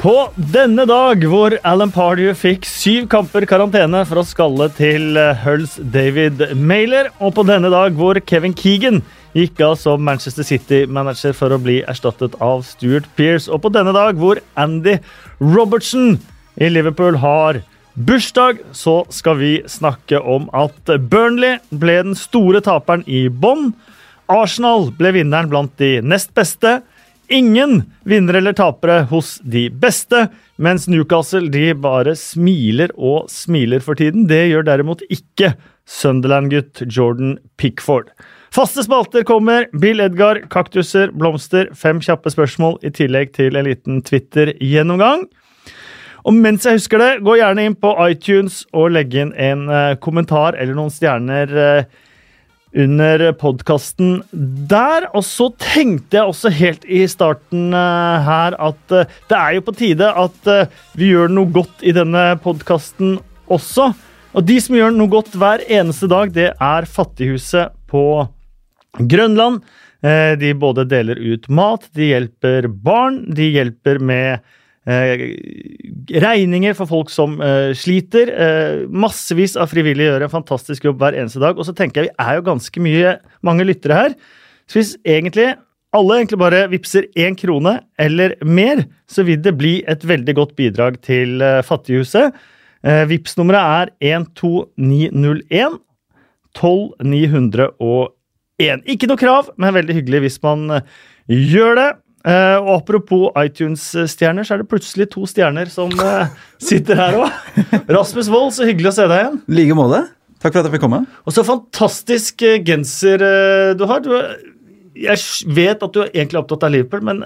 På denne dag hvor Alan Pardew fikk syv kamper karantene for å skalle til eh, Hulls David Mailer, og på denne dag hvor Kevin Keegan gikk av som Manchester City-manager for å bli erstattet av Stuart Pearce, og på denne dag hvor Andy Robertson i Liverpool har bursdag, så skal vi snakke om at Burnley ble den store taperen i bånn. Arsenal ble vinneren blant de nest beste. Ingen vinnere eller tapere hos de beste, mens Newcastle de bare smiler og smiler for tiden. Det gjør derimot ikke Sunderland-gutt Jordan Pickford. Faste spalter kommer. Bill Edgar, kaktuser, blomster, fem kjappe spørsmål i tillegg til en liten Twitter-gjennomgang. Og mens jeg husker det, gå gjerne inn på iTunes og legge inn en uh, kommentar eller noen stjerner uh, under podkasten der. Og så tenkte jeg også helt i starten uh, her at det er jo på tide at vi gjør noe godt i denne podkasten også. Og de som gjør noe godt hver eneste dag, det er Fattighuset på Grønland. De både deler ut mat, de hjelper barn, de hjelper med Eh, regninger for folk som eh, sliter. Eh, massevis av frivillige gjør en fantastisk jobb hver eneste dag. Og så tenker jeg vi er jo ganske mye, mange lyttere her. Så hvis egentlig alle egentlig bare vippser én krone eller mer, så vil det bli et veldig godt bidrag til Fattighuset. Eh, Vipps-nummeret er 12901 12901. Ikke noe krav, men veldig hyggelig hvis man gjør det. Uh, og Apropos iTunes-stjerner, så er det plutselig to stjerner som uh, sitter her òg. Rasmus Wold, så hyggelig å se deg igjen. I like måte. Takk for at jeg fikk komme. Og så fantastisk uh, genser du har. Du, jeg vet at du er egentlig opptatt av Liverpool, men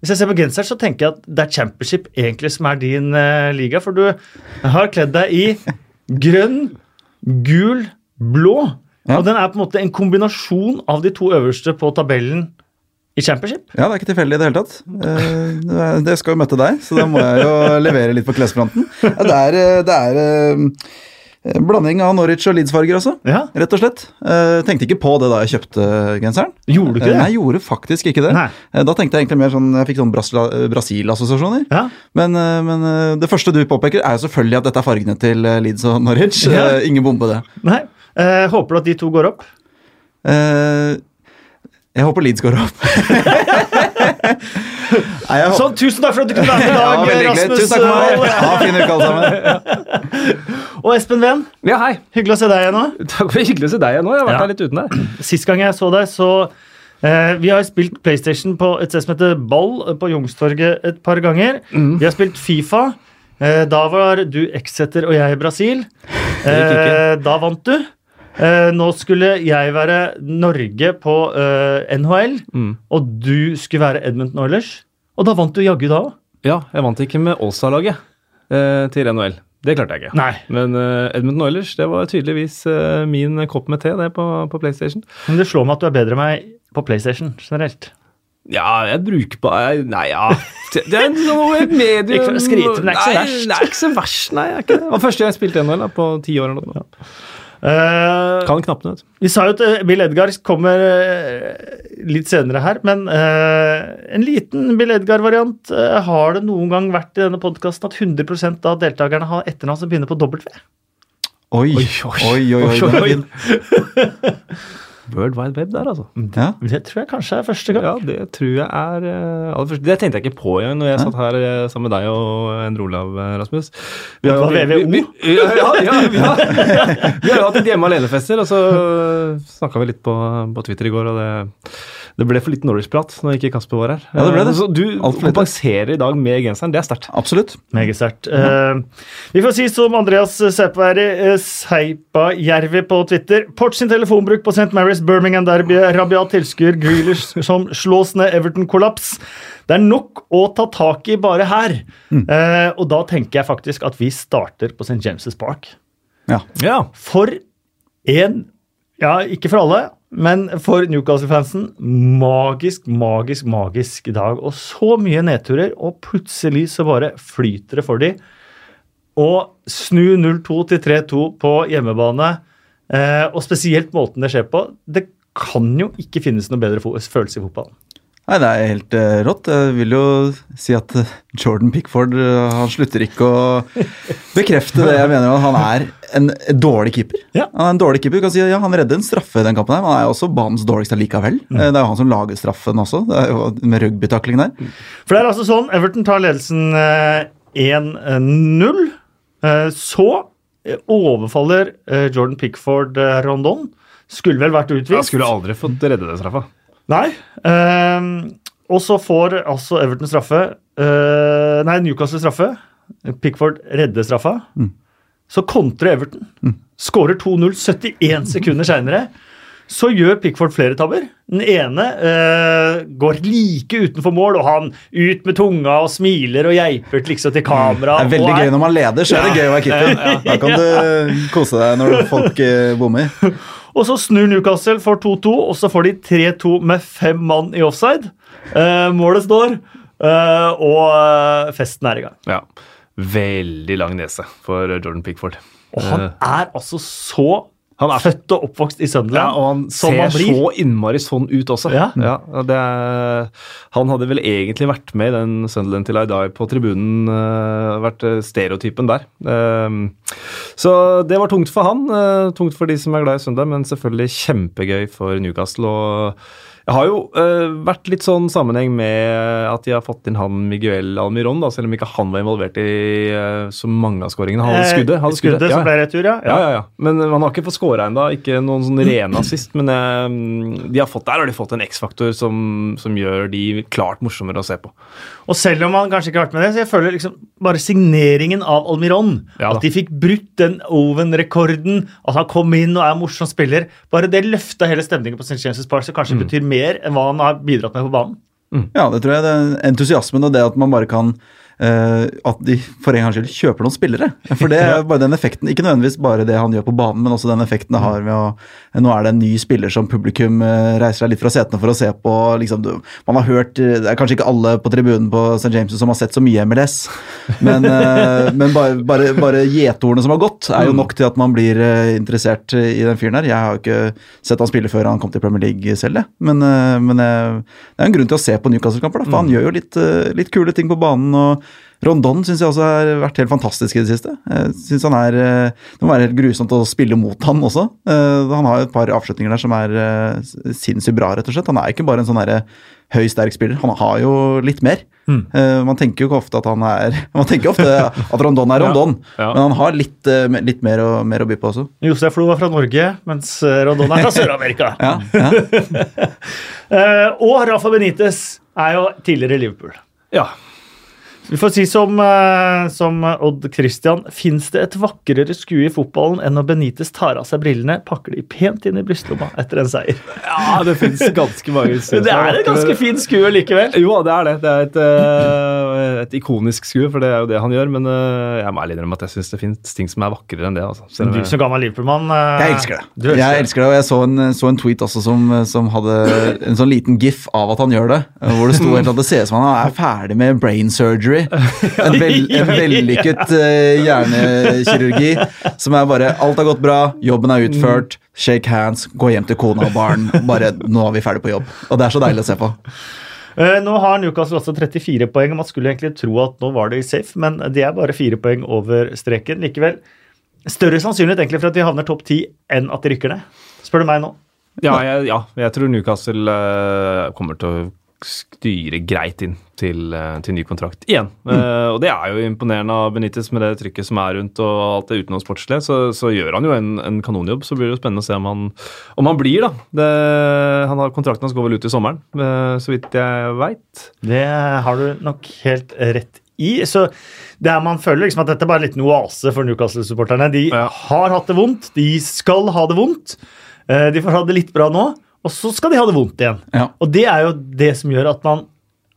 hvis jeg ser på genseren, så tenker jeg at det er championship egentlig som er din liga. For du har kledd deg i grønn, gul, blå. Ja. Og den er på en måte en kombinasjon av de to øverste på tabellen i Championship? Ja, det er ikke tilfeldig i det hele tatt. Eh, det skal jo møte deg, så da må jeg jo levere litt på klesfronten. Ja, det er, eh, det er eh, blanding av Norwich og Leeds-farger også, ja. rett og slett. Jeg tenkte ikke på det da jeg kjøpte genseren. Gjorde du ikke det? Nei, jeg gjorde faktisk ikke det. Da tenkte jeg egentlig mer sånn Jeg fikk sånn Brasil-assosiasjoner. Ja. Men, men, det første du påpeker, er jo selvfølgelig at dette er fargene til Leeds og Norwich. Ingen bombe, det. Nei. håper du at de to går opp? Eh, jeg håper Leeds går opp. Nei, håper... Sånn, tusen takk for at du kunne være med i dag, ja, Rasmus. Tusen takk for meg. Ha fin uke, alle sammen. Og Espen Ven, ja, hei. hyggelig å se deg igjen nå. Takk for Hyggelig å se deg igjen nå. Jeg har vært ja. her litt uten deg. Sist gang jeg så deg, så eh, Vi har spilt PlayStation på et sted som heter Ball på Youngstorget et par ganger. Mm. Vi har spilt Fifa. Eh, da var du Exeter og jeg i Brasil. Eh, da vant du. Uh, nå skulle jeg være Norge på uh, eh, NHL, mm. og du skulle være Edmund Oilers. Og da vant du jaggu da òg. Ja, jeg vant ikke med Åsa-laget uh, til NHL. Det klarte jeg ikke. Nei. Men Edmund Oilers det var tydeligvis min kopp med te det på, på PlayStation. Men det slår meg at du er bedre enn meg på PlayStation generelt. Ja, jeg bruker på Nei, ja Det er noe medium skryte, men det er ikke så verst. Nei, nei. Jeg er ikke det. det var første gang jeg spilte NHL på ti år eller noe. Ja. Uh, kan knappene, vet Vi sa jo at eh, Bill Edgar kommer uh, litt senere her, men uh, en liten Bill Edgar-variant. har det noen gang vært i denne podkasten at 100% av deltakerne har etternavn som begynner på W? Oi, oi, oi. oi, oi, oi, oi. World Wide Web der, altså. Ja. Det tror jeg kanskje er første gang. Ja, Det tror jeg er aller første. Det tenkte jeg ikke på engang når jeg ja. satt her uh, sammen med deg og Endre Olav, eh, Rasmus. Vi har, jo vi, vi, ja, ja, ja, vi har, vi har hatt et hjemme alene-fester, og så snakka vi litt på, på Twitter i går, og det det ble for litt Norwich-prat når ikke Kasper var her. Ja, det ble det. Så du kompenserer i dag med genseren. Det er sterkt. Absolutt. Meget sterkt. Ja. Uh, vi får si som Andreas Seipajärvi uh, Seipajärvi på Twitter. Port sin telefonbruk på St. Mary's Birmingham Derby. Rabiat tilskuer Grealish som slås ned Everton-kollaps. Det er nok å ta tak i bare her. Mm. Uh, og da tenker jeg faktisk at vi starter på St. James' Park. Ja. ja. For en Ja, ikke for alle men for Newcastle-fansen magisk, magisk, magisk dag. Og så mye nedturer, og plutselig så bare flyter det for de. Og snu 0-2 til 3-2 på hjemmebane, eh, og spesielt måten det skjer på Det kan jo ikke finnes noe bedre følelse i fotballen. Nei, Det er helt uh, rått. Jeg vil jo si at Jordan Pickford uh, han slutter ikke å bekrefte det jeg mener. at Han er en, en dårlig keeper. Ja. Han er en dårlig keeper, du kan si ja, Han redder en straffe i den kampen, her, men han er også banens dårligste likevel. Mm. Det er jo han som lager straffen også, det er jo med rugbytaklingen der. For det er altså sånn, Everton tar ledelsen 1-0. Så overfaller Jordan Pickford Rondon. Skulle vel vært utvist. Han skulle aldri fått redde den straffa. Nei. Uh, og så får altså Everton straffe. Uh, nei, Newcastle straffe. Pickford redder straffa. Mm. Så kontrer Everton. Mm. Skårer 2-0 71 sekunder seinere. Så gjør Pickford flere tabber. Den ene øh, går like utenfor mål, og han ut med tunga og smiler og geiper liksom til kamera. Det er veldig er... gøy når man leder, så er det gøy å være keeper. Da kan du kose deg når folk øh, bommer. Og så snur Newcastle for 2-2, og så får de 3-2 med fem mann i offside. Eh, målet står, eh, og uh, festen er i gang. Ja. Veldig lang nese for Jordan Pickford. Og han er altså så han er født og oppvokst i Sunderland. Ja, og han ser så innmari sånn ut også. Ja. ja er, han hadde vel egentlig vært med i den Sunderland til I Die på tribunen. Uh, vært stereotypen der. Uh, så det var tungt for han. Uh, tungt for de som er glad i Sunderland, men selvfølgelig kjempegøy for Newcastle. og jeg har jo uh, vært litt sånn sammenheng med at de har fått inn han Miguel Almiron, da, selv om ikke han var involvert i uh, så mange av skåringene. Han hadde eh, skuddet. Hadde skuddet, skuddet som ble retur, ja. Ja. ja. ja, Men han har ikke fått skåra ennå. Ikke noen sånn ren assist. Men uh, de har fått, der har de fått en X-faktor som, som, gjør de klart morsommere å se på. Og selv om han kanskje ikke har vært med det, så jeg føler liksom bare signeringen av Almiron, ja, at de fikk brutt den Oven-rekorden, at han kom inn og er morsom spiller, bare det løfta hele stemningen på St. James' Park, så kanskje mm. betyr mer enn hva han har bidratt med på banen. Mm. Ja, det tror jeg. det Entusiasmen og det at man bare kan at de for en gangs skyld kjøper noen spillere. For det er bare den effekten, Ikke nødvendigvis bare det han gjør på banen, men også den effekten det har med å Nå er det en ny spiller som publikum uh, reiser seg litt fra setene for å se på. Liksom, man har hørt Det er kanskje ikke alle på tribunen på St. James som har sett så mye MLS, men, men bare, bare, bare gjetordene som har gått, er jo mm. nok til at man blir interessert i den fyren her. Jeg har jo ikke sett han spille før han kom til Premier League selv, men, men det er en grunn til å se på Newcastle-kamper, for han mm. gjør jo litt, litt kule ting på banen. og Rondon syns jeg også har vært helt fantastisk i det siste. Jeg synes han er, eh, Det må være helt grusomt å spille mot han også. Eh, han har et par avslutninger der som er eh, sinnssykt bra, rett og slett. Han er ikke bare en sånn høy, sterk spiller. Han har jo litt mer. Mm. Man tenker jo ikke ofte at han er Man tenker ofte at Rondon er Rondon, ja, ja. men han har litt, litt mer, å, mer, å, by på også. Josef Flo var fra Norge, mens Rondon er fra Sør-Amerika. og Rafa Benitez er jo tidligere i Liverpool. Ja, vi får si som, uh, som Odd Christian, fins det et vakrere skue i fotballen enn når Benitez tar av seg brillene, pakker de pent inn i brystlomma etter en seier? Ja, det fins ganske mange skuer. det er et ganske fint skue likevel. Jo, det er det. Det er et, uh, et ikonisk skue, for det er jo det han gjør. Men uh, jeg må ærlig innrømme at jeg syns det fins ting som er vakrere enn det. Altså. Selv du som gammel Liverpool-mann Jeg elsker det. Elsker jeg elsker det, og jeg så en, så en tweet også som, som, hadde en sånn liten gif av at han gjør det. Hvor det sto at det ser ut som han er ferdig med brain surgery surgery. En, vel, en vellykket uh, hjernekirurgi som er bare Alt har gått bra, jobben er utført, shake hands, gå hjem til kona og barn. Bare nå er vi ferdig på jobb. Og det er så deilig å se på. Uh, nå har Newcastle også 34 poeng. Man skulle egentlig tro at nå var det safe, men de er bare fire poeng over streken. Likevel større sannsynlighet egentlig for at de havner topp ti enn at de rykker ned. Spør du meg nå? Ja, jeg, ja, jeg tror Newcastle uh, kommer til å styre greit inn til, eh, til ny kontrakt igjen. Mm. Uh, og det er jo imponerende av Benitez med det trykket som er rundt og alt det utenomsportslige. Så, så gjør han jo en, en, kanonjobb. Så blir det jo spennende å se om han, om han blir, da. Det, han har, kontrakten hans går vel ut i sommeren, uh, så vidt jeg veit. Det har du nok helt rett i. Så det er, man føler liksom at dette er bare en liten oase for Newcastle-supporterne. De ja. har hatt det vondt, de skal ha det vondt. Uh, de får ha det litt bra nå. Og så skal de ha det vondt igjen. Ja. Og det er jo det som gjør at man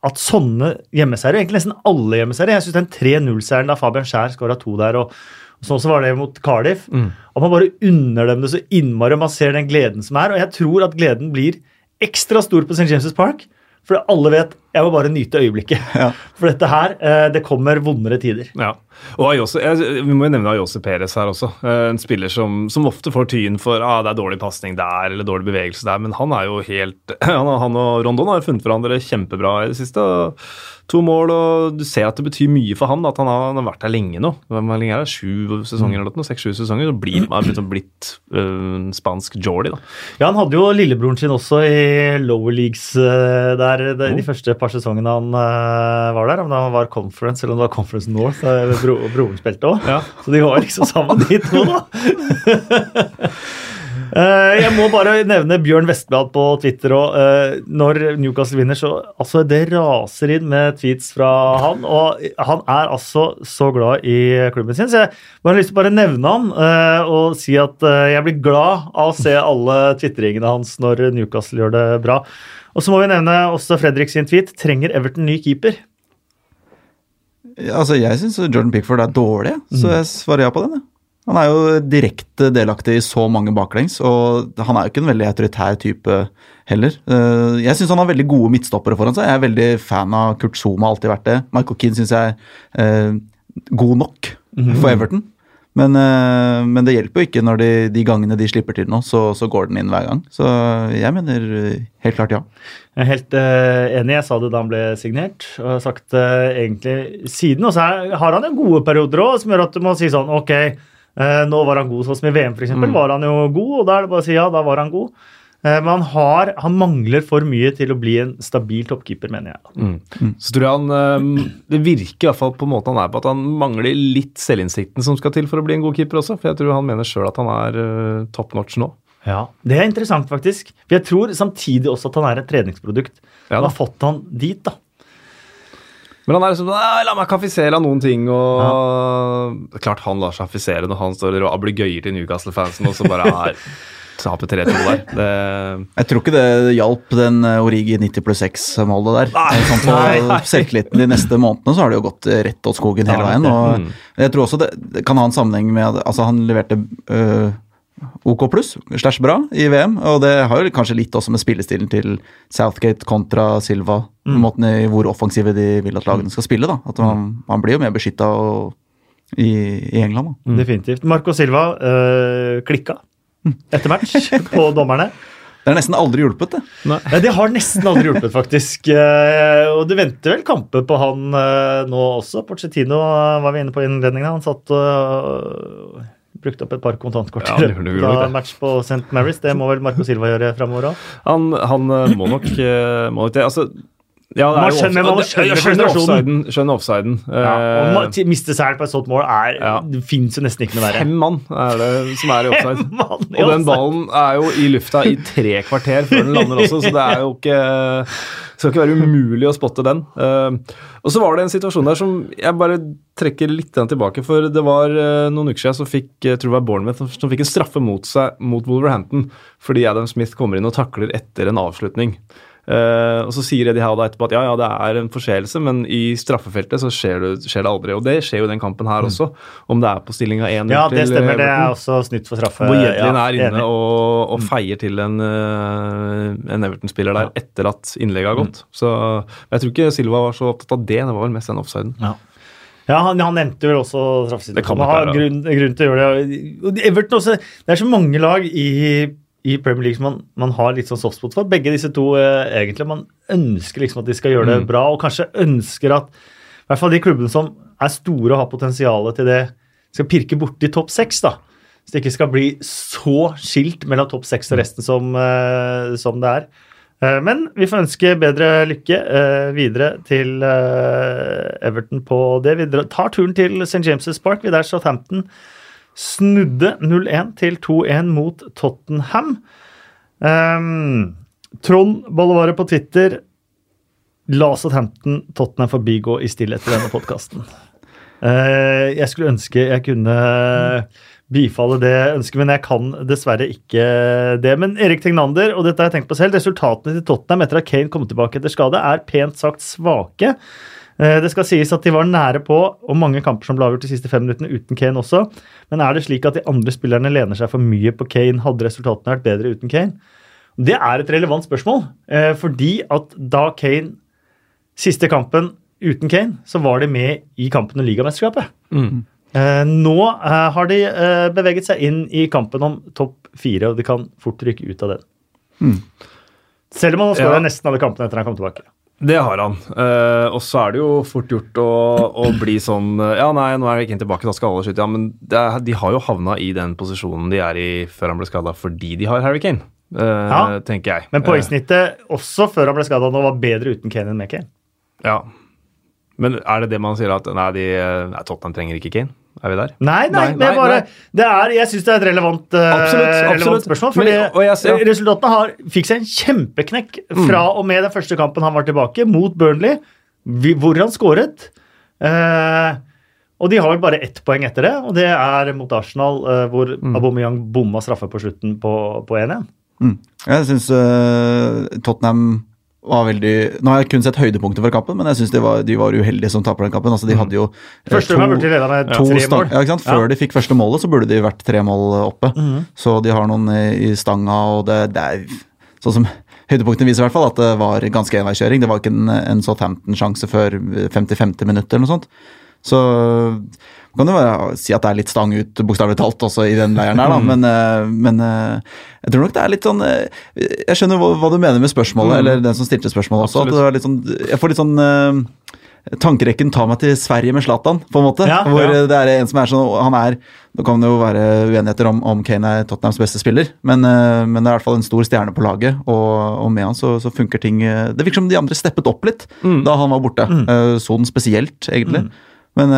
at sånne hjemmeseiere, egentlig nesten alle hjemmeseiere Jeg syns den 3-0-seieren da Fabian Skjær skåra to der, og, og sånn så var det mot Cardiff mm. At man bare unner dem det så innmari, og man ser den gleden som er. Og jeg tror at gleden blir ekstra stor på St. James' Park. For alle vet Jeg må bare nyte øyeblikket. Ja. For dette her, eh, det kommer vondere tider. Ja. Og Ayose, Vi må jo nevne Ayose Perez her også. Eh, en spiller som, som ofte får tyn for ah, det er dårlig pasning der eller dårlig bevegelse der, men han er jo helt Han, han og Rondon har funnet hverandre kjempebra i det siste. og to mål, og du ser at det betyr mye for han at han har, han har vært der lenge nå. Hvor lenge er det? Sju sesonger eller noe? Seks-sju sesonger. Så blir han liksom blitt øh, spansk Jordi, da. Ja, han hadde jo lillebroren sin også i lower leagues der, der oh. de første par sesongene han uh, var der. Om det var Conference eller om det var Conference North, der bro, broren spilte òg. Ja. Så de var liksom sammen, de to, da. Eh, jeg må bare nevne Bjørn Vestblad på Twitter òg. Eh, når Newcastle vinner, så altså, det raser inn med tweets fra han. Og han er altså så glad i klubben sin, så jeg bare har lyst til å bare nevne han eh, og si at jeg blir glad av å se alle tvitringene hans når Newcastle gjør det bra. Og så må vi nevne også Fredrik sin tweet. Trenger Everton ny keeper? Altså, Jeg syns Jordan Pickford er dårlig, så jeg svarer ja på den. Ja. Han er jo direkte delaktig i så mange baklengs, og han er jo ikke en veldig autoritær type heller. Eh, jeg syns han har veldig gode midtstoppere foran seg. Jeg er veldig fan av Kurt Zuma, alltid vært det. Michael Keane syns jeg er eh, god nok mhm. for Everton. Men, eh, men, det hjelper jo ikke når de, de gangene de slipper til nå, så, så, går den inn hver gang. Så jeg mener helt klart ja. Jeg er helt uh, enig. Jeg sa det da han ble signert, og har sagt det uh, egentlig siden. Og så har han jo gode perioder òg, som gjør at du må si sånn ok, Eh, nå var han god, sånn som i VM f.eks. Mm. var han jo god, og da er det bare å si ja, da var han god. Eh, men han, har, han mangler for mye til å bli en stabil toppkeeper, mener jeg. Mm. Mm. Så tror jeg han eh, Det virker i hvert fall på måten han er på, at han mangler litt selvinnsikten som skal til for å bli en god keeper også. For jeg tror han mener sjøl at han er uh, top notch nå. Ja, Det er interessant, faktisk. For jeg tror samtidig også at han er et treningsprodukt. Ja, har fått han dit, da. Men han er liksom La meg kaffisere av noen ting. og ja. Klart han lar seg affisere når han står der og blir gøyer til Newcastle-fansen, og så bare er taper 3-2 der. Det... Jeg tror ikke det hjalp den eh, Origi 90 pluss 6-målet der. Nei, sånn på nei, selvtilliten de neste månedene så har det jo gått rett åt skogen hele veien. og mm. Jeg tror også det, det, kan ha en sammenheng med altså Han leverte øh, OK pluss, slash bra, i VM. Og det har jo kanskje litt også med spillestilen til Southgate kontra Silva. Mm. måten i Hvor offensive de vil at lagene skal spille. da. At Man, man blir jo mer beskytta i, i, England. da. Mm. Definitivt. Marco Silva øh, klikka etter match på dommerne. Det har nesten aldri hjulpet, det. Nei. Det har nesten aldri hjulpet, faktisk. Eh, og du venter vel kamper på han eh, nå også. Porcettino var vi inne på i innledningen. Han satt og brukte opp et par kontantkort ja, da match på St. Mary's. Det må vel Marco Silva gjøre framover òg? Han, han, eh, må nok, eh, må nok det. Altså, ja, jo skjønner, man skjønner, skjønner offsiden. Skjønner offsiden. Ja, og uh, Miste seieren på et sånt mål er, ja. det fins jo nesten ikke noe verre. Fem mann er det som er i offside. og den ballen er jo i lufta i tre kvarter før den lander også, så det er jo ikke det skal ikke være umulig å spotte den. Uh, og så var det en situasjon der som jeg bare trekker litt tilbake. For det var uh, noen uker siden så fikk jeg tror det var Bournemouth som fikk en straffe mot seg mot Wolverhampton fordi Adam Smith kommer inn og takler etter en avslutning. Uh, og Så sier Eddie Howe etterpå at ja, ja, det er en forseelse, men i straffefeltet så skjer det, skjer det, aldri. Og det skjer jo den kampen her mm. også, om det er på stillinga 1-0 Ja, det stemmer. Det er også snytt for straffe. Hvor Jedlin ja, er inne og, og, mm. feier til en, uh, en Everton-spiller der etter at innlegget har gått. Mm. Så jeg tror ikke Silva var så opptatt av det, det var vel mest den offsiden. Ja. Ja, han, han, nevnte vel også straffesituasjonen. Han har grunn, grunn, til å gjøre det. Everton også, Det er så mange lag i i Premier League som man, man, har litt sånn softspot for. Begge disse to eh, egentlig. Man ønsker liksom at de skal gjøre det mm. bra, og kanskje ønsker at i hvert fall de klubbene som er store og har potensial til det, skal pirke borti topp seks. da. Så det ikke skal bli så skilt mellom topp seks og resten som, eh, som, det er. Eh, men vi får ønske bedre lykke eh, videre til eh, Everton på det. Vi tar turen til St. James' Park. Vi der Southampton snudde 0-1 til 2-1 mot Tottenham. Um, Trond Bollevare på Twitter la Southampton Tottenham forbigå i stillhet i denne podkasten. Uh, eh, jeg skulle ønske jeg kunne bifalle det ønsket, men jeg kan dessverre ikke det. Men Erik Tegnander, og dette har jeg tenkt på selv, resultatene til Tottenham etter at Kane kom tilbake etter skade, er pent sagt svake. Eh, det skal sies at de var nære på, og mange kamper som ble avgjort de siste fem minuttene uten Kane også. Men er det slik at de andre spillerne lener seg for mye på Kane? Hadde resultatene vært bedre uten Kane? Det er et relevant spørsmål, eh, fordi at da Kane siste kampen uten Kane, så var de med i kampen om ligamesterskapet. Mm. Eh, nå har de beveget seg inn i kampen om topp fire, og de kan fort rykke ut av den. Mm. Selv om han har skåra ja. nesten alle kampene etter han kom tilbake. Det har han. Uh, og så er det jo fort gjort å, å bli sånn Ja, nei, nå er Kane tilbake, da skal alle skyte. Ja, men er, de har jo havna i den posisjonen de er i før han ble skada, fordi de har Harry Kane, uh, ja. tenker jeg. Men poengsnittet også før han ble skada nå var bedre uten Kane enn med Kane. Ja. Men er det det man sier at nei, de, nei Tottenham trenger ikke Kane? Er vi der? Nei, nei, nei, bare, nei. Er, jeg syns det er et relevant, uh, absolutt, relevant absolutt. spørsmål. fordi Men, jeg, Resultatene har, fikk seg en kjempeknekk mm. fra og med den første kampen han var tilbake, mot Burnley, hvor han skåret. Eh, og de har vel bare ett poeng etter det, og det er mot Arsenal, eh, hvor mm. Aubameyang bomma straffe på slutten på 1-1. Mm. Jeg syns Tottenham var veldig Nå har jeg kun sett høydepunkter for kampen, men jeg syns de, de, var uheldige som taper den kampen. Altså, de mm. hadde jo eh, Første to, burde de med to mål. Ja, ikke sant? Før ja. de fikk første målet, så burde de vært tre mål oppe. Mm. Så de har noen i, i stanga, og det, det, er sånn som Høydepunktene viser i hvert fall at det var ganske enveiskjøring. Det var ikke en, en Southampton-sjanse før 50-50 minutter eller noe sånt. Så kan du bare si at det er litt stang ut, bokstavelig talt, også i den leiren her, da. Mm. Men, eh, men, eh, jeg tror nok det er litt sånn eh, Jeg skjønner hva, hva du mener med spørsmålet, mm. eller den som stilte spørsmålet også. At det er litt sånn, jeg får litt sånn Tankerekken tar meg til Sverige med Zlatan, på en måte. Ja, hvor ja. det er en som er sånn Han er Nå kan det jo være uenigheter om, om Kane er Tottenhams beste spiller, men, men, det er i hvert fall en stor stjerne på laget, og, og med han så, så, funker ting Det virker som de andre steppet opp litt mm. da han var borte. Mm. Sånn spesielt, egentlig. Mm. Men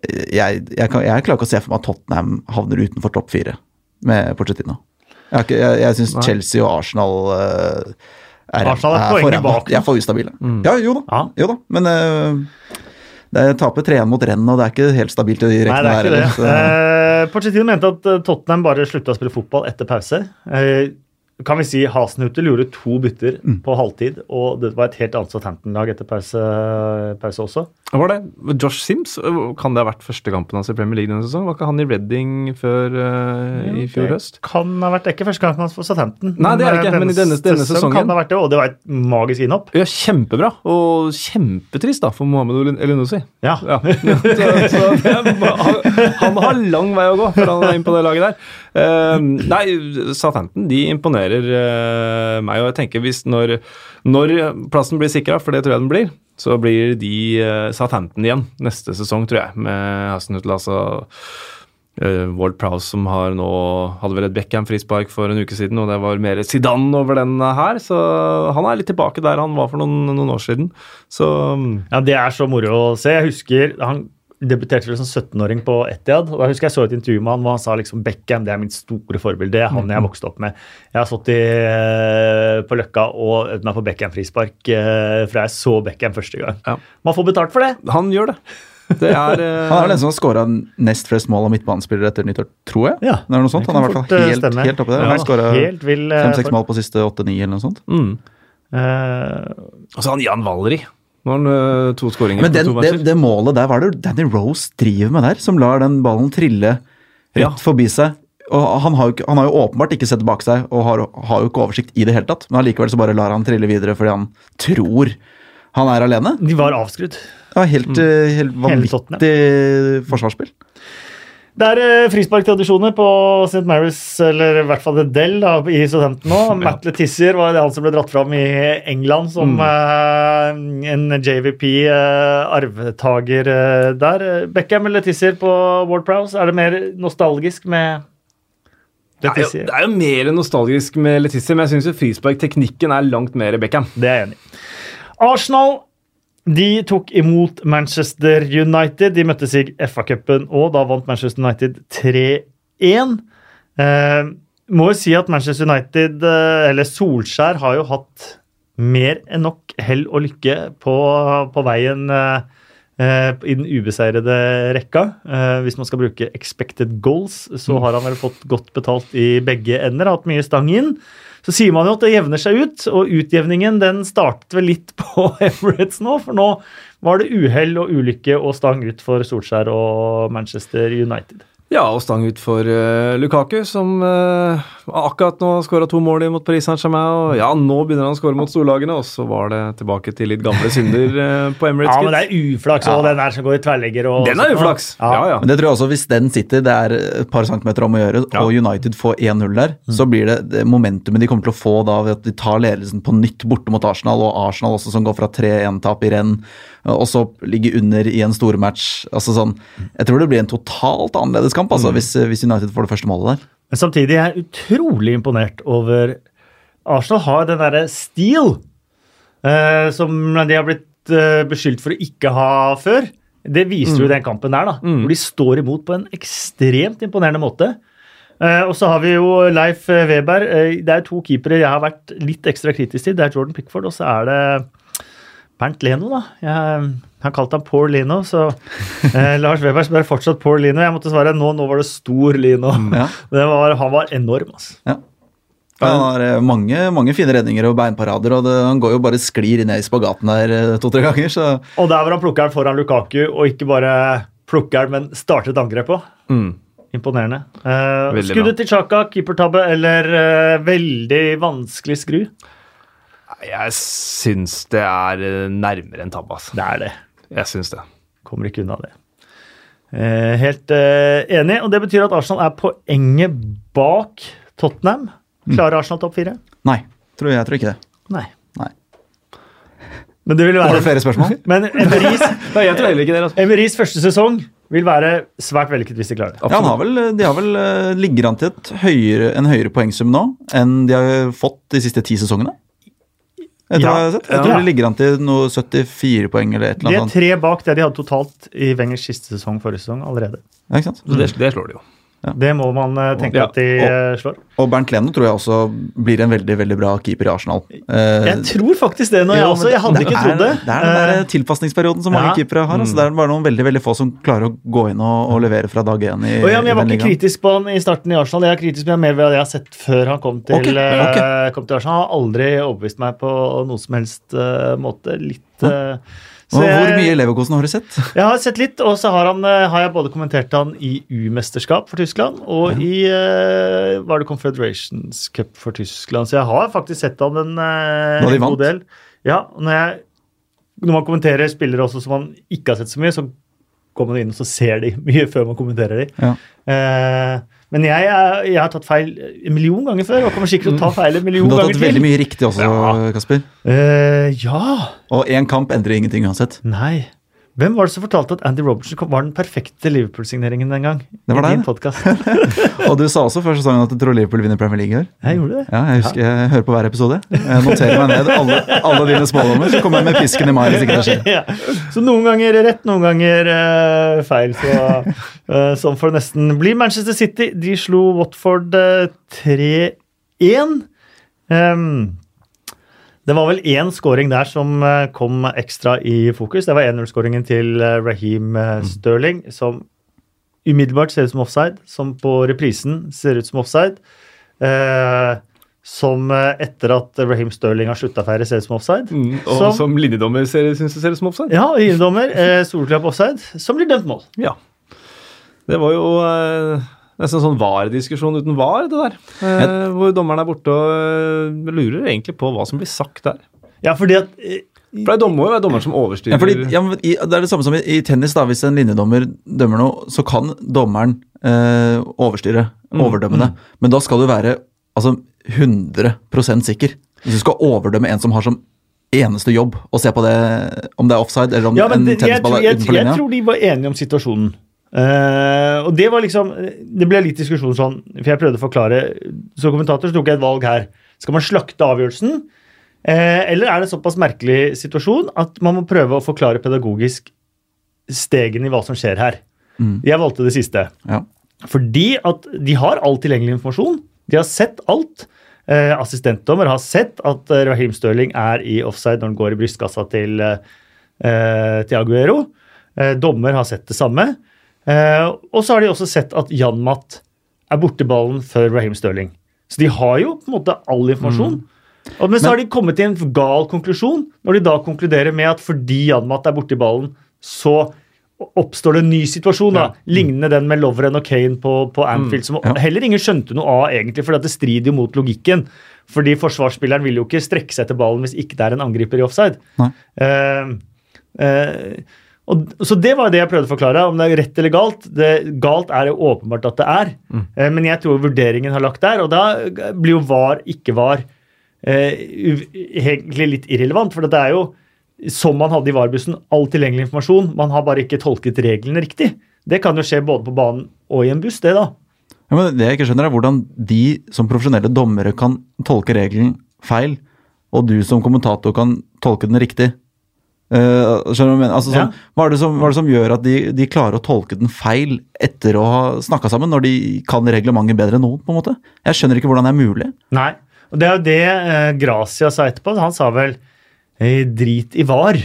jeg, jeg, kan, jeg, klarer ikke å se for meg at Tottenham havner utenfor topp fire med Pochettino. Jeg, jeg, jeg syns Chelsea og Arsenal uh, er, Arsenal er, er for, bak. Er for ustabile. Mm. Ja, jo da. Ja. Jo da. Men uh, det taper 3-1 mot renn, og det er ikke helt stabilt i de rekkene der. Nei, det er ikke det. Uh, Pochettino mente at Tottenham bare slutta å spille fotball etter pause. Uh, kan vi si Hasenhutel gjorde to bytter mm. på halvtid, og det var et helt annet Southampton-lag etter pause, pause, også. Var det Josh Sims? Kan det ha vært første kampen hans i Premier League denne sesongen? Var ikke han i Reading før uh, i fjor høst? Kan ha vært det. Ikke første kampen hans for Southampton. Nei, det er det ikke, men, i denne, denne sesongen kan det ha vært det, Og det var et magisk innhopp. Ja, Kjempebra, og kjempetrist da for Mohammed Elinosi. Ja. ja. så, så, han, han, har lang vei å gå før han er inn på det laget der. Uh, nei, Southampton de imponerer uh, meg, og jeg tenker hvis når, når plassen blir sikra, for det tror jeg den blir, så blir de uh, Southampton igjen neste sesong, tror jeg, med Hasenhutl. Altså uh, Ward Prowse som har nå hadde vel et Beckham-frispark for en uke siden, og det var mer Zidane over den her, så han er litt tilbake der han var for noen, noen år siden. Så Ja, det er så moro å se. Jeg husker han debuterte vel som 17-åring på Etiad. og Jeg husker jeg så et intervju med han hvor han sa liksom Beckham det er mitt store forbilde. Det er han jeg vokste opp med. Jeg har stått i, eh, på Løkka og øvd meg på Beckham-frispark eh, fra jeg så Beckham første gang. Ja. Man får betalt for det. Han gjør det. det er, uh... Han er den som har skåra nest flest mål av midtbanespillere etter nyttår, tror jeg. Ja, det er noe sånt. Han er i hvert fall helt, helt oppe der. Han har skåra fem-seks mål på siste åtte-ni eller noe sånt. Mm. Uh, altså han Jan Valeri nå har han uh, to skåringer Men den, to det, det, målet der, hva er det Danny Rose driver med der? Som lar den ballen trille rett ja. forbi seg. Og han har, jo, han har, jo, åpenbart ikke sett bak seg og har, har, jo ikke oversikt i det hele tatt. Men allikevel så bare lar han trille videre fordi han tror han er alene. De var avskrudd. Ja, helt, mm. Eh, helt vanvittig forsvarsspill. Det er uh, frisparktradisjoner på St. Mary's, eller i hvert fall Del da, i studenten nå. Matt Letizier var det han som ble dratt fram i England som mm. uh, en JVP-arvtaker uh, der. Beckham eller Letizier på Ward Prowse, er det mer nostalgisk med Letizier? Det er, jo, det er jo mer nostalgisk med Letizier, men jeg syns frisparkteknikken er langt mer Beckham. Det er jeg enig i. Arsenal de tok imot Manchester United. De møttes i FA-cupen, og da vant Manchester United 3-1. Eh, må jo si at Manchester United, eh, eller Solskjær, har jo hatt mer enn nok hell og lykke på, på veien eh, eh i den ubeseirede rekka. Eh, hvis man skal bruke expected goals, så har han vel fått godt betalt i begge ender. Hatt mye stang inn. Så sier man jo at det jevner seg ut, og utjevningen den startet vel litt på Emirates nå. For nå var det uhell og ulykke og stang ut for Solskjær og Manchester United. Ja, og stang ut for uh, Lukaku, som uh, akkurat nå skåra to mål mot Paris Saint-Germain, og ja, nå begynner han å skåre mot storlagene, og så var det tilbake til litt gamle synder uh, på Emirates. Ja, men det er uflaks òg, ja. den der som går i tverrligger Og den er uflaks! Ja. ja, ja. Men det tror jeg også, hvis den sitter, det er et par centimeter om å gjøre, og United får 1-0 der, mm. så blir det, det momentumet de kommer til å få da ved at de tar ledelsen på nytt borte mot Arsenal, og Arsenal også som går fra 3-1-tap i renn, og så ligge under i en stormatch. Altså sånn, jeg tror det blir en totalt annerledes kamp altså, mm. hvis, hvis United får det første målet der. Men samtidig er jeg utrolig imponert over Arsenal har den derre stil eh, som de har blitt eh, beskyldt for å ikke ha før. Det viser mm. jo den kampen der, da, mm. hvor de står imot på en ekstremt imponerende måte. Eh, og så har vi jo Leif Weber. Eh, det er to keepere jeg har vært litt ekstra kritisk til. Det er Jordan Pickford, og så er det Bernt Leno, da. Jeg har kalt ham Poor Lino, så eh, Lars Weber spør fortsatt Poor Lino. Jeg måtte svare nå, nå var det stor Lino. Ja. Det Var, han var enorm, altså. Ja. Han har eh, mange, mange, fine redninger og beinparader, og det, han går jo bare sklir ned i spagaten der eh, to-tre ganger. Så. Og der hvor han plukker den foran Lukaku, og ikke bare plukker den, men starter et angrep på. Mm. Imponerende. Uh, skuddet til Chaka, keepertabbe eller uh, veldig vanskelig skru? Jeg syns det er eh, nærmere enn tabbe. Altså. Det er det. Jeg syns det. Kommer ikke unna det. Eh, helt eh, enig. Og det betyr at Arsenal er poenget bak Tottenham. Klarer Arsenal topp fire? Nei, tror jeg, jeg tror ikke det. Nei. Nei. Men det vil være... Har du flere spørsmål? Men Emery's Nei, jeg tror heller ikke det. Altså. Emeries første sesong vil være svært vellykket hvis de klarer det. Ja, har vel, de har vel ligger an til høyere, en høyere poengsum nå enn de har fått de siste ti sesongene. Jeg tror, hva jeg, jeg tror de ligger an til noe 74 poeng eller et eller annet. De er tre bak det de hadde totalt i Wengers siste sesong forrige sesong allerede. Ja, ikke sant? Så det, det slår de jo. Ja. Det må man eh, tenke ja. at de og, eh, slår. Og Bernt Leno tror jeg også blir en veldig veldig bra keeper i Arsenal. Uh, jeg tror faktisk det nå, jeg også. Jeg hadde ikke trodd det. Det er den der tilpasningsperioden som mange ja. keepere har. Altså, det er bare noen veldig veldig få som klarer å gå inn og, og levere fra dag én. Oh, ja, jeg var ikke kritisk på han i starten i Arsenal. Jeg er kritisk på mer ved det jeg har sett før han kom til, okay. Okay. kom til Arsenal. Han har aldri overbevist meg på noen som helst uh, måte. Litt uh, jeg, Hvor mye Leverkosen har du sett? Jeg har sett litt, og så har, han, eh, har jeg både kommentert han i U-mesterskap for Tyskland og ja. i uh, var det Confederations Cup for Tyskland. Så jeg har faktisk sett han en, uh, en god del. Ja, når, jeg, når man kommenterer spillere også som man ikke har sett så mye, så går man inn og så ser de mye før man kommenterer de. Ja. Uh, men jeg, jeg, har tatt feil en million ganger før, og kommer sikkert til å ta feil en million ganger til. Du har tatt veldig mye riktig også, ja. Kasper. Uh, ja. Og én kamp endrer ingenting uansett. Nei. Hvem var det som fortalte at Andy Robertson var den perfekte Liverpool-signeringen den gang? Det var i din og du sa også før sesongen at du tror Liverpool vinner Premier League i år. Jeg gjorde det. Ja, Jeg husker, jeg hører på hver episode. Jeg noterer meg ned alle, alle dine smådommer, så kommer jeg med pisken i mai hvis ikke det skjer. Ja. Så noen ganger rett, noen ganger uh, feil. Så, uh, sånn får det nesten bli. Manchester City de slo Watford uh, eh, 3-1. Um, det var vel én scoring der som eh, kom ekstra i fokus. Det var 1-0-skåringen til eh, Raheem eh, mm. Sterling, som umiddelbart ser ut som offside. Som på reprisen ser ut som offside. Eh, som etter at Raheem Sterling har slutta feire, ser ut som offside. Mm, og som, som linjedommer syns det ser ut som offside? Ja, linjedommer. Eh, Solklapp offside, som blir dømt mål. Ja. Det var jo eh Nesten sånn VAR-diskusjon uten VAR, det der. Eh, hvor dommeren er borte og uh, lurer egentlig på hva som blir sagt der. Ja, fordi at... Uh, for Det er dommer, det er dommeren som overstyrer. Ja, fordi, ja, i, Det er det samme som i, i, tennis. da, Hvis en linjedommer dømmer noe, så kan dommeren uh, overstyre. Mm, overdømme det. Mm. Men da skal du være altså, 100 sikker. Hvis du skal overdømme en som har som eneste jobb å se på det, om det er offside eller om ja, en tennisball er utenfor linja. Jeg tror de var enige om situasjonen. Uh, og det var liksom Det ble litt diskusjon sånn, for jeg prøvde å forklare. Som kommentator så tok jeg et valg her. Skal man slakte avgjørelsen? Uh, eller er det en såpass merkelig situasjon at man må prøve å forklare pedagogisk stegene i hva som skjer her? Mm. Jeg valgte det siste. Ja. Fordi at de har all tilgjengelig informasjon. De har sett alt. Uh, assistentdommer har sett at Rahim Stirling er i offside når han går i brystkassa til, til Aguero. dommer har sett det samme. Eh, og så har de også sett at Jan Matt er borte ballen før Raheem Stirling. Så de har jo på en måte all informasjon. Mm. Og, men så men, har de kommet til en gal konklusjon når de da konkluderer med at fordi Jan Matt er borte ballen, så oppstår det en ny situasjon, da, ja. lignende den med Lovren og Kane på, på Anfield, mm. som ja. heller ingen skjønte noe av, egentlig, for det strider jo mot logikken. Fordi forsvarsspilleren vil jo ikke strekke seg til ballen hvis ikke det er en angriper i offside. Uh, uh, og, så Det var det jeg prøvde å forklare. Om det er rett eller galt. Det, galt er jo åpenbart at det er, mm. Eh, men jeg tror vurderingen har lagt der. Og da blir jo var, ikke var, egentlig litt irrelevant. For det er jo som man hadde i VAR-bussen, all tilgjengelig informasjon. Man har bare ikke tolket reglene riktig. Det kan jo skje både på banen og i en buss, det, da. Ja, men det jeg ikke skjønner, er hvordan de som profesjonelle dommere kan tolke regelen feil, og du som kommentator kan tolke den riktig. Uh, skjønner du hva jeg mener? Altså, sånn, ja. hva, er som, hva, er det som, gjør at de, de, klarer å tolke den feil etter å ha snakka sammen, når de kan reglementet bedre enn noen? på en måte? Jeg skjønner ikke hvordan det er mulig. Nei, og det er jo det uh, Gracia sa etterpå. Han sa vel Eh, drit i var.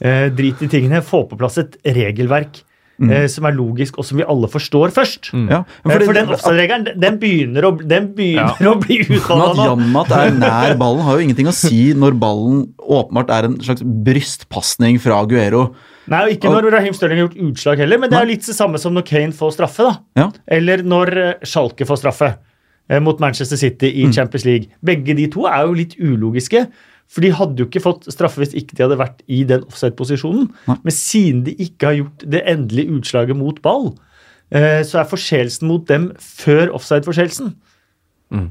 Eh, drit i tingene. Få på plass et regelverk. Mm. Eh, som er logisk, og som vi alle forstår først. Mm. Ja, for, for den offside-regelen den begynner, å, den begynner ja. å bli utvanna nå. At Janmat er nær ballen, har jo ingenting å si når ballen åpenbart er en slags brystpasning fra Guero. Nei, og Ikke når Raheem Stirling har gjort utslag heller, men det er litt det samme som når Kane får straffe. da. Ja. Eller når Schalke får straffe mot Manchester City i mm. Champions League. Begge de to er jo litt ulogiske. For de hadde jo ikke fått straffe hvis ikke de hadde vært i den offside-posisjonen. Men siden de ikke har gjort det endelige utslaget mot ball, eh, så er forseelsen mot dem før offside-forseelsen. Mm.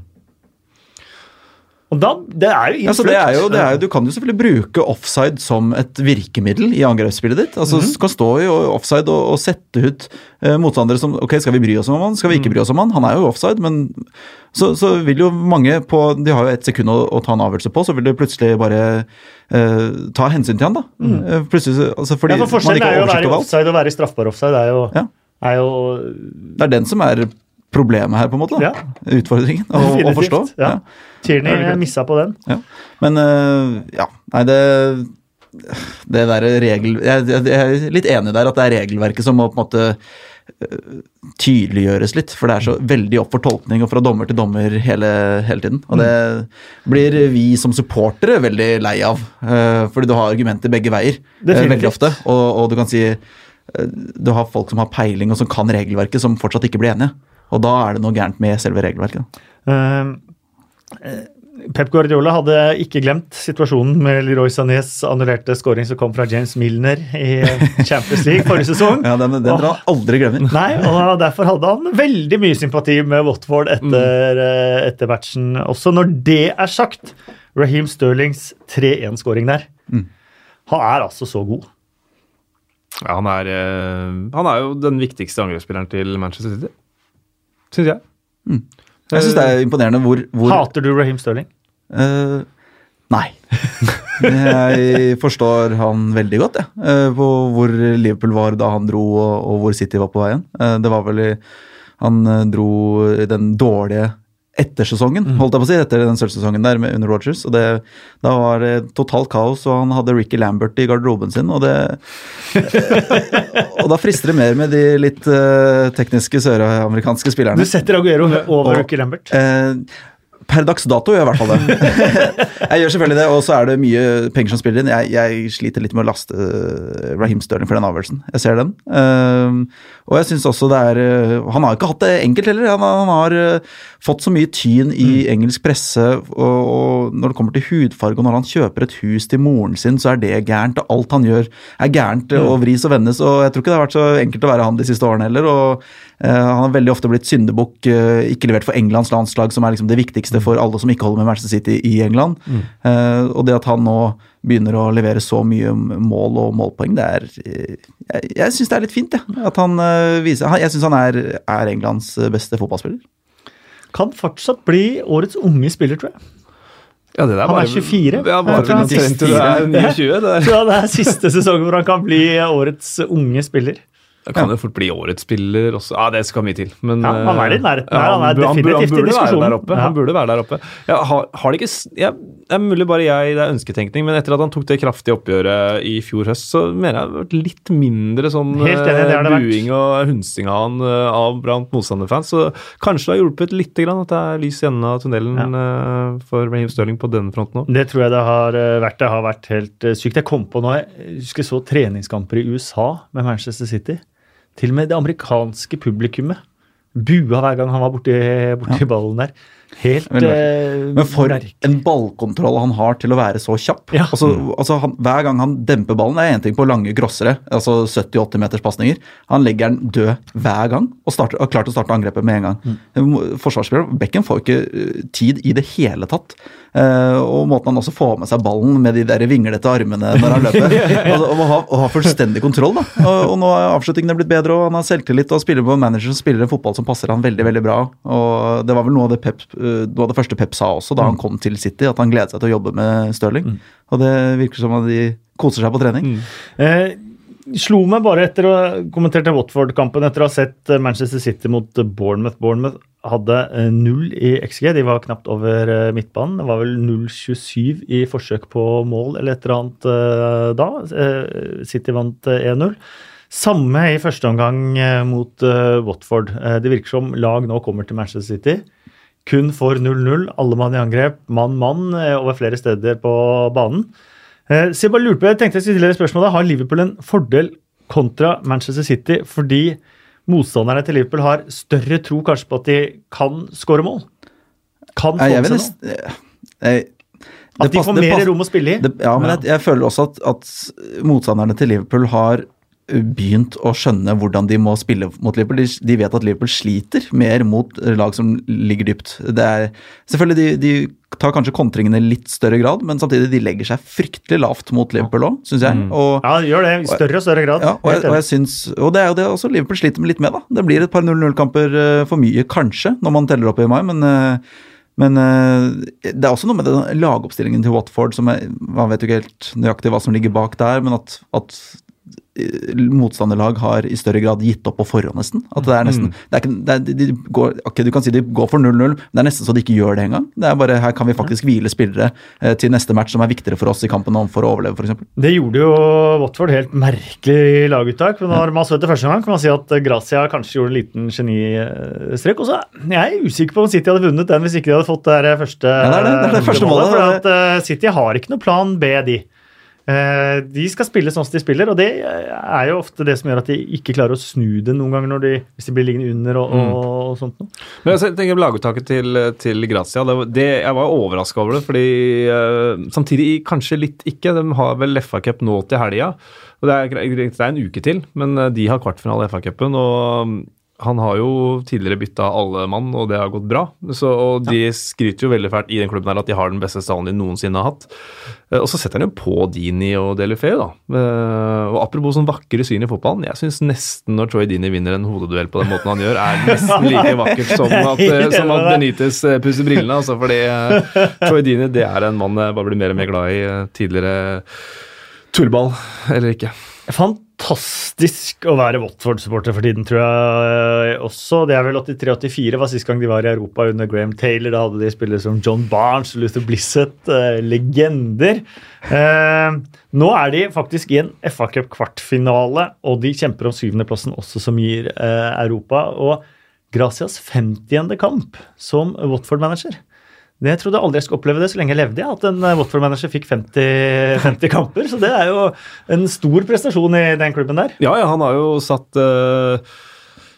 Og da, Det er jo innflytt. Ja, det det er du kan jo selvfølgelig bruke offside som et virkemiddel i angrepsspillet ditt. Altså mm. Skal stå i offside og, og sette ut uh, motstandere som Ok, skal vi bry oss om han? Skal vi ikke mm. bry oss om han? Han er jo offside, men så, så vil jo mange på De har jo ett sekund å, å, ta en avgjørelse på, så vil de plutselig bare uh, ta hensyn til han, da. Mm. Plutselig, altså fordi ja, for Forskjellen er jo å være i offside og være i straffbar offside. Det er jo, ja. er jo Det er den som er problemet her, på en måte. Ja. Utfordringen å, å forstå. Ja. Tierney missa på den. Ja. Men uh, ja, nei, det det der regel... Jeg, jeg, er litt enig der at det er regelverket som må på en måte uh, tydeliggjøres litt. For det er så veldig opp for tolkning og fra dommer til dommer hele, hele tiden. Og det blir vi som supportere veldig lei av. Uh, fordi du har argumenter begge veier veldig ofte. Og, og, du kan si du har folk som har peiling og som kan regelverket, som fortsatt ikke blir enige. Og da er det noe gærent med selve regelverket. Uh, Pep Guardiola hadde ikke glemt situasjonen med Leroy Sanés annullerte scoring som kom fra James Milner i Champions League forrige sesong. ja, Den, den drar han aldri glemmer. Nei, og Derfor hadde han veldig mye sympati med Watford etter, mm. etter matchen. Også når det er sagt, Raheem Sterlings 3-1-skåring der mm. Han er altså så god. Ja, han er, han er jo den viktigste angrepsspilleren til Manchester City syns jeg. Mm. Jeg syns det er imponerende hvor, hvor Hater du Raheem Sterling? Uh, nei. jeg forstår han veldig godt, jeg. Ja. Uh, på hvor Liverpool var da han dro, og, hvor City var på veien. Uh, det var vel i Han dro den dårlige etter sesongen, mm. holdt jeg på å si, etter den sølvsesongen der med, under Rogers. og det, Da var det totalt kaos, og han hadde Ricky Lambert i garderoben sin. Og det Og da frister det mer med de litt uh, tekniske søramerikanske spillerne. Du setter Aguero over og, Ricky Lambert? Uh, Per dags dato gjør jeg i hvert fall det. jeg gjør selvfølgelig det, og så er det mye penger som spiller inn. Jeg, jeg sliter litt med å laste uh, Raheem Sterling for den avgjørelsen. Jeg ser den. Uh, og jeg syns også det er uh, Han har ikke hatt det enkelt heller. Han, han har fått så mye tyn i mm. engelsk presse, og, og, når det kommer til hudfarge, og når han kjøper et hus til moren sin, så er det gærent. Og alt han gjør er gærent mm. og vris og vendes. Og jeg tror ikke det har vært så enkelt å være han de siste årene heller. og han har veldig ofte blitt syndebukk, ikke levert for Englands landslag, som er liksom det viktigste viktigste for alle som ikke holder med Manchester City i England. Mm. Uh, og det at han nå begynner å levere så mye mål og målpoeng, det er Jeg, jeg syns det er litt fint, jeg. Ja, at han uh, viser Jeg syns han er, er, Englands beste fotballspiller. Kan fortsatt bli årets unge spiller, tror jeg. Ja, han er 24. Ja, bare til du er 29. Det er. Så det er siste sesongen hvor han kan bli årets unge spiller. Da kan det fort bli årets spiller også. Ja, Det skal mye til. Men, ja, han er i nærheten. Ja, han, er definitivt i diskusjonen. Oppe. Han burde være der oppe. Ja, har, har det ikke jeg, det er mulig bare jeg, det er ønsketenkning, men etter at han tok det kraftige oppgjøret i fjor høst, så mener jeg det har vært litt mindre sånn enig, uh, buing og hunsing av han uh, av blant motstanderfans. Så kanskje det har hjulpet litt grann at det er lys i enden av tunnelen ja. for Raheem Sterling på denne fronten òg. Det tror jeg det har vært. Det har vært helt sykt. Jeg kom på nå, jeg husker så treningskamper i USA med Manchester City. Til og med det amerikanske publikummet bua hver gang han var borti, borti ja. ballen der. Helt eh, men for merke. en ballkontroll han har til å være så kjapp. Ja. Altså, altså han, hver gang han demper ballen, det er én ting på lange grossere, altså 70-80 meters pasninger. Han legger den død hver gang og starter, har klart å starte angrepet med en gang. Mm. Forsvarsspiller Bekken får ikke eh, tid i det hele tatt. Uh, og måten han også får med seg ballen med de der vinglete armene når han løper. altså, og, ha, og ha fullstendig kontroll. da. Og, og nå er avslutningene blitt bedre, og han har selvtillit og spiller på en manager som spiller en fotball som passer han veldig veldig bra. Og Det var vel noe av det, Pep, noe av det første Pep sa også da mm. han kom til City, at han gledet seg til å jobbe med Stirling. Mm. Og det virker som at de koser seg på trening. Mm. Eh, slo meg bare etter å ha kommentert Watford-kampen etter å ha sett Manchester City mot Bournemouth. Bournemouth hadde eh, null i XG. De var knapt over eh, midtbanen. Det var vel 0-27 i forsøk på mål eller et eller annet eh, da. City vant 1-0. Samme i første omgang mot Watford. Det virker som lag nå kommer til Manchester City. Kun for 0-0. Alle mann i angrep, mann-mann over flere steder på banen. Så jeg bare lurte på, jeg tenkte jeg skulle stille deg spørsmålet. Har Liverpool en fordel kontra Manchester City fordi motstanderne til Liverpool har større tro kanskje på at de kan skåre mål? Kan få med seg noe? At de får mer rom å spille i? Det, ja, men jeg, jeg, føler også at, at motstanderne til Liverpool har begynt å skjønne hvordan de må spille mot Liverpool. De, de, vet at Liverpool sliter mer mot lag som ligger dypt. Det er, selvfølgelig de, de tar kanskje kontringene i litt større grad, men samtidig de legger seg fryktelig lavt mot Liverpool òg, syns jeg. Mm. Og, ja, de gjør det i større og større grad. Ja, og, jeg, og, jeg synes, og, det er jo det også Liverpool sliter med litt med, da. Det blir et par 0-0-kamper uh, for mye, kanskje, når man teller opp i mai, men uh, men uh, det er også noe med den lagoppstillingen til Watford som er, Man vet jo ikke helt nøyaktig hva som ligger bak der, men at, at motstanderlag har i større grad gitt opp på forhånd, nesten. At det er nesten, mm. det er ikke, det er, de går, ok, Du kan si de går for 0-0, men det er nesten så de ikke gjør det engang. Det er bare her kan vi faktisk hvile spillere eh, til neste match som er viktigere for oss i kampen om for å overleve, f.eks. Det gjorde jo Watford helt merkelig laguttak. men Når man så etter første gang, kan man si at Grazia kanskje gjorde en liten genistrek. Og så jeg er usikker på om City hadde vunnet den hvis ikke de hadde fått det første, ja, det er det, det, er det første målet. For at, uh, City har ikke noe plan B, de. Eh, de skal spille sånn som de spiller, og det er jo ofte det som gjør at de ikke klarer å snu det noen ganger de, hvis de blir liggende under og, og, og sånt noe. Men jeg tenker Laguttaket til, til Grazia, det, det, jeg var overraska over det. fordi uh, Samtidig kanskje litt ikke. De har vel FA-cup nå til helga. Det det er en uke til, men eh, de har kvartfinale i FA-cupen. og han har jo tidligere bytta alle mann, og det har gått bra. Så, og de ja. skryter jo veldig fælt i den klubben her at de har den beste stallen de noensinne har hatt. Eh, og så setter han jo på Dini og Delufeu, da. Eh, og apropos sånn vakre syn i fotballen, jeg syns nesten når Troy Dini vinner en hodeduell på den måten han gjør, er nesten like vakkert som at, eh, som at Benitez pusser brillene. Altså, fordi Troy Dini det er en mann jeg bare blir mer og mer glad i. Tidligere tullball eller ikke. Fantastisk å være Watford-supporter for tiden, tror jeg også. Det er vel 83-84 var sist gang de var i Europa under Graham Taylor. Da hadde de spillere som John Barnes og Luther Blissett. Eh, legender. Eh, nå er de faktisk i en FA Cup-kvartfinale, og de kjemper om syvendeplassen også, som gir eh, Europa. Og Gracias 50. kamp som Watford-manager. Det jeg trodde aldri jeg skulle oppleve det så lenge jeg levde. at en eh, Watford-manager fikk 50, 50, kamper. Så det er jo en stor prestasjon i den klubben der. Ja, ja han har jo satt uh,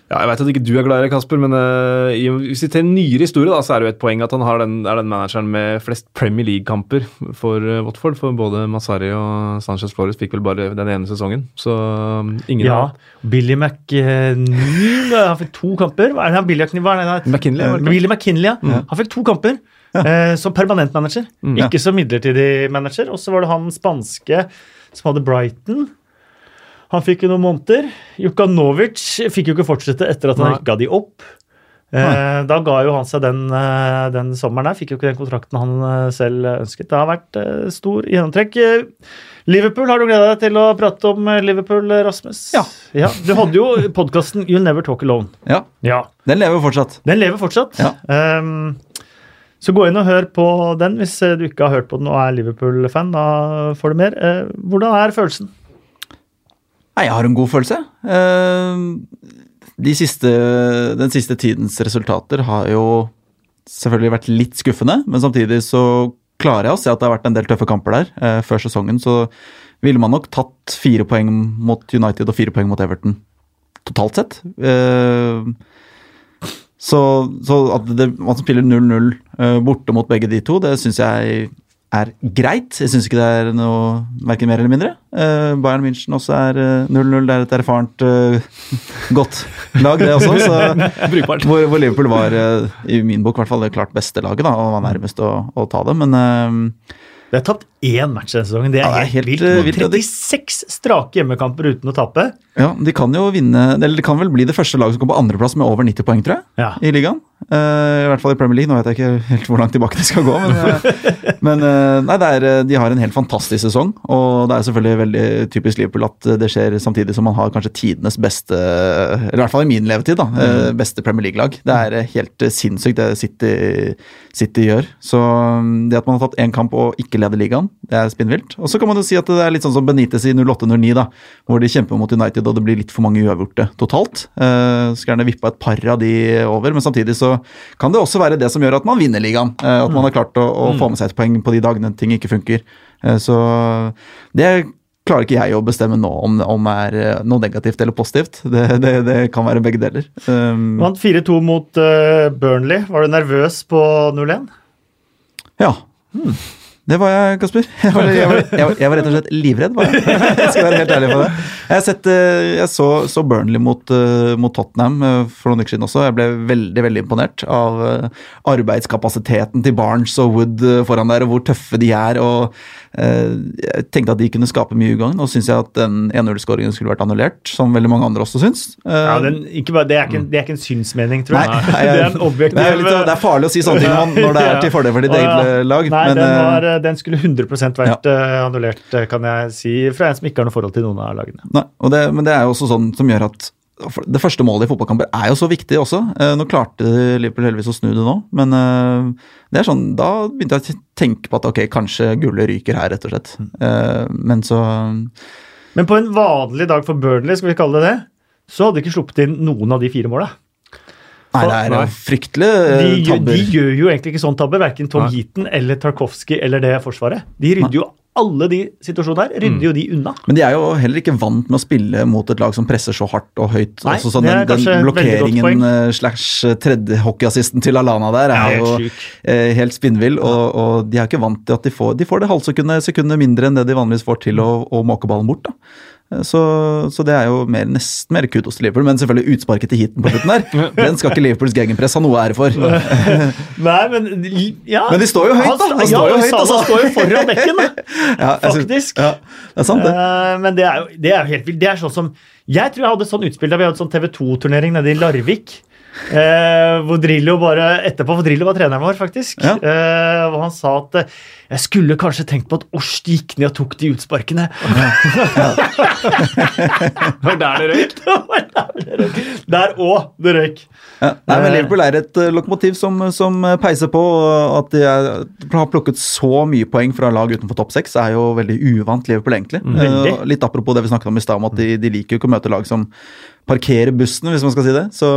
ja, Jeg vet at ikke du er glad i det, Kasper, men uh, hvis vi til en nyere historie, da, så er det jo et poeng at han har den, er den manageren med flest Premier League-kamper for uh, Watford. For både Masari og Sanchez Flores fikk vel bare den ene sesongen. Så um, ingen Ja, Billy McNeil han fikk to kamper. Hva er det Billy McKinley? Billy McKinley, ja. Mm. Han fikk to kamper. Eh, som permanent manager, mm, ja. ikke som midlertidig manager. Og så var det han spanske som hadde Brighton. Han fikk jo noen måneder. Jukanovic fikk jo ikke fortsette etter at han rykka de opp. Eh, da ga jo han seg den, eh, den, sommeren der. Fikk jo ikke den kontrakten han eh, selv ønsket. Det har vært eh, stor gjennomtrekk. Liverpool, har du gleda deg til å prate om Liverpool, Rasmus? Ja. ja du hadde jo podkasten You'll Never Talk Alone. Ja. ja. Den lever fortsatt. Den lever fortsatt. Ja. Um, Så gå inn og hør på den hvis du ikke har hørt på den og er Liverpool-fan. Da får du mer. Hvordan er følelsen? Nei, jeg har en god følelse. De siste, den siste tidens resultater har jo selvfølgelig vært litt skuffende, men samtidig så klarer jeg å se at det har vært en del tøffe kamper der. Før sesongen så ville man nok tatt fire poeng mot United og fire poeng mot Everton totalt sett. Så, så at det, man spiller 0-0 uh, borte mot begge de to, det syns jeg er greit. Jeg syns ikke det er noe verken mer eller mindre. Uh, Bayern München også er 0-0. Uh, det er et erfarent, godt lag, det også. Så, hvor, hvor, Liverpool var, i min bok, i hvert fall det klart beste laget, da, og var nærmest å, å ta det. Men det har tapt én match denne sesongen. Det er, ja, helt, helt vilt. 36 strake hjemmekamper uten å tape. Ja, De kan jo vinne, eller det kan vel bli det første laget som kommer på andreplass med over 90 poeng, tror jeg, ja. i ligaen. Uh, I hvert fall i Premier League. Nå vet jeg ikke helt hvor langt tilbake de skal gå. Men, men uh, nei, er, de har en helt fantastisk sesong. Og det er selvfølgelig veldig typisk Liverpool at det skjer samtidig som man har kanskje tidenes beste, eller i hvert fall i min levetid, da, mm. beste Premier League-lag. Det er helt sinnssykt det City, City, gjør. Så um, det at man har tatt én kamp og ikke leder ligaen, det er spinnvilt. Og så kan man jo si at det er litt sånn som Benitez i 08-09, da, hvor de kjemper mot United og det blir litt for mange uavgjorte totalt. Skulle gjerne vippa et par av de over, men samtidig så kan det også være det som gjør at man vinner ligaen. Eh, at man har klart å, å få med seg et poeng på de dagene ting ikke funker. Eh, så det klarer ikke jeg å bestemme nå om, om det er eh, noe negativt eller positivt. Det, det, det kan være begge deler. Um, Vant 4-2 mot uh, Burnley. Var du nervøs på 0-1? Ja. Hmm. Det var jeg, Kasper. Jeg var, jeg, var, jeg, var, jeg var, rett og slett livredd. Var jeg. jeg skal være helt ærlig på det. Jeg, sett, eh, så, så, Burnley mot, uh, mot, Tottenham uh, for noen uker siden også. Jeg ble veldig veldig imponert av arbeidskapasiteten til Barnes og Wood foran der, og hvor tøffe de er. og Jeg tenkte at de kunne skape mye ugagn. Nå syns jeg at den 1-0-skåringen skulle vært annullert, som veldig mange andre også syns. Ja, den, bare, det, er ikke, det, er ikke, en synsmening, tror jeg. Nei, det er en objektiv det er, litt, det er farlig å si sånne ting når, når det er til fordel for ditt eget lag. Nei, men, den var den skulle 100 vært ja. annullert, eh, kan jeg si, fra en som ikke har noe forhold til noen av lagene. Nei, det, Men det er jo også sånn som gjør at det første målet i fotballkamper er jo så viktig også. Uh, nå klarte Liverpool heldigvis å snu det nå, men uh, det er sånn, da begynte jeg å tenke på at ok, kanskje gullet ryker her, rett og slett. men så Men på en vanlig dag for Burnley, skal vi kalle det det, så hadde de ikke sluppet inn noen av de fire måla. Nei, det er nei. fryktelige de, tabber. De gjør jo egentlig ikke sånn tabber, verken Tom. Heaton eller Tarkovskij eller det forsvaret. De rydder jo alle de situasjonene her rydder mm. jo de unna. Men de er jo heller ikke vant med å spille mot et lag som presser så hardt og høyt. Nei, altså, sånn, den, den blokkeringen eh, slash tredje hockeyassisten til Alana der er jo eh, helt spinnvill. Og, og, de er ikke vant til at de får De får det halvsekundet sekundet mindre enn det de vanligvis får til å, å måke ballen bort. da. Så, så, det er jo mer, nesten mer kudos til Liverpool. Men selvfølgelig utsparket til heaten på slutten der. Den skal ikke Liverpools gegenpress ha noe ære for. Nei, men ja. Men de står jo høyt, da! Han står jo høyt, altså. står jo foran bekken, da. ja, Faktisk. Ja, det er sant, det. Uh, men det er jo det er helt vilt. Det er sånn som Jeg tror jeg hadde sånn utspill da vi hadde sånn TV 2-turnering nede i Larvik. Eh, hvor Drillo bare etterpå, for Drillo var treneren vår, faktisk. Ja. Eh, og han sa at eh, jeg skulle kanskje tenkt på at Årst gikk ned og tok de utsparkene. Ja. det var der det røyk? der òg det røyk. Ja. Nei, men Liverpool er et uh, lokomotiv som, som, peiser på. At de er, har plukket så mye poeng fra lag utenfor topp seks, er jo veldig uvant Liverpool, egentlig. Uh, litt apropos det vi snakket om i stad, om at de, de liker jo ikke å møte lag som parkere bussen, hvis man skal si det. Så,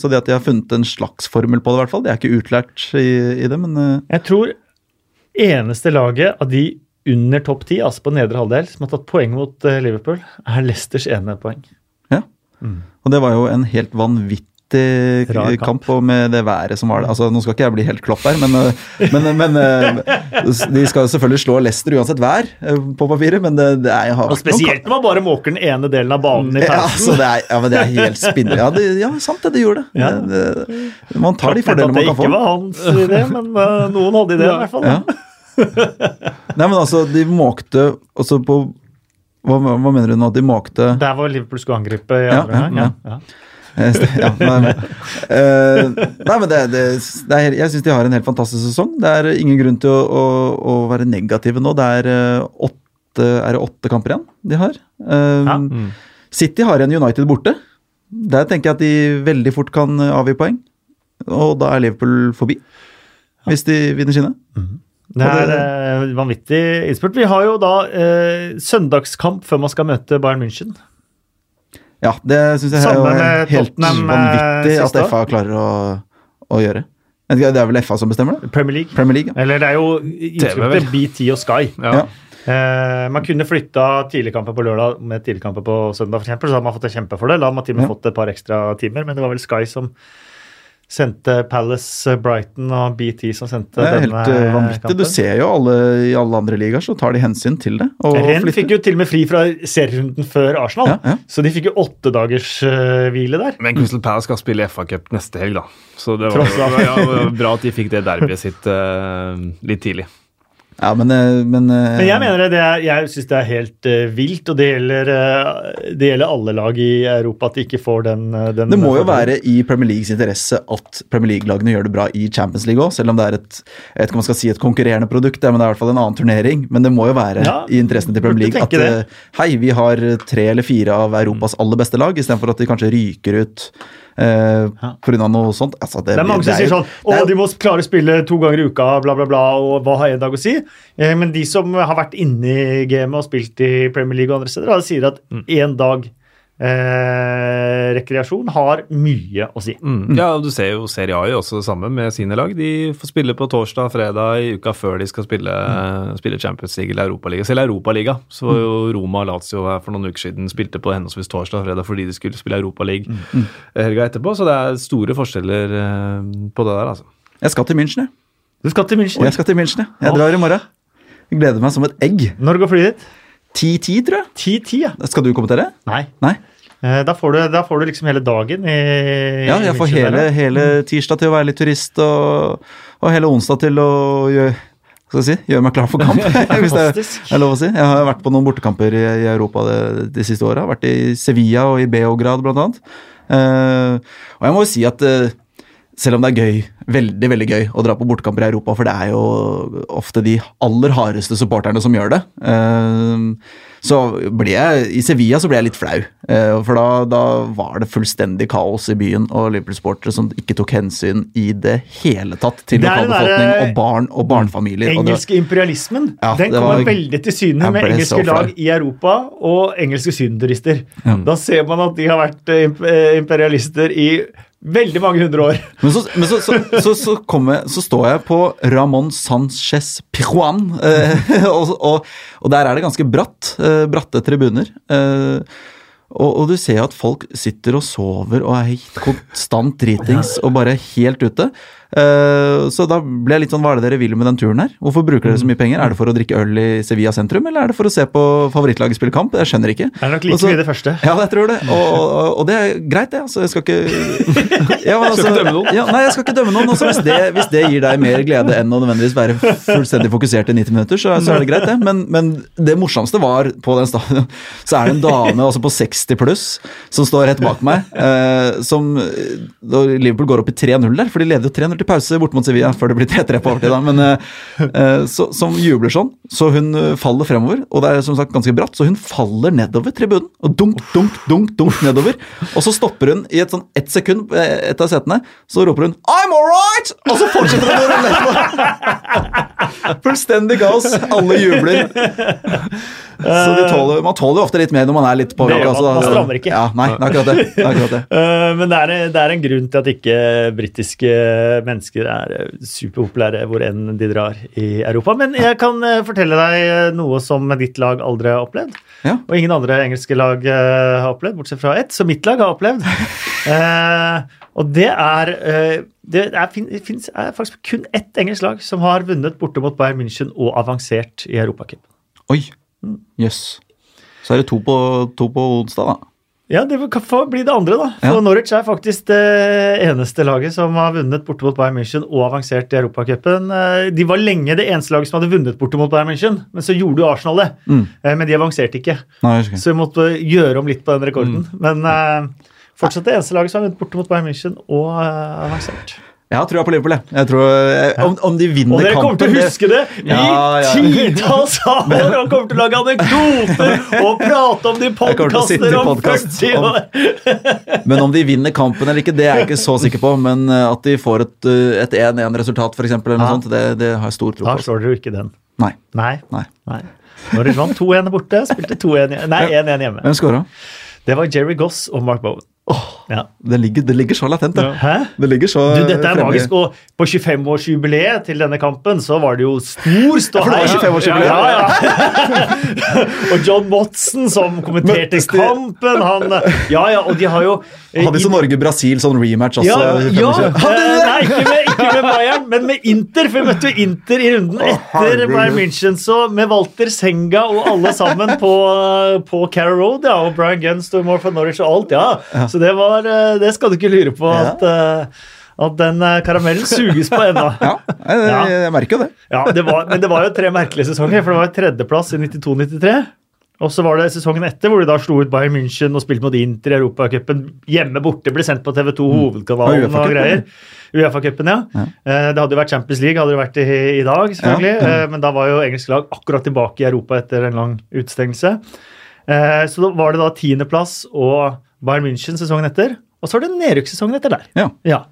så, det at de har funnet en slags formel på det, i hvert fall. det er ikke utlært i, i det, men uh... Jeg tror eneste laget av de under topp ti, altså på nedre halvdel, som har tatt poeng mot uh, Liverpool, er Leicesters ene poeng. Ja, mm. og det var jo en helt vanvittig vanvittig kamp. kamp, og med det været som var der. Altså, nå skal ikke jeg bli helt klopp her, men, eh, men, men, eh, de skal selvfølgelig slå Leicester uansett vær eh, på papiret, men det, det er Og Spesielt når man bare måker den ene delen av banen i pausen. Ja, altså, det er, ja, men det er helt spinnende. Ja, det, ja, sant det, det gjorde det. Ja. det, man tar de fordelene man kan få. Det ikke var hans idé, men uh, noen hadde ideen i hvert fall. Ja. Nei, men altså, de måkte også på hva, hva, mener du nå? De måkte Der hvor Liverpool skulle angripe gang? Ja, ja. Ja, nei, uh, nei, men det, det, det er, jeg syns de har en helt fantastisk sesong. Det er ingen grunn til å, å, å være negative nå. Det er uh, åtte, er det åtte kamper igjen de har. Ja. mm. City har en United borte. Der tenker jeg at de veldig fort kan avgi poeng. Og da er Liverpool forbi. hvis de vinner sine. Mm. Det er eh, vanvittig innspurt. Vi har jo da eh, søndagskamp før man skal møte Bayern München. Ja, det syns jeg er jo helt vanvittig at FA klarer å, å, gjøre. Det er vel FA som bestemmer det? Premier League. Premier League ja. Eller det er jo uttrykket BT og Sky. Ja. ja. Eh, man kunne flytta tidligkamper på lørdag med tidligkamper på søndag, eksempel, så hadde man fått en kjempefordel. Da hadde man til og med fått et par ekstra timer, men det var vel Sky som sendte Palace, Brighton og BT som sendte det er helt uh, vanvittig. Kampen. Du ser jo alle i alle andre ligaer, så tar de hensyn til det. Renn fikk jo til og med fri fra serierunden før Arsenal, ja, ja. så de fikk jo åtte dagers uh, hvile der. Men Crystal Palace skal spille FA Cup neste helg, da. Så det var, ja, bra at de fikk det derbyet sitt uh, litt tidlig. Ja, men, eh, men, eh, men jeg mener det, er, jeg syns det er helt uh, vilt, og det gjelder, det gjelder alle lag i Europa at de ikke får den, den Det må jo være i Premier Leagues interesse at Premier League-lagene gjør det bra i Champions League òg, selv om det er et jeg vet ikke om man skal si et konkurrerende produkt, men det er i hvert fall en annen turnering. Men det må jo være ja, i interessen til Premier League at uh, hei, vi har tre eller fire av Europas aller beste lag, istedenfor at de kanskje ryker ut eh, pga. noe sånt. Altså, det, det, er mange som sier sånn Å, de må klare å spille to ganger i uka, bla, bla, bla, og hva har en dag å si? Eh, men de som har vært inne i gamet og spilt i Premier League og andre steder, sier at én mm. dag eh, rekreasjon har mye å si. Mm. Ja, og du ser jo Serie A også det samme med sine lag. De får spille på torsdag, fredag i uka før de skal spille, mm. spille Champions League eller Europaliga. Selv Europaliga så var jo mm. Roma og Lazio her for noen uker siden spilte på henholdsvis torsdag og fredag fordi de skulle spille Europaliga mm. helga etterpå. Så det er store forskjeller eh, på det der, altså. Jeg skal til München, jeg. Du skal til München? Jeg skal til München, jeg. Jeg drar i morgen. Jeg gleder meg som et egg. Når går flyet ditt? 10-10, tror jeg. 10-10, ja. Skal du kommentere? Nei. Nei? Eh, da får, du, da får, du, liksom hele dagen i Ja, jeg får hele, hele, tirsdag til å være litt turist, og, og hele onsdag til å gjøre, skal jeg si, gjøre meg klar for kamp. hvis det er lov å si. Jeg har vært på noen bortekamper i, i Europa de, de siste åra. Vært i Sevilla og i Beograd, annet. Uh, og jeg må jo si at uh, selv om det er gøy, veldig veldig gøy å dra på bortekamper i Europa, for det er jo ofte de aller hardeste supporterne som gjør det. Uh, så ble jeg I Sevilla så ble jeg litt flau. Eh, for da, da var det fullstendig kaos i byen, og Liverpool-sportere som ikke tok hensyn i det hele tatt til lokalbefolkning og barn og barnefamilier. Engelske imperialismen ja, den kommer var, veldig til syne med engelske lag i Europa og engelske sydenturister. Mm. Da ser man at de har vært eh, eh, imperialister i Veldig mange hundre år. Men så, men så, så, så, så står jeg på Ramón Sánchez Pijuan, eh, og, og, og, der er det ganske bratt. Eh, bratte tribuner. Eh, og, og, du ser at folk sitter og sover og er helt konstant dritings og bare helt ute. Uh, så da ble jeg litt sånn Hva er det dere vil med den turen her? Hvorfor bruker dere så mye penger? Er det for å drikke øl i Sevilla sentrum, eller er det for å se på favorittlaget spille kamp? Jeg skjønner ikke. Det er nok like Også, mye det første. Ja, jeg tror det. Og, og, og det er greit, det. Altså, jeg skal ikke ja, altså, skal ikke dømme noen? Ja, nei, jeg skal ikke dømme noen. Også, hvis, det, hvis, det, gir deg mer glede enn å nødvendigvis være fullstendig fokusert i 90 minutter, så, så er det greit, det. Men, men, det morsomste var på den stadion, så er det en dame altså på 60 pluss som står rett bak meg, eh, som Liverpool går opp i 3-0 der, for de leder jo 3-0 til pause bort mot Sevilla før det blir 3-3 på overtid, men uh, så, som jubler sånn. Så hun faller fremover, og det er som sagt ganske bratt, så hun faller nedover tribunen. Og dunk, dunk, dunk, dunk nedover. Og så stopper hun i et sånn ett sekund, et av setene, så roper hun 'I'm all right!' Og så fortsetter hun å rulle. Fullstendig kaos. Alle jubler. Så tåler, man tåler jo ofte litt mer når man er litt påvirka. Altså, man strammer ikke. Ja, nei, det er akkurat det. det, er akkurat det. Men det er, det er, en grunn til at ikke britiske mennesker er superpopulære hvor enn de drar i Europa. Men jeg kan uh, fortelle deg noe som ditt lag aldri har opplevd. Ja. Og ingen andre engelske lag har opplevd, bortsett fra ett, som mitt lag har opplevd. og det er det er, finnes er faktisk kun ett engelsk lag som har vunnet borte mot Bayern München og avansert i Europacupen. Oi! Jøss. Yes. Så er det to på, to på onsdag, da. Ja, det får bli det andre, da. For ja. Norwich er faktisk det eneste laget som har vunnet borte mot Bayern München og avansert i Europacupen. Eh, de var lenge det eneste laget som hadde vunnet borte mot Bayern München, men så gjorde jo Arsenal det. Mm. Eh, men de avanserte ikke. Nei, så vi måtte gjøre om litt på den rekorden. Mm. Men uh, fortsatt det eneste laget som har vunnet borte mot Bayern München og avansert. Jeg har trua på Liverpool, jeg. jeg tror, eh, om, om, de vinner kampen Og dere kommer til å huske det i ja, ja. titalls år! Og kommer til å lage anekdoter og prate om de podkaster om 40 år! men om de vinner kampen eller ikke, det er jeg ikke så sikker på. Men eh, at de får et 1-1-resultat, f.eks., ja. det, det har jeg stor tro på. Da slår dere jo ikke den. Nei. Nei. Nei. Nei. Norwich vant 2-1 borte, spilte 1 hjemme. Hvem skåra? Det var Jerry Goss og Mark Bowen. Oh, ja. det, ligger, det, ligger, så latent, det. Hæ? det ligger så du, dette er fremme. magisk. Og på 25-årsjubileet til denne kampen så var det jo stor ståhei. Ja, ja, og John Motsen som kommenterte Møttes kampen. Han, ja, ja, og de har jo eh, Hadde så Norge-Brasil sånn rematch også? Ja, ja. nei, ikke med, ikke med Bayern, men med Inter. For vi møtte jo Inter i runden etter Bayern München. Så med Walter Senga og alle sammen på, på Carrow Road, ja, og Brian Gunn, Stormore for Norwich og alt, ja. Så det, var, eh, det skal du ikke lure på at, uh, at den eh, karamellen suges på ennå. Ja, jeg, jeg, merker jo det. Ja, det var, Men det var jo tre merkelige sesonger, for det var tredjeplass i 92-93. Og så var det sesongen etter hvor de da slo ut Bayern München og spilte mot Inter i Europacupen. Hjemme borte, ble sendt på TV2 mm. Hovedkanalen og, og greier. Uefa-cupen, ja. ja. Det hadde jo vært Champions League hadde det vært i, i dag, selvfølgelig. Ja. Mm. Men da var jo engelsk lag akkurat tilbake i Europa etter en lang utestengelse. Så da var det da tiendeplass og Bayern München sesongen etter, og så var det nedrykkssesongen etter der. Ja.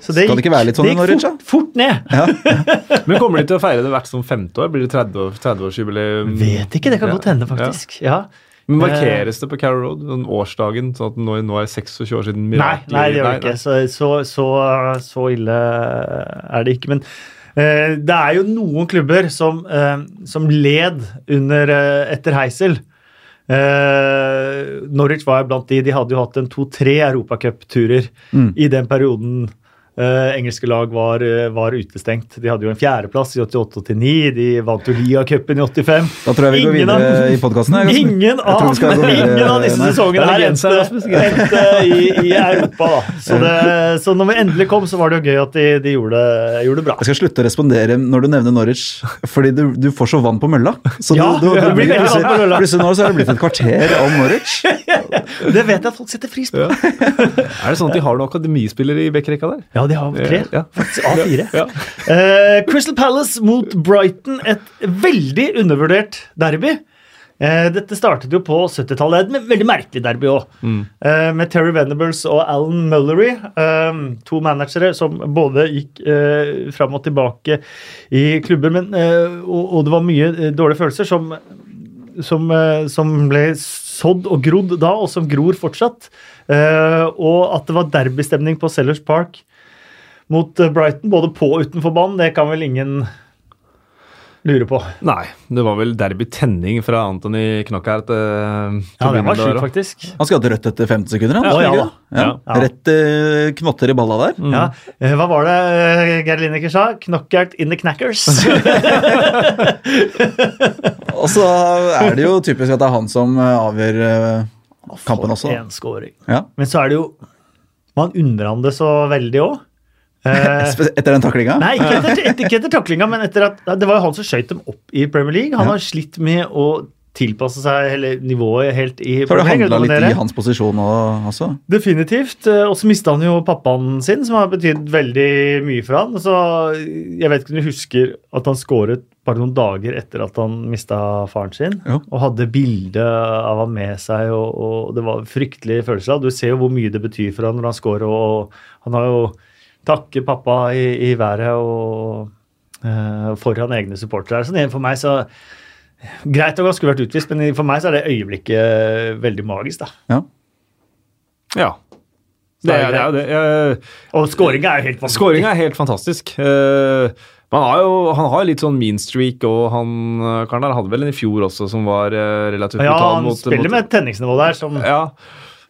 Så det Skal det ikke være litt sånn i Norwich. Fort, fort ned. Ja. Men kommer de til å feire det hvert som femte år? Blir det 30-årsjubileum? 30 Vet ikke, det kan godt hende, faktisk. ja. Men Markeres det på Carrow Road, den årsdagen, sånn at nå, nå er 26 år siden Mirakel? Nei, nei, det gjør det ikke. Så, så, så, så, ille er det ikke. Men uh, det er jo noen klubber som, uh, som led under uh, etter Heisel. Uh, Norwich var blant de. De hadde jo hatt en to-tre europacupturer mm. i den perioden Uh, engelske lag var, uh, var, utestengt. De hadde jo en fjerdeplass i 88-89. De vant jo Liacupen i 85. Da tror jeg vi ingen går videre i podkasten. Ingen, av, ingen av disse sesongene her endte i, i, Europa. Så, det, så, når vi endelig kom, så var det jo gøy at de, de gjorde, det bra. Jeg skal slutte å respondere når du nevner Norwich, fordi du, du får så vann på mølla. Så ja, du, du, du blir Plutselig nå så er det blitt et kvarter om Norwich. det vet jeg at folk setter pris på. Ja. Er det sånn at de har noen akademispillere i bekkerekka der? Ja, ja, de har tre. Ja. Faktisk A4. Ja. Uh, Crystal Palace mot Brighton, et veldig undervurdert derby. Uh, dette startet jo på 70-tallet. Et veldig merkelig derby òg. Mm. Uh, med Terry Venables og Alan Mullery. to managere som både gikk fram og tilbake i klubber. Men, og, og, det var mye dårlige følelser som, som, som ble sådd og grodd da, og som gror fortsatt. og at det var derbystemning på Sellers Park mot eh, Brighton, både på og utenfor banen, det kan vel ingen lure på. Nei, det var vel derby-tenning fra Anthony Knockout. Eh, ja, det var sjukt, faktisk. Han skal ha rødt etter 15 sekunder, han. Ja, ja, ja. ja. Rett eh, knotter i balla der. Mm. Ja. Eh, hva var det eh, Geir Lineker sa? Knockout in the knackers. og så er det jo typisk at det er han som avgjør kampen også. For en scoring. Men så er det jo Man undrer han det så veldig òg. Eh, etter den taklinga? Nei, ikke etter, etter, ikke etter taklinga, men etter at det var jo han som skøyt dem opp i Premier League. Han ja. har slitt med å tilpasse seg hele nivået helt i Så har det handla litt i hans posisjon også? Definitivt. Eh, og så mista han jo pappaen sin, som har betydd veldig mye for han. Så jeg vet ikke om du husker at han skåret bare noen dager etter at han mista faren sin. Jo. Og hadde bilde av ham med seg, og, og det var fryktelige følelser. Du ser jo hvor mye det betyr for han når han scorer, og han har jo takke pappa i, i været og uh, foran egne supportere. Sånn, for meg så Greit å skulle vært utvist, men for meg så er det øyeblikket veldig magisk, da. Ja. ja. Det er, det er det. Jeg, og skåringa er jo helt fantastisk. Skåringa er helt fantastisk. Uh, har jo, han har litt sånn mean streak, og han karen der hadde vel en i fjor også som var uh, relativt brutal. Ja, han spiller mot, med et tenningsnivå der som ja.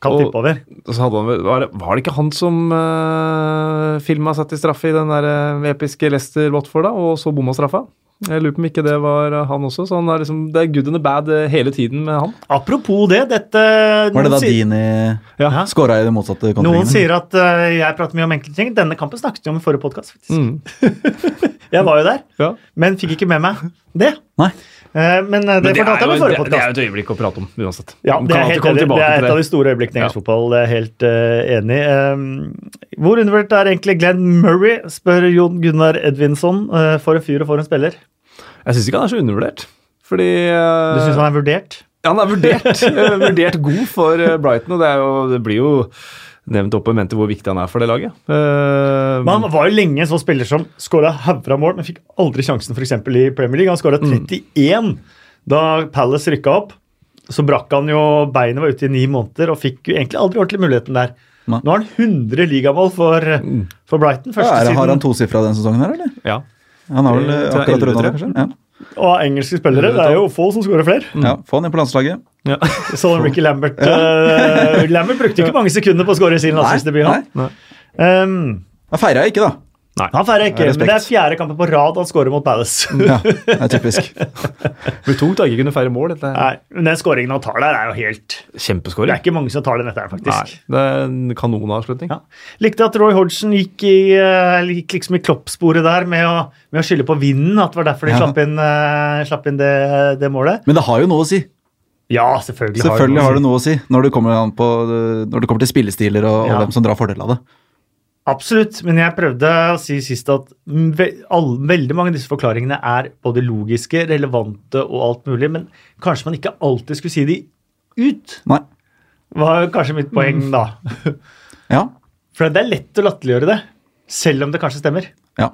Kan tippe over. Han, var, var, det ikke han som uh, eh, filma satt i straffe i den der uh, episke Leicester Watford, da, og så bomma straffa? Jeg lurer på om ikke det var eh, han også. så han er liksom, Det er good and the bad hele tiden med han. Apropos det, dette Var det da Dini ja. skåra i det motsatte kontringen? Noen sier at uh, jeg prater mye om enkelte ting. Denne kampen snakket vi om i forrige podkast, faktisk. Mm. jeg var jo der, ja. men fikk ikke med meg det. Nei. Uh, men det, men det fortalte jeg i forrige podkast. Det er jo et øyeblikk å prate om uansett. Ja, det er, helt, det, det er et av de store øyeblikkene i engelsk ja. fotball. Det er helt uh, enig. Um, hvor undervurdert er egentlig Glenn Murray, spør Jon Gunnar Edvinsson. Uh, for en fyr og for en spiller. Jeg syns ikke han er så undervurdert. Fordi Du syns han er vurdert? Ja, han er vurdert. vurdert god for Brighton, og det, jo, det blir jo nevnt opp og mente hvor viktig han er for det laget. Uh, men Han var jo lenge en sånn spiller som skåra hauger av mål, men fikk aldri sjansen f.eks. i Premier League. Han skåra 31 mm. da Palace rykka opp. Så brakk han jo beinet, var ute i ni måneder og fikk jo egentlig aldri ordentlig muligheten der. Nå har han 100 ligamål for, mm. for Brighton. Ja, det, har han tosifra denne sesongen her, eller? Ja. Han har vel akkurat runda det, kanskje? Ja. Og engelske spillere. Det er jo få som skårer flere. Ja, Få han inn på landslaget. Ja. Så Ricky Lambert uh, Lambert brukte ikke mange sekunder på å skåre sin landslagsdebut. Um, han feira ikke, da. Nei. Han feirer ikke, men det er fjerde kampen på rad han skårer mot Palace. ja, det er typisk. det blir tungt å ikke kunne feire mål. Dette. Nei, men Den skåringen han tar der, er jo helt Kjempeskåring. Det er ikke mange som tar den etter, faktisk. Nei, det er en kanonavslutning. Ja. Likte at Roy Hodgson gikk, i, uh, gikk liksom i kloppsporet der med å, med å, skylde på vinden. At det var derfor de ja. slapp inn, uh, slapp inn det, det, målet. Men det har jo noe å si. Ja, selvfølgelig, selvfølgelig har det noe å si, når det kommer, på, når det kommer til spillestiler og, ja. og hvem som drar fordel av det. Absolutt, men jeg prøvde å si sist at ve all, veldig mange av disse forklaringene er både logiske, relevante og alt mulig, men kanskje man ikke alltid skulle si de ut. Nei. Var kanskje mitt poeng mm. da. ja. For det er lett å latterliggjøre det, selv om det kanskje stemmer. Ja.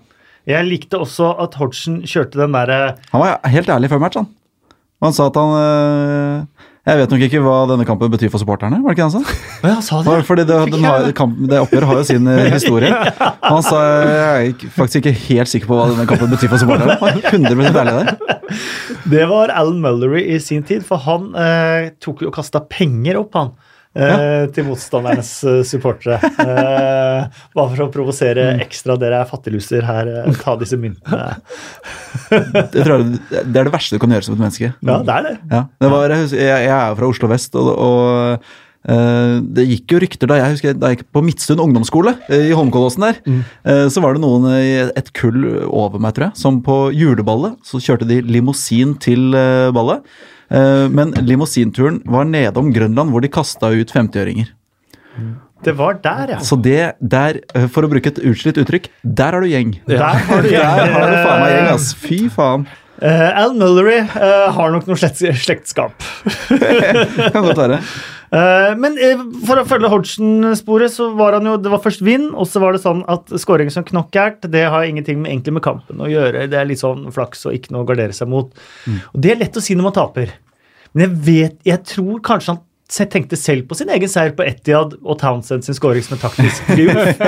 Jeg likte også at Hodgson kjørte den derre Han var helt ærlig før matchen. han. Han sa at han øh jeg vet nok ikke hva denne kampen betyr for supporterne. var det ikke det han sa? Ja, sa det. Fordi det, har, kampen, det oppgjøret har jo sin eh, historie. Han sa jeg er faktisk ikke helt sikker på hva denne kampen betyr for supporterne. Han 100 ærlig der. Det var Alan Mullery i sin tid, for han eh, tok jo og kasta penger opp, han eh, til motstandernes eh, supportere. Eh, bare for å provosere mm. ekstra. Dere er fattigluser her, eh, ta disse myntene. det, det er det verste du kan gjøre som et menneske. Ja, det er det. Ja, det var, jeg, jeg, er fra Oslo vest, og, og Uh, det gikk jo rykter da jeg husker da jeg gikk på Midtstund ungdomsskole uh, i Holmenkollåsen der. Mm. Uh, så var det noen i et kull over meg, tror jeg, som på juleballet så kjørte de limousin til ballet. Eh, men limousinturen var nedom Grønland, hvor de kasta ut 50-øringer. Det var der, ja. Så det der, eh, for å bruke et utslitt uttrykk, der har du gjeng. Ja. Der har du, gjeng. der har du faen meg gjeng, ass. Fy faen. Uh, Al Mullery uh, har nok noe slektskap. kan godt være. Uh, men for å følge Hodgson-sporet, så var han jo Det var først vind, og så var det sånn at skåring som knockert, det har ingenting med, egentlig med kampen å gjøre. Det er litt sånn flaks og ikke noe å gardere seg mot. Mm. Og det er lett å si når man taper. Men jeg vet, jeg tror kanskje han tenkte selv på sin egen seier på Etiad og Townsend sin scoring som en taktisk triumf.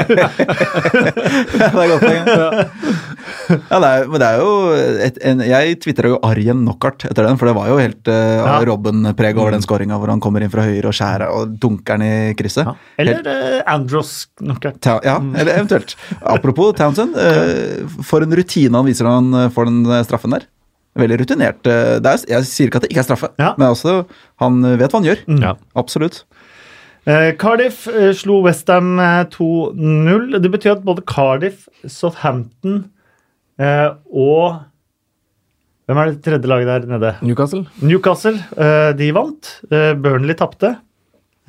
det er godt poeng. Ja. ja, det er, men det er jo et, en, Jeg tvitra jo Arjen Knockart etter den, for det var jo helt uh, ja. Robben-preg over den scoringa hvor han kommer inn fra høyre og skjærer og dunker den i krysset. Ja. Eller helt, uh, Andros Knockart. Ja, mm. eller eventuelt. Apropos Townsend, uh, for en rutine han viser når han får den straffen der. Veldig rutinert. Eh, er, jeg sier ikke at det ikke er straffe, ja. men også, han vet hva han gjør. Mm. Ja. Absolutt. Eh, Cardiff eh, slo Westham 2-0. Det betyr at både Cardiff, Southampton eh, og Hvem er det tredje laget der nede? Newcastle. Newcastle, eh, De vant. Eh, Burnley tapte.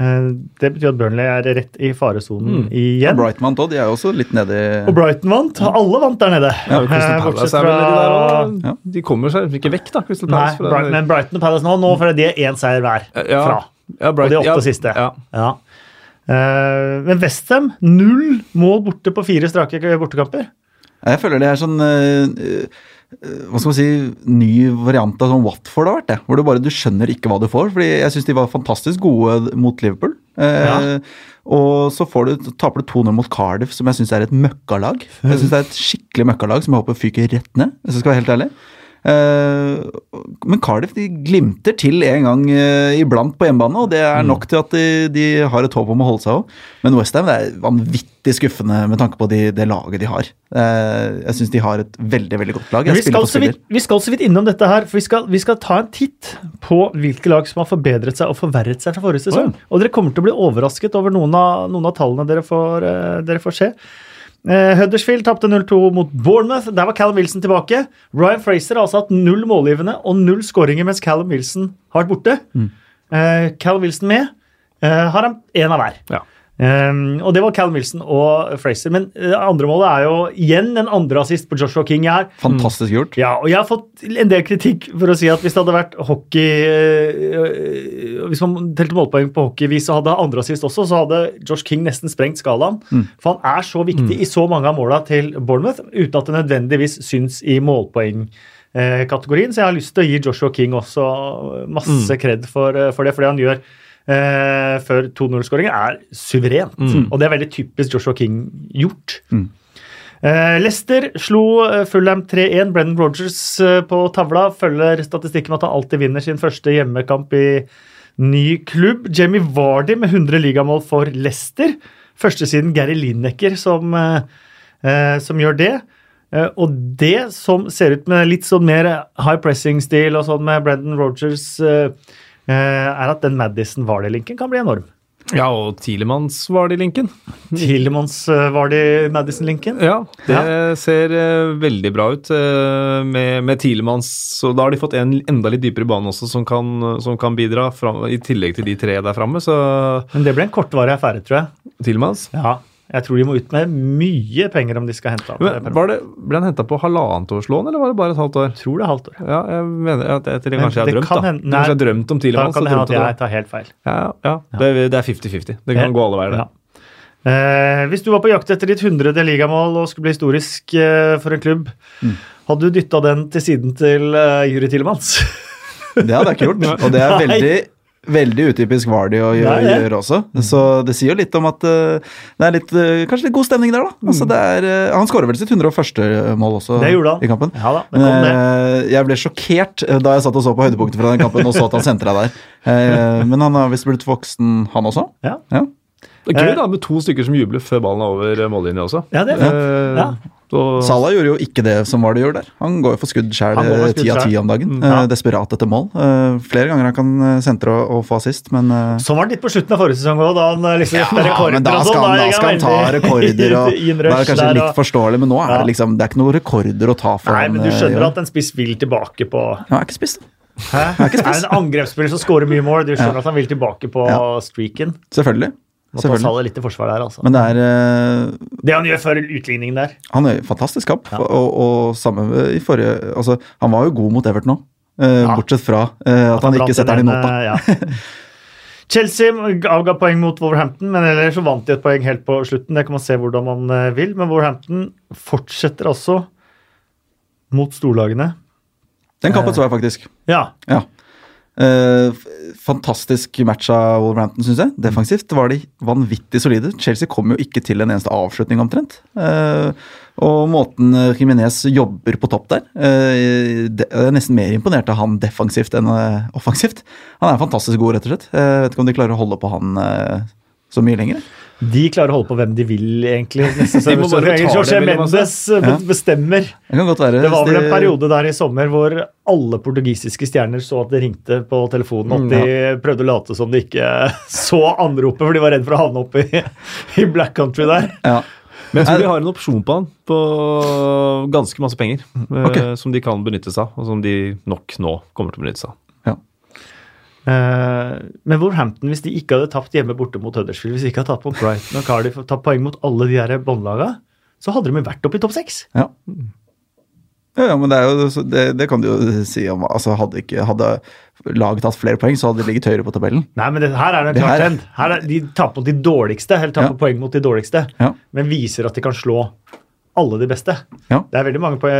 Eh, det betyr at Burnley er rett i faresonen mm. igjen. Og Brighton vant òg, de er jo også litt nede i Og Brighton vant. Alle vant der nede. Ja, eh, Bortsett fra de, ja. de kommer seg ikke vekk, da. Crystal Palace. Nei, Brighton, men Brighton og Palace nå, nå for de er én seier hver ja. fra. Ja, og de åtte siste. Ja. Uh, men Westham null mål borte på fire strake bortekamper. Jeg føler det er sånn uh, hva skal man si, ny variant av sånn Watford har vært. det, Hvor du bare du skjønner ikke hva du får. fordi Jeg syns de var fantastisk gode mot Liverpool. Eh, ja. og så får du, taper du 2-0 mot Cardiff, som jeg syns er et møkkalag. Jeg synes det er et skikkelig møkkalag som jeg håper fyker rett ned. hvis jeg skal være helt ærlig. Eh, men Cardiff de glimter til en gang eh, iblant på hjemmebane, og det er mm. nok til at de, de har et håp om å holde seg òg. Men Westham er vanvittig skuffende med tanke på de, det laget de har. Eh, jeg syns de har et veldig veldig godt lag. Vi skal, vidt, vi, skal så vidt innom dette her, for vi skal, vi skal, ta en titt på hvilke lag som har forbedret seg og forverret seg fra forrige sesong. Og dere kommer til å bli overrasket over noen av, noen av tallene dere får, dere får se. Uh, Huddersfield tapte 0-2 mot Bournemouth. Der var Callum Wilson tilbake. Ryan Fraser har altså hatt null målgivende og null skåringer mens Callum Wilson har vært borte. Mm. Uh, Callum Wilson med. Uh, har han én av hver. Ja. Um, og det var Callum Wilson og Fraser. Men uh, andre målet er jo igjen en andre assist på Joshua King her. Fantastisk gjort. Ja, og jeg har fått en del kritikk for å si at hvis det hadde vært hockey uh, Hvis man telte målpoeng på hockeyvis og hadde andre assist også, så hadde Josh King nesten sprengt skalaen. Mm. For han er så viktig mm. i så mange av måla til Bournemouth uten at det nødvendigvis syns i målpoeng kategorien, så jeg har lyst til å gi Joshua King også masse mm. kred for, for det, fordi han gjør eh, før 2-0-skåringen er suverent. Mm. Og det er veldig typisk Joshua King gjort. Mm. Eh, Leicester slo eh, Fulham 3-1. Brennan Rogers eh, på tavla følger statistikken med at han alltid vinner sin første hjemmekamp i ny klubb. Jamie Vardy med 100 ligamål for Leicester. Første siden Gary Lineker som, eh, som gjør det. Og det som ser ut med litt sånn mer high pressing-stil og sånn med Brendan Rogers Eh, er at den Madison Vardy-linken kan bli enorm. Ja, og Tilemans Vardy-linken. Tilemanns eh, Vardy-Madison-linken? Ja, det ja. ser uh, veldig bra ut uh, med, med Tilemanns. Så da har de fått en enda litt dypere bane også som kan, som kan bidra, fram, i tillegg til de tre der framme. Men det ble en kortvarig affære, tror jeg. Tilemanns? Ja. Jeg tror de må ut med mye penger om de skal hente ham. Var det, ble han henta på halvannet års lån, eller var det bare et halvt år? Jeg tror det er halvt år. Ja, jeg mener at jeg, jeg, jeg kanskje jeg har drømt, da. Hende, nei, kanskje jeg har drømt om tidligere. Da kan det hende at jeg tar helt feil. Ja, ja. Det, det er 50-50. Det kan gå alle veier, det. Ja. Eh, hvis du var på jakt etter ditt hundrede ligamål og skulle bli historisk eh, for en klubb, mm. hadde du dytta den til siden til eh, Juri Tilemans? det hadde jeg ikke gjort, og det er veldig Veldig utypisk Vardy å gjøre, gjøre også. Mm. Så det sier jo litt om at uh, det er litt, uh, kanskje litt god stemning der, da. Altså, mm. er, uh, han skårer vel sitt 101. mål også det gjorde han. i kampen. Ja da, det kom det. jeg ble sjokkert da jeg satt og så på høydepunktet fra den kampen og så at han sentra der. men han har visst blitt voksen, han også. Ja. ja. Det er gøy da, med to stykker som jubler før ballen er over mållinja også. Ja, det er sant. Ja. Og... Salah gjorde jo ikke det som var det gjør der. Han går jo for skudd sjæl ti av ti om dagen. Mm, ja. desperat etter mål. Flere ganger han kan eh, sentre og, og få assist, men. Sånn var det litt på slutten av forrige sesong òg, da han liksom ja, rekorder men da skal, sånn, han, da skal han ta rekorder. og da er det kanskje litt forståelig, men nå er det liksom Det er ikke noen rekorder å ta for Nei, men du skjønner at en spiss vil tilbake på Han er ikke spiss, da. Hæ? Er, er en angrepsspiller som scorer mye mål. Du skjønner ja. at han vil tilbake på ja. streaken. Selvfølgelig. Må ta Salah litt i forsvar der, altså. Men det er uh, Det han gjør før utligningen der. Han er fantastisk kamp, ja. og, og samme i forrige Altså, han var jo god mot Everton òg, uh, ja. bortsett fra uh, at, at, han, ikke setter den i nota. Ja. Chelsea avga poeng mot Wolverhampton, men ellers så vant de et poeng helt på slutten. Det kan man se hvordan man vil, men Wolverhampton fortsetter altså mot storlagene. Den kampen så jeg faktisk. Ja. ja. Fantastisk match av Wolverhampton, syns jeg. Defensivt var de vanvittig solide. Chelsea kom jo ikke til en eneste avslutning, omtrent. Uh, og måten Jiminez jobber på topp der det, Jeg er nesten mer imponert av han defensivt enn offensivt. Han er fantastisk god, rett og slett. Jeg vet ikke om de klarer å holde på han så mye lenger. De klarer å holde på hvem de vil, egentlig. de må bare Jorge Mendes ja. bestemmer. Det kan godt være. Det var vel en periode der i sommer hvor alle portugisiske stjerner så at det ringte på telefonen, at mm, de prøvde å late som de ikke så anropet, for de var redd for å havne opp i, i black country der. Ja. Men jeg tror de har en opsjon på han på ganske masse penger. Okay. Eh, som de kan benytte seg av, og som de nok nå kommer til å benytte seg av. Uh, men Wolverhampton, hvis de ikke hadde tapt hjemme borte mot Huddersfield, hvis de ikke hadde tatt på Brighton og Cardiff og tatt poeng mot alle de der båndlaga, så hadde de vært oppe i topp seks. Ja. ja. men det, er jo, det, det, kan du jo si om altså Hadde, ikke, hadde laget tatt flere poeng, så hadde de ligget høyere på tabellen. Nei, men det, her er det en klar trend. Her er, de taper mot de dårligste, eller taper ja. poeng mot de dårligste, ja. men viser at de kan slå alle de beste. Ja. Det er veldig mange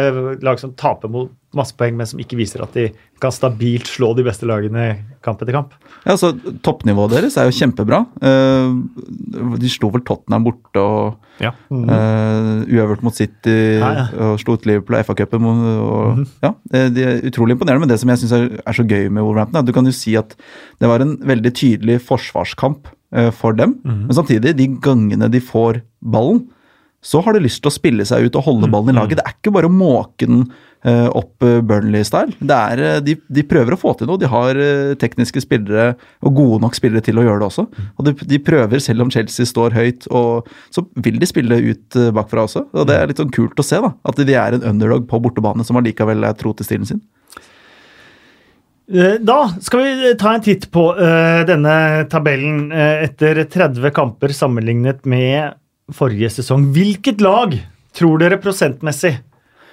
lag som taper mot masse poeng, men som ikke viser at de kan stabilt slå de beste lagene kamp etter kamp. Ja, så Toppnivået deres er jo kjempebra. Uh, de slo vel Tottenham borte og ja. mm. uh, uavgjort mot City ja, ja. og slo ut Liverpool og FA-cupen. Mm. Ja, de er utrolig imponerende. Men det som jeg syns er, er, så gøy med Wolverhampton, er at du kan jo si at det var en veldig tydelig forsvarskamp for dem. Mm. Men samtidig, de gangene de får ballen, så har de lyst til å spille seg ut og holde mm, ballen i laget. Mm. Det er ikke bare å måke den uh, opp uh, Burnley-style. Uh, de, de, prøver å få til noe. De har tekniske spillere og gode nok spillere til å gjøre det også. Mm. Og de, de, prøver, selv om Chelsea står høyt, og så vil de spille ut bakfra også. Og det er litt sånn kult å se, da. At de er en underdog på bortebane som allikevel er tro til stilen sin. Da skal vi ta en titt på denne tabellen etter 30 kamper sammenlignet med forrige sesong. Hvilket lag tror dere prosentmessig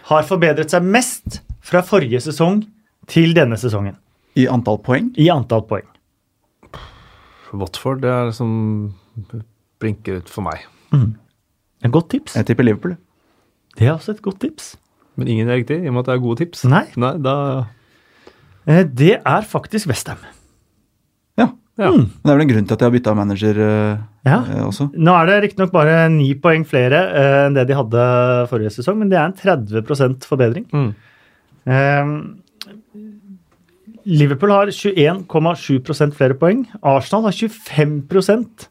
har forbedret seg mest fra forrige sesong til denne sesongen? I antall poeng? I antall poeng. Watford det er som blinker ut for meg. Mm. Et godt tips. Jeg tipper Liverpool. Det er også et godt tips. Men ingen er riktig, i og med at det er gode tips? Nei. Nei da... Eh, det er faktisk Westham. Ja. Mm. Det er vel en grunn til at de har bytta manager uh, ja. uh, også. Nå er det riktignok bare ni poeng flere uh, enn det de hadde forrige sesong, men det er en 30 forbedring. Mm. Liverpool har 21,7% flere poeng. Arsenal har 25%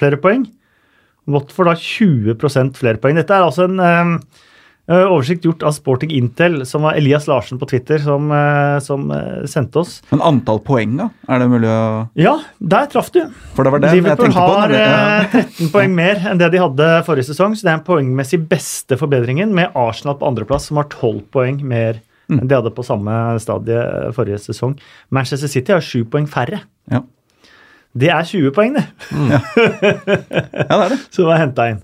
flere poeng. Watford har 20% flere poeng. Dette er altså en Eh, oversikt gjort av Sporting Intel, som var Elias Larsen på Twitter som, eh, som eh, sendte oss. Men antall poeng, da? Er det mulig å Ja, der traff du. For det var det Liverpool har på, ja. 13 poeng mer enn det de hadde forrige sesong, så det er en poengmessig beste forbedringen, med Arsenal på andreplass, som har 12 poeng mer enn de hadde på samme stadie forrige sesong. Manchester City har 7 poeng færre. Ja. Det er 20 poeng, det. Mm. Ja. ja, det er det. Så det var henta inn.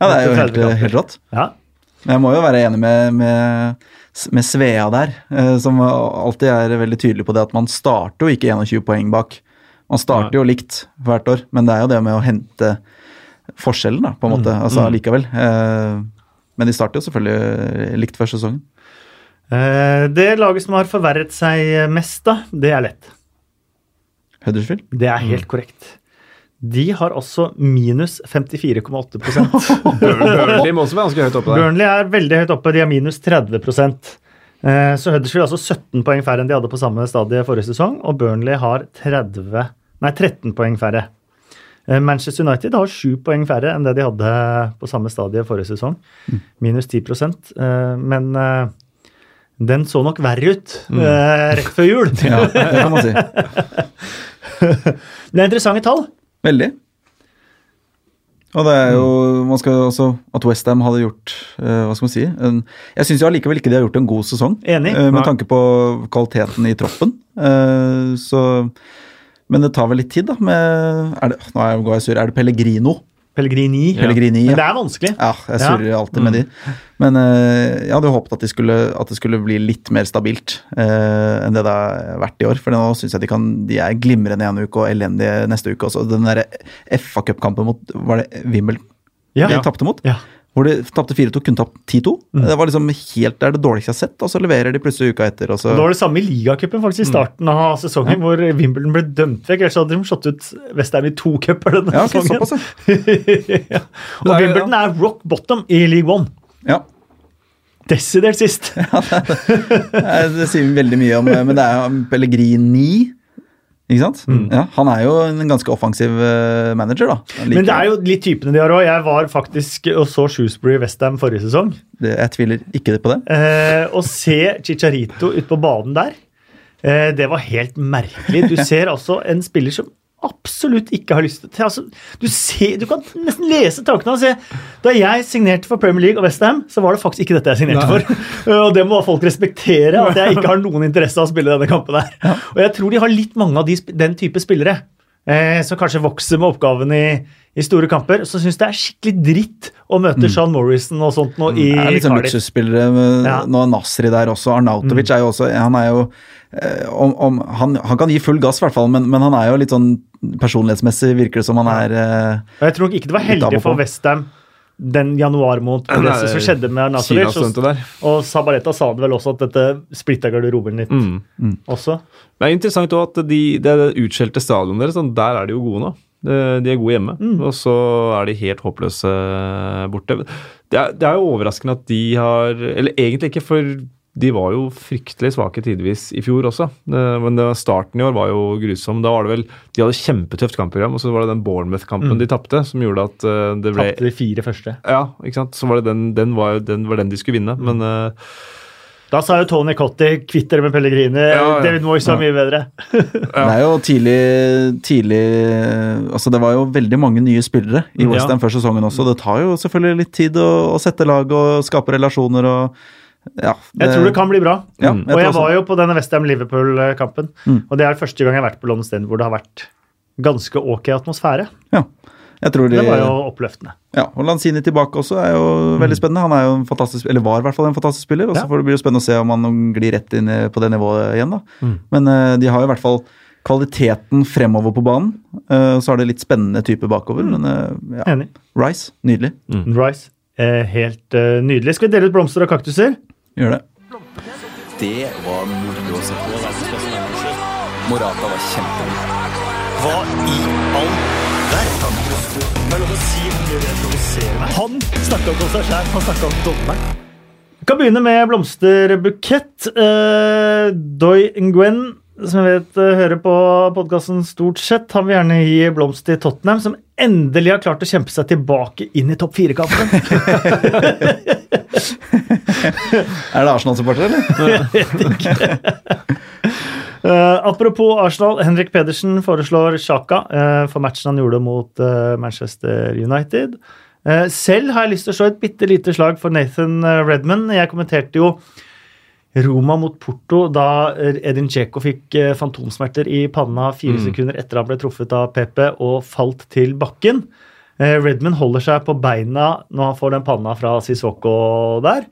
Ja, det er jo helt, helt rått. Ja. Jeg må jo være enig med, med, med Svea der, eh, som alltid er veldig tydelig på det at man starter jo ikke 21 poeng bak. Man starter jo likt hvert år, men det er jo det med å hente forskjellen, da, på en måte. Mm, altså mm. likevel. Eh, men de starter jo selvfølgelig likt før sesongen. Eh, det laget som har forverret seg mest, da, det er lett. Huddersfield? Det er helt mm. korrekt. De har også minus 54,8 Burnley må også være ganske høyt oppe der. Burnley er veldig høyt oppe, de har minus 30 eh, Så Huddersfield har altså 17 poeng færre enn de hadde på samme stadie forrige sesong, og Burnley har 30, nei, 13 poeng færre. Eh, Manchester United har 7 poeng færre enn det de hadde på samme stadie forrige sesong. Mm. Minus 10 eh, Men den så nok verre ut mm. rett før jul. ja, det kan man si. det er interessante tall. Veldig. Og det er jo man skal også, At Westham hadde gjort uh, Hva skal man si en, Jeg syns allikevel ikke de har gjort en god sesong. Enig. Uh, med tanke på kvaliteten i troppen. Uh, så Men det tar vel litt tid, da. Med, er det, nå går jeg sur. Er det Pellegrino Pellegrini. Pellegrini ja. Men det er vanskelig. Ja, jeg surrer ja. alltid med de. Mm. Men uh, jeg hadde håpet at, de skulle, at, det skulle bli litt mer stabilt uh, enn det det har vært i år. For nå syns jeg de, kan, de er glimrende en uke og elendige neste uke også. Den derre FA-cupkampen mot Var det Wimbledon ja. de tapte mot? Ja hvor de tapte 4-2, kunne tapt 10-2. Mm. Det var liksom helt det er det dårligste jeg har sett, og så leverer de plutselig uka etter. Og så... Det var det samme i ligacupen i mm. starten av sesongen, ja. hvor Wimbledon ble dømt vekk. Ellers hadde de slått ut Westham i to cuper denne ja, okay, sesongen. Såpass, ja. Og Wimbledon er rock bottom i league one. Ja. Desidert sist. ja, det, det, det, sier veldig mye om Men det er Pellegrini ikke sant? Mm. Ja, han er jo en ganske offensiv eh, manager, da. Men det er jo litt typene de har òg. Jeg var faktisk og så Shoesbury Westham forrige sesong. Det, jeg tviler ikke på det. Eh, å se Chicharito ute på banen der, eh, det var helt merkelig. Du ser altså en spiller som absolutt ikke har lyst til altså, du, ser, du kan nesten lese tankene hans. Da jeg signerte for Premier League og Westham, så var det faktisk ikke dette jeg signerte Nei. for. Og det må folk respektere, at jeg ikke har noen interesse av å spille denne kampen. Ja. Og jeg tror de har litt mange av de, den type spillere. Eh, som kanskje vokser med oppgaven i, i store kamper. Så syns det er skikkelig dritt å møte mm. Sean Morrison og sånt nå mm. i Cardiff. Litt sånn luksusspillere. Ja. Nå er Nasri der også. Arnautovic mm. er jo også Han er jo eh, om, om, han, han, kan gi full gass, i hvert fall, men, men, han er jo litt sånn personlighetsmessig virker det som han er eh, Jeg tror ikke det var heldig for Westham den januarmåneden som skjedde med Arnautovic. Og, og Sabaleta sa det vel også, at dette splitta garderoben litt mm. Mm. også. Det er interessant også at de, det utskjelte stadionet deres, sånn, der er de jo gode nå. De er gode hjemme, mm. og så er de helt håpløse borte. Det er, det er, jo overraskende at de har Eller egentlig ikke, for de var jo fryktelig svake tidvis i fjor også. Men starten i år var jo grusom. Da var det vel De hadde kjempetøft kampprogram, og så var det den Bournemouth-kampen mm. de tapte, som gjorde at det ble Tapte de fire første. Ja, ikke sant. Så var det den, den, var, den, var den de skulle vinne. Mm. Men uh, da sa jo Tony Cotty 'kvitt dere med Pellegrini'. Ja, ja. David Moyes var mye bedre. det er jo tidlig, tidlig altså Det var jo veldig mange nye spillere i Westham før sesongen også. Det tar jo selvfølgelig litt tid å, å sette lag og skape relasjoner. og ja, det... Jeg tror det kan bli bra. Ja, jeg og jeg var jo på denne Westham Liverpool-kampen. Mm. Og det er første gang jeg har vært på London Stand hvor det har vært ganske ok atmosfære. Ja. De, det var jo oppløftende. Ja, og Lanzini tilbake også er jo mm. veldig spennende. Han er jo en fantastisk, eller var i hvert fall en fantastisk spiller. og Så ja. blir det spennende å se om han glir rett inn på det nivået igjen. da. Mm. Men uh, de har jo i hvert fall kvaliteten fremover på banen. Uh, så er det litt spennende type bakover. Mm. Men uh, ja. Enig. Rice, nydelig. Mm. Rice, helt nydelig. Skal vi dele ut blomster og kaktuser? Gjør det. Det var moro å se på. Morata var kjempegod. Hva i all han snakka ikke om seg sjæl, han snakka om dommeren. Vi kan begynne med blomsterbukett. Uh, Doi Nguyen, som jeg vet uh, hører på podkasten stort sett, han vil gjerne gi blomst til Tottenham, som endelig har klart å kjempe seg tilbake inn i topp fire-kampen. er det Arsenal-supporter, eller? jeg vet ikke. Uh, apropos Arsenal, Henrik Pedersen foreslår Sjaka uh, for matchen han gjorde mot uh, Manchester United. selv har jeg lyst til å slå et bitte lite slag for Nathan Redman. Jeg kommenterte jo Roma mot Porto da Edin Djeko fikk fantomsmerter i panna fire mm. sekunder etter han ble truffet av Pepe og falt til bakken. Redman holder seg på beina når han får den panna fra Sissoko der.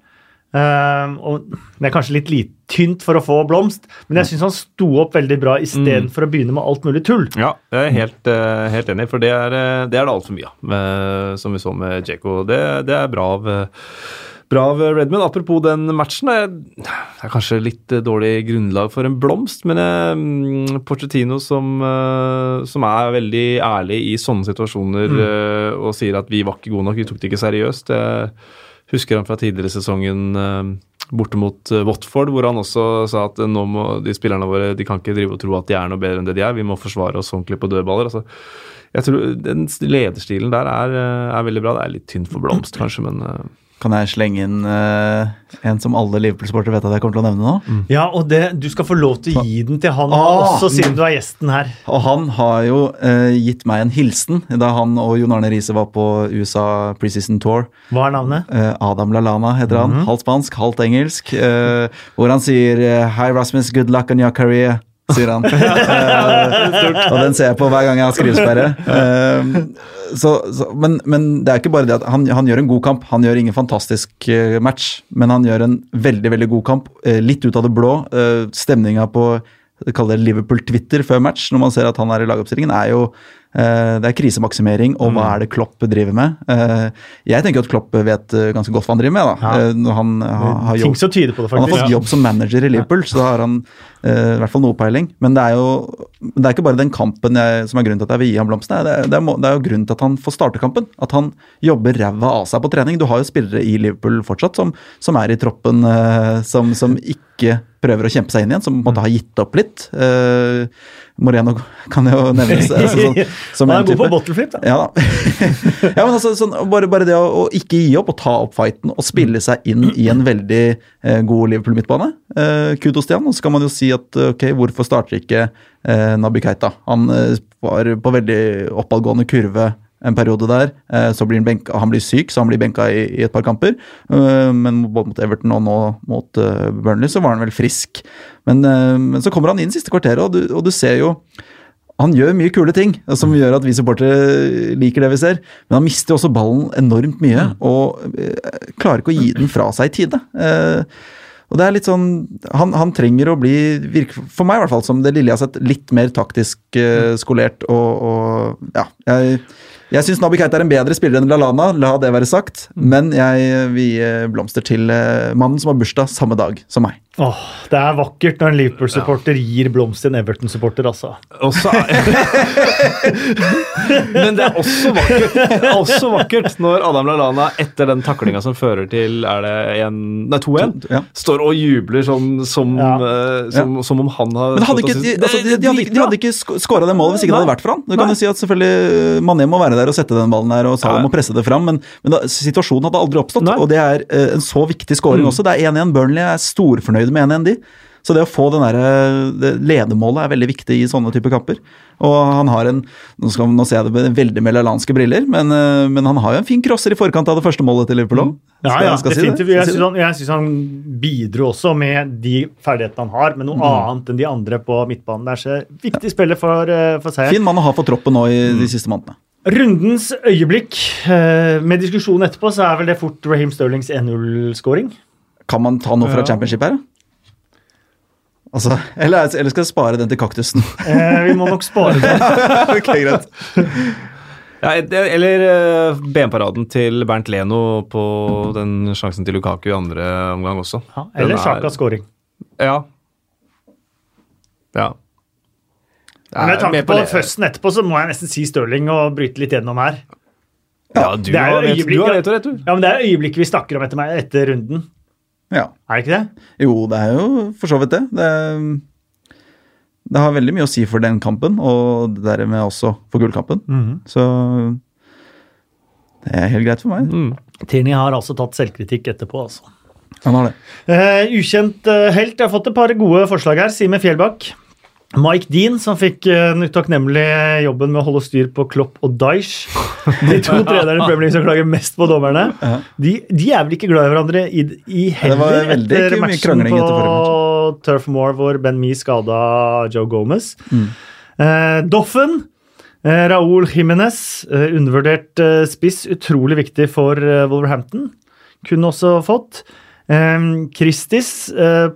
Uh, og det er kanskje litt, litt tynt for å få blomst, men jeg syns han sto opp veldig bra istedenfor mm. å begynne med alt mulig tull. Ja, jeg er helt, uh, helt enig, for det er eh, det, er det altfor mye av, uh, som vi så med Djeko. Det, det, er bra av, bra av Redmond. Apropos den matchen, det er kanskje litt dårlig grunnlag for en blomst, men um, Porcetino som, som, er veldig ærlig i sånne situasjoner mm. og sier at vi var ikke gode nok, vi tok det ikke seriøst. det husker han fra tidligere i sesongen eh, borte mot eh, Watford, hvor han også sa at nå må de spillerne våre de kan ikke drive og tro at de er noe bedre enn det de er. Vi må forsvare oss ordentlig på dødballer. altså jeg tror Den lederstilen der er, eh, er veldig bra. Det er litt tynt for blomst, kanskje, men kan jeg slenge inn uh, en som alle Liverpool-sportere vet at jeg kommer til å nevne nå? Mm. Ja, og det, Du skal få lov til å gi den til han ah, også, siden du er gjesten her. Og Han har jo uh, gitt meg en hilsen da han og Jon Arne Riise var på USA Preseason Tour. Hva er navnet? Uh, Adam Lalana heter han. Mm -hmm. Halvt spansk, halvt engelsk. hvor han sier Hi Rasmus, good luck on your career sier han. og den ser jeg på hver gang jeg har skrivesperre. Uh, så, så, men, men, det er ikke bare det at han, han, gjør en god kamp. Han gjør ingen fantastisk uh, match, men han gjør en veldig veldig god kamp. Uh, litt ut av det blå. Uh, stemninga på Liverpool-Twitter før match, når man ser at han er i lagoppstillingen, er jo Eh, det er krisemaksimering, og hva mm. er det Klopp driver med? Eh, jeg tenker at Klopp vet eh, ganske godt hva han driver med. da. Han, har, jobb, han har fått jobb som manager i Liverpool, så da har han i hvert fall noe peiling. Men det er jo det er ikke bare den kampen jeg, som er grunnen til at jeg vil gi ham blomstene. Det, det, det, er jo grunnen til at han får starte kampen. At han jobber ræva av seg på trening. Du har jo spillere i Liverpool fortsatt som, som er i troppen, som, som ikke prøver å kjempe seg inn igjen, som på en måte har gitt opp litt. Uh, Moreno kan jo nevnes. Altså, sånn, som Han er god på bottleflip, da. Ja, da. ja, men altså, sånn, bare, bare, det å, å, ikke gi opp og ta opp fighten og spille seg inn i en veldig eh, god Liverpool-midtbane. Eh, kudos til han. Og så kan man jo si at ok, hvorfor starter ikke Nabi Keita? Han var på veldig oppadgående kurve en periode der. Eh, så blir han, benka, han blir syk, så han blir benka i, i et par kamper. Eh, men både mot Everton og nå mot eh, Burnley så var han vel frisk. Men, men så kommer han inn siste kvarteret, og du, og du ser jo han gjør mye kule ting som gjør at vi supportere liker det vi ser, men han mister også ballen enormt mye mm. og klarer ikke å gi den fra seg i tide. Og det er litt sånn, Han, han trenger å bli, virke, for meg i hvert fall, som det lille jeg har sett, litt mer taktisk skolert og, og ja. Jeg Jeg syns Nabi Keita er en bedre spiller enn Lalana, la det være sagt. Men jeg vil gi blomster til mannen som har bursdag samme dag som meg. Åh, Det er vakkert når en Liverpool-supporter ja. gir blomst til en Everton-supporter, altså. Også, Men det er også vakkert, også vakkert når Adam Lallana etter den taklinga som fører til er det en, nei, 2-1, ja. står og jubler som, som, ja. uh, som, som, om han har Men hadde ikke, de, altså, de, de, hadde, de, hadde, ikke skåra det målet hvis ikke det hadde vært for han. Du kan jo si at selvfølgelig Mané må være der og sette den ballen der, og Salah må presse det fram, men, men da, situasjonen hadde aldri oppstått, nei. og det er uh, en så viktig scoring mm. også. Det er 1-1. Burnley er storfornøyde fornøyde med 1-1, de. Så det å få den der, det ledermålet er veldig viktig i sånne typer kamper. Og han har en Nå, skal, nå ser jeg det med veldig melalanske briller, men, eh, men, han har jo en fin crosser i forkant av det første målet til Liverpool. Mm. Ja, ja, definitivt. Si jeg syns han, synes han bidro også med de ferdighetene han har, med noe mm. annet enn de andre på midtbanen. Det er så viktig ja. spiller for, eh, for seier. Fin mann å ha for troppen nå i mm. de siste månedene. Rundens øyeblikk. Eh, med diskusjonen etterpå så er vel det fort Raheem Sterlings 1-0-skåring. Kan man ta noe fra championship her? Altså, eller, eller, skal jeg spare den til kaktusen? Eh, vi må nok spare den. ok, greit. Ja, eller uh, benparaden til Bernt Leno på den sjansen til Lukaku i andre omgang også. Ja, eller Sjakas scoring. Ja. Ja. Men med tanke på førsten etterpå, så må jeg nesten si Stirling og bryte litt gjennom her. Ja, du, har, rett, du har rett og rett, du. Ja, men Det er øyeblikket vi snakker om etter, meg, etter runden. Ja. Er det ikke det? Jo, det er jo for så vidt det. det. det. har veldig mye å si for den kampen, og dermed også for gullkampen. Mm. Så det er helt greit for meg. Mm. Tierney har altså tatt selvkritikk etterpå, altså. Han har det. Uh, ukjent uh, helt. Jeg har fått et par gode forslag her. Simen Fjellbakk. Mike Dean, som fikk den utakknemlige jobben med å holde styr på Klopp og Daish. De to trenerne i Premier League som klager mest på dommerne. De, de, er vel ikke glad i hverandre i, i heller etter matchen på Turf Moor hvor Ben Mee skada Joe Gomez. Mm. Eh, Doffen, eh, Raúl Jiménez, eh, undervurdert eh, spiss, utrolig viktig for Wolverhampton. Kunne også fått. Christis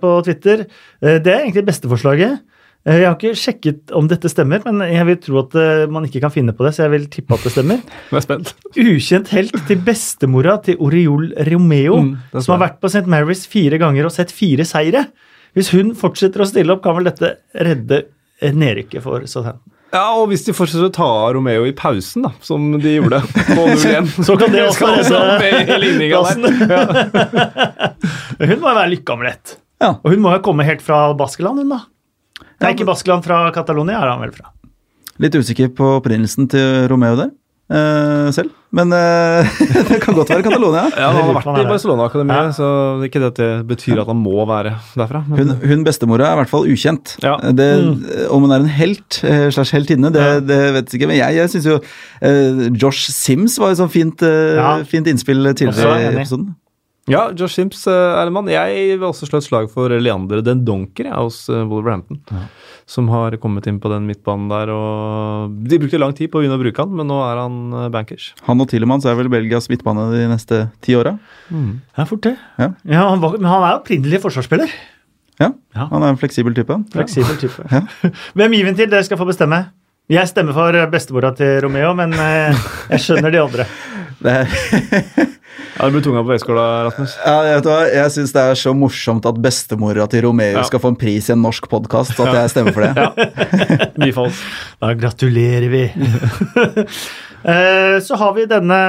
på Twitter, det er egentlig besteforslaget. Eh, jeg har ikke sjekket om dette stemmer, men jeg vil tro at eh, man ikke kan finne på det, så jeg vil tippe at det stemmer. Jeg er spent. Ukjent helt til bestemora til Oriol Romeo, mm, som har vært på St. Mary's fire ganger og sett fire seire. Hvis hun fortsetter å stille opp, kan vel dette redde nedrykket for Southampton. Ja, og hvis de fortsetter å ta Romeo i pausen, da, som de gjorde på 0 så kan det også redde plassen. Ja. hun må jo være lykkeamelett. Ja. Og hun må jo komme helt fra Baskeland, hun da. Nei, ikke Baskeland, fra Catalonia er han vel fra. Litt usikker på opprinnelsen til Romeo der. Uh, selv. Men uh, det kan godt være Catalonia. ja, Han har vært i Barcelona-akademiet, ja. så det ikke det at det betyr at han må være derfra. Men... Hun, hun, bestemora er i hvert fall ukjent. Ja. Det, mm. Om hun er en helt uh, slags heltinne, det, ja. det vet jeg ikke. Men jeg, jeg syns jo Josh Sims var et sånt fint, fint innspill tidligere i episoden. Ja, Josh Simps er en mann. Jeg vil også slå et slag for Leander Den Donker jeg, hos uh, Wolverhampton. Ja. Som har kommet inn på den midtbanen der. og De brukte lang tid på å begynne å bruke han, men nå er han uh, bankers. Han og Tillemans er vel Belgias midtbane de neste ti åra? Mm. Ja, fort det. Ja. Ja, han var, men han er opprinnelig forsvarsspiller. Ja, ja, han er en fleksibel type. Fleksibel type. Ja. Hvem gir vi til? Dere skal få bestemme. Jeg stemmer for bestemora til Romeo, men eh, jeg skjønner de andre. Det er ja, Det blir tunga på vektskåla, Rasmus. Ja, vet du hva? Jeg syns det er så morsomt at bestemora til Romeo ja. skal få en pris i en norsk podkast, at jeg stemmer for det. Ja. Bifalls. Da gratulerer vi. Eh, så har vi denne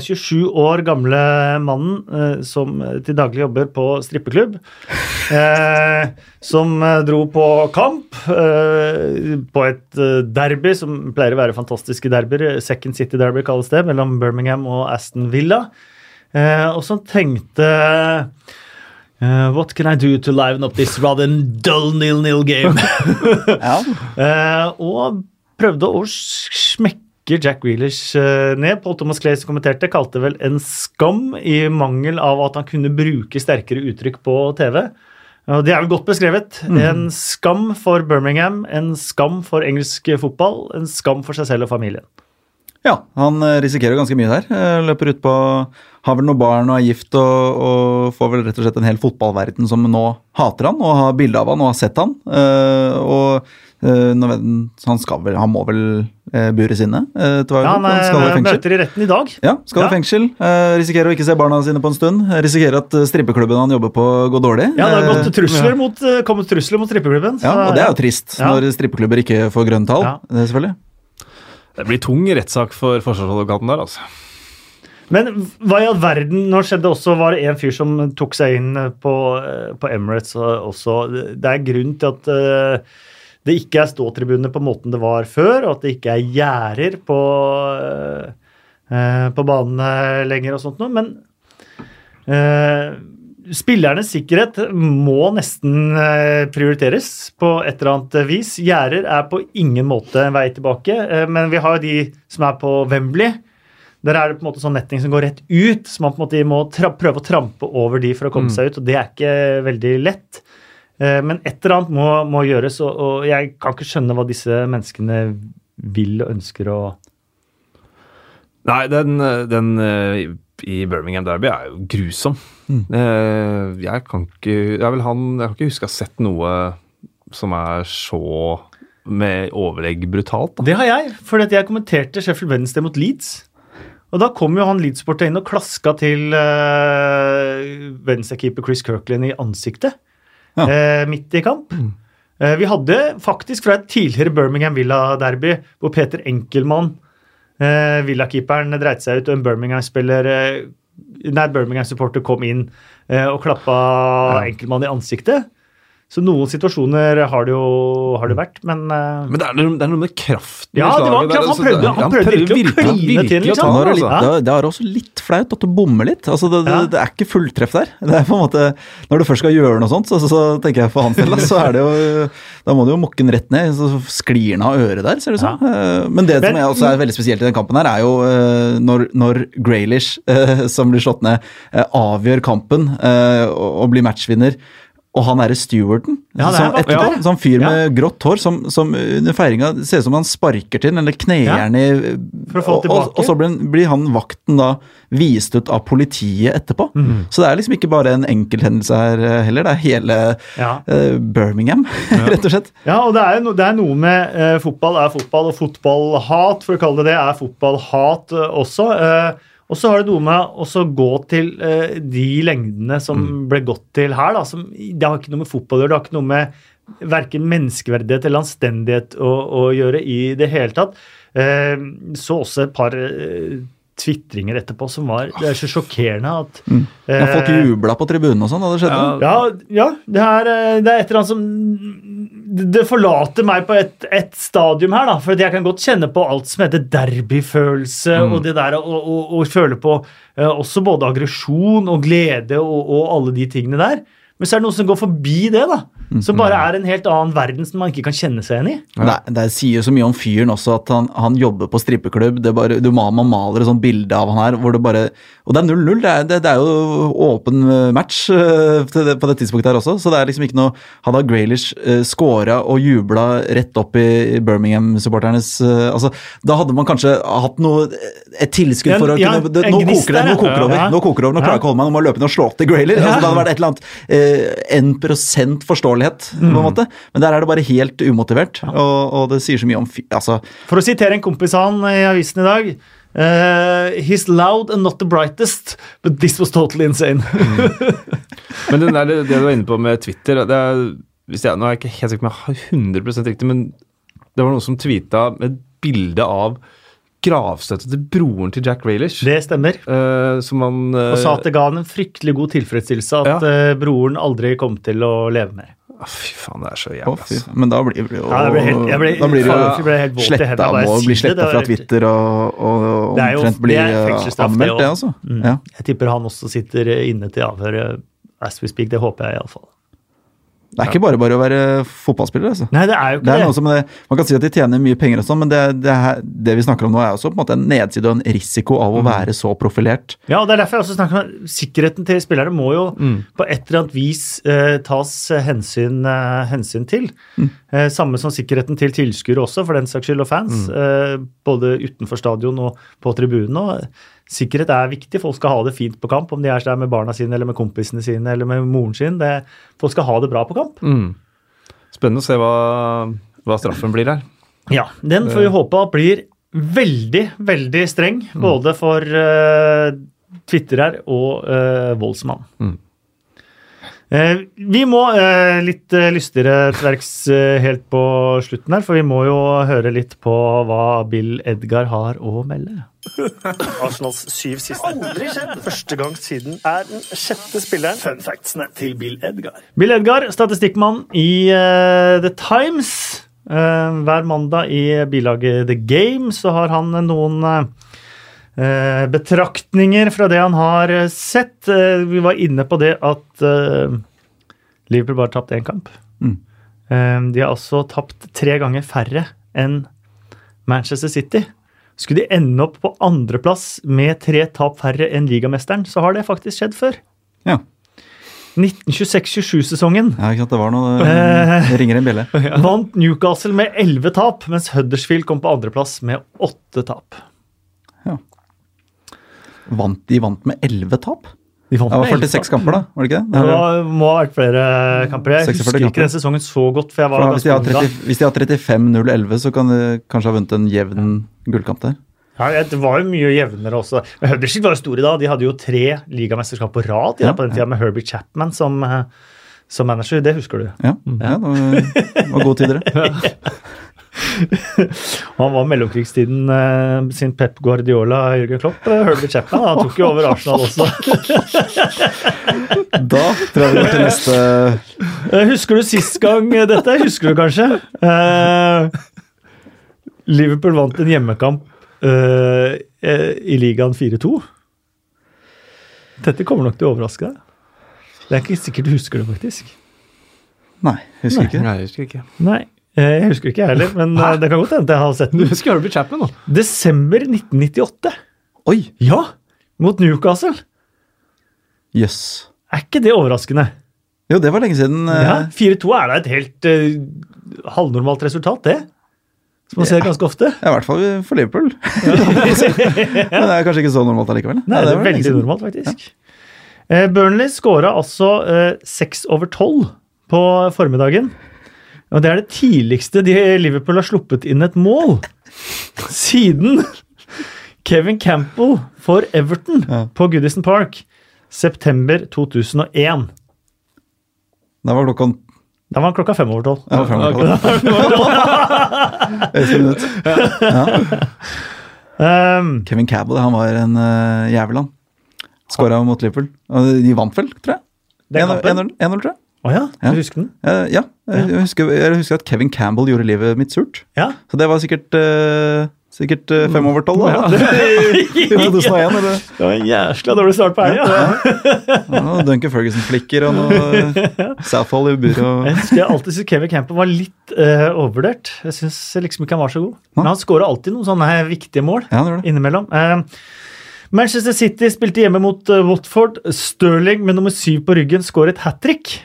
27 eh, år gamle mannen eh, som til daglig jobber på strippeklubb. Som dro på kamp på et derby som pleier å være fantastiske derbyer. Second City Derby kalles det, mellom Birmingham og Aston Villa. Og som tenkte Uh, what can I do to liven up this rather dull nil-nil game? ja. uh, og prøvde å smekke snakker Jack eh, ned. Paul Thomas Clay som kommenterte, kalte vel en skam i mangel av at han kunne bruke sterkere uttrykk på TV. Og Det er vel godt beskrevet. Mm. En skam for Birmingham, en skam for engelsk fotball, en skam for seg selv og familien. Ja, han risikerer ganske mye der. Løper ut på Har vel noen barn og er gift og, og, får vel rett og slett en hel fotballverden som nå hater han og har bilde av han og har sett han. Og han, skal vel, han må vel eh, bures inne? Eh, ja, han, han møter i retten i dag. Ja, skal ja. i fengsel. Eh, risikerer å ikke se barna sine på en stund. Risikerer at strippeklubben han jobber på, går dårlig. Ja, det har gått trusler mot, kommet trusler mot strippeklubben. Ja, og det er jo trist ja. når strippeklubber ikke får grønt tall. Ja. Det, selvfølgelig. det blir tung rettssak for forsvarsadvokaten der, altså. Men hva i all verden Nå skjedde også, var det en fyr som tok seg inn på, på Emirates også. Det er grunn til at uh, det ikke er ståtribuner på måten det var før, og at det ikke er gjerder på, eh, på banene lenger og sånt noe. Men eh, spillernes sikkerhet må nesten uh, prioriteres på et eller annet vis. Gjerder er på ingen måte en vei tilbake, men vi har jo de som er på Wembley. Der er det på en måte sånn netting som går rett ut, så man på en måte må prøve å trampe over de for å komme mm. seg ut. og Det er ikke veldig lett. Eh, men et eller annet må, må gjøres, og, og, jeg kan ikke skjønne hva disse menneskene vil og ønsker å Nei, den, den eh, i Birmingham Derby er jo grusom. Mm. Eh, jeg, kan ikke, jeg, han, jeg kan ikke huske å ha sett noe som er så med overlegg brutalt. Da. Det har jeg, for jeg kommenterte Sheffield Wednesday mot Leeds. Og Da kom jo han Leeds-sportet inn og klaska til uh, Wednesday-keeper Chris Kirkland i ansiktet ja. eh, midt i kamp. Mm. Eh, vi hadde faktisk fra et tidligere Birmingham Villa-derby, hvor Peter Enkelmann, eh, Villa-keeperen, dreit seg ut, og en Birmingham-spiller eh, Nei, Birmingham-supporter kom inn eh, og klappa ja. Enkelmann i ansiktet. Så noen situasjoner har det jo har det vært, men uh... Men det er, noe, det er, noe med kraften ja, i slaget. Var, han, prøvde, han, han prøvde virkelig å kline til liksom. Det, litt, det, det, er også litt flaut at du bommer litt. Altså, det, ja. det, er ikke fulltreff der. Det er på en måte, Når du først skal gjøre noe sånt, så, så, så tenker jeg for hans del, så er det jo Da må du jo mokke den rett ned, så sklir den av øret der, ser det ut som. Ja. Eh, men det som er, også er veldig spesielt i den kampen her, er jo eh, når, når Graylish, som blir slått ned, avgjør kampen og blir matchvinner og han derre stewarden, ja, som etterpå, ja. sånn fyr med ja. grått hår, som, som under feiringa ser ut som han sparker til eller kneer den i og, og, og, så blir, blir, han vakten da vist ut av politiet etterpå. Mm. Så det er liksom ikke bare en enkelthendelse her eh, heller, det er hele uh, Birmingham, rett og slett. Ja, og det er, no, det er noe med uh, fotball er fotball, og fotballhat, for å kalle det det, er fotballhat uh, også. Uh, og så har det noe med å gå til uh, de lengdene som mm. ble gått til her. Da, som, det har ikke noe med fotball å gjøre. Det har ikke noe med verken menneskeverdighet eller anstendighet å, å, gjøre i det hele tatt. Uh, så også et par uh, tvitringer etterpå som var Det er så sjokkerende at mm. ja, Folk jubla på tribunen og sånn da det skjedde? Ja, ja det, er, det er et eller annet som Det forlater meg på et, et stadium her, da. For jeg kan godt kjenne på alt som heter derbyfølelse, mm. og det der å føle på eh, også både aggresjon og glede og, og alle de tingene der. Men så er det noe som går forbi det, da. Som bare er en helt annen verden som man ikke kan kjenne seg igjen i. Det, det sier så mye om fyren også, at han, han jobber på strippeklubb. Det bare, du Man maler et sånt bilde av han her hvor det bare Og det er 0-0. Det, det, det, er jo åpen match uh, det, på det tidspunktet her også, så det er liksom ikke noe Hadde Graylish uh, scora og jubla rett opp i Birmingham-supporternes uh, altså, Da hadde man kanskje hatt noe et tilskudd for å ja, kunne det, nå, koker det, nå koker det over. Ja. Nå koker det over, nå klarer jeg ikke å holde meg, nå må jeg løpe inn og slå til Graylish. Altså, det hadde vært et eller annet eh, 1 mm. på en mm. måte. Men der er det bare helt umotivert, og, og det sier så mye om altså. For å sitere en kompis av han i avisen i dag Uh, he's loud and not the brightest, but this was totally insane. mm. Men der, det du var inne på med Twitter det er, jeg, Nå er jeg ikke helt sikker på om jeg har 100% riktig, men det var noen som tweeta et bilde av gravstøtte til broren til Jack Raylish. Det stemmer. Uh, han, uh, og sa at det ga han en fryktelig god tilfredsstillelse at ja. uh, broren aldri kom til å leve mer. Oh, fy faen, det er så jævlig oh, Men da blir det jo ja, ble helt, ble, Da blir det jo sletta må bli sletta fra Twitter og, og, og omtrent bli anmeldt, det, altså. Mm. Ja. Jeg tipper han også sitter inne til avhør as we speak. Det håper jeg iallfall. Det er ikke bare bare å være fotballspiller. altså. Nei, det er jo ikke det. Er noe Som, man kan si at de tjener mye penger, og sånn, men det, det, det, vi snakker om nå, er også på en måte en nedside og en risiko av å mm. være så profilert. Ja, og det er derfor jeg også snakker om Sikkerheten til spillere må jo mm. på et eller annet vis eh, tas hensyn, eh, hensyn til. Mm. Eh, samme som sikkerheten til tilskuere også, for den saks skyld, og fans. Mm. Eh, både utenfor stadion og på tribunen. og Sikkerhet er viktig. Folk skal ha det fint på kamp, om de er der med barna sine eller med kompisene sine eller med moren sin. Det, folk skal ha det bra på kamp. Mm. Spennende å se hva, hva, straffen blir her. Ja, den får vi håpe at blir veldig, veldig streng. Mm. Både for uh, twitterer og uh, voldsmann. Mm. Uh, vi må uh, litt uh, lystigere til verks helt på slutten her, for vi må jo høre litt på hva Bill Edgar har å melde. Arsenals syv siste. Aldri skjedd! Første gang siden er den sjette spilleren. Fun factsene til Bill Edgar. Bill Edgar, statistikkmann i uh, The Times. Uh, hver mandag i bilaget The Game så har han noen uh, betraktninger fra det han har sett. vi var inne på det at Liverpool bare tapte én kamp. Mm. de har altså tapt tre ganger færre enn Manchester City. Skulle de ende opp på andreplass med tre tap færre enn ligamesteren, så har det faktisk skjedd før. Ja. 1926-27-sesongen. Ja, ikke sant, det var noe eh, Det ringer en bjelle. Vant Newcastle med elleve tap, mens Huddersfield kom på andreplass med åtte tap. Vant, de vant med elleve tap? De det var 46 kamper, da? var det ikke det? Det var, må ha vært flere kamper. Jeg husker kamper. ikke den sesongen så godt. for jeg var for hvis, de 30, hvis de har 35-0-11, så kan de kanskje ha vunnet en jevn gullkamp der. Ja, Det var jo mye jevnere også. Men Huddersfield var jo store da. De hadde jo tre ligamesterskap på rad ja, på den tida med Herbie Chapman som, eh, som, manager. Det husker du? Ja, ja. det var, det var gode tider, det. han var mellomkrigstiden eh, sin Pep Guardiola Jørgen Klopp. Uh, Herbie Chapman han tok jo over Arsenal også. da tror jeg vi går til neste uh, Husker du sist gang dette? Husker du kanskje? Liverpool vant en hjemmekamp i ligaen 4-2. Dette kommer nok til å overraske deg. Det er ikke sikkert du husker det, faktisk. Nei, husker Nei. ikke. Nei, jeg husker ikke. Nei. Eh, jeg husker ikke, jeg heller, men Hæ? Eh, det kan godt hende jeg har sett den. Du husker Herbie Chapman, da? Desember 1998. Oi! Ja! Mot Newcastle. Jøss. Yes. Er ikke det overraskende? Jo, det var lenge siden. Ja, 4-2 er da et helt uh, halvnormalt resultat, det. Som man ser ganske ofte. Ja, I hvert fall for Liverpool. Ja. Men det er kanskje ikke så normalt allikevel. Nei, det, det er veldig normalt, faktisk. Ja. Burnley skåra altså seks over tolv på formiddagen. Og det er det tidligste de Liverpool har sluppet inn et mål siden Kevin Campbell for Everton ja. på Goodison Park september 2001. Da var klokka Da var klokka fem over tolv. Ja, fem over tolv. um, Kevin Campbell han var en uh, jævel, han. Skåra mot Liverpool. De vant vel, tror jeg. 1-0, tror jeg. Å oh ja, du husker den? ja, jeg husker, jeg husker, at Kevin Campbell gjorde livet mitt surt. Ja. Så det var sikkert uh, Sikkert uh, fem over tolv, da. I 2001, eller? Det var en jæskla dårlig start på helga. Ja. ja. Duncan Ferguson-flikker og noe Southall i buret. Og... Jeg husker jeg alltid syntes Kevin Campbell var litt uh, overvurdert. Jeg syns liksom ikke han var så god. Men han skåra alltid noen sånne viktige mål ja, det det. innimellom. Uh, Manchester City spilte hjemme mot Watford. Stirling med nummer syv på ryggen skåret hat trick.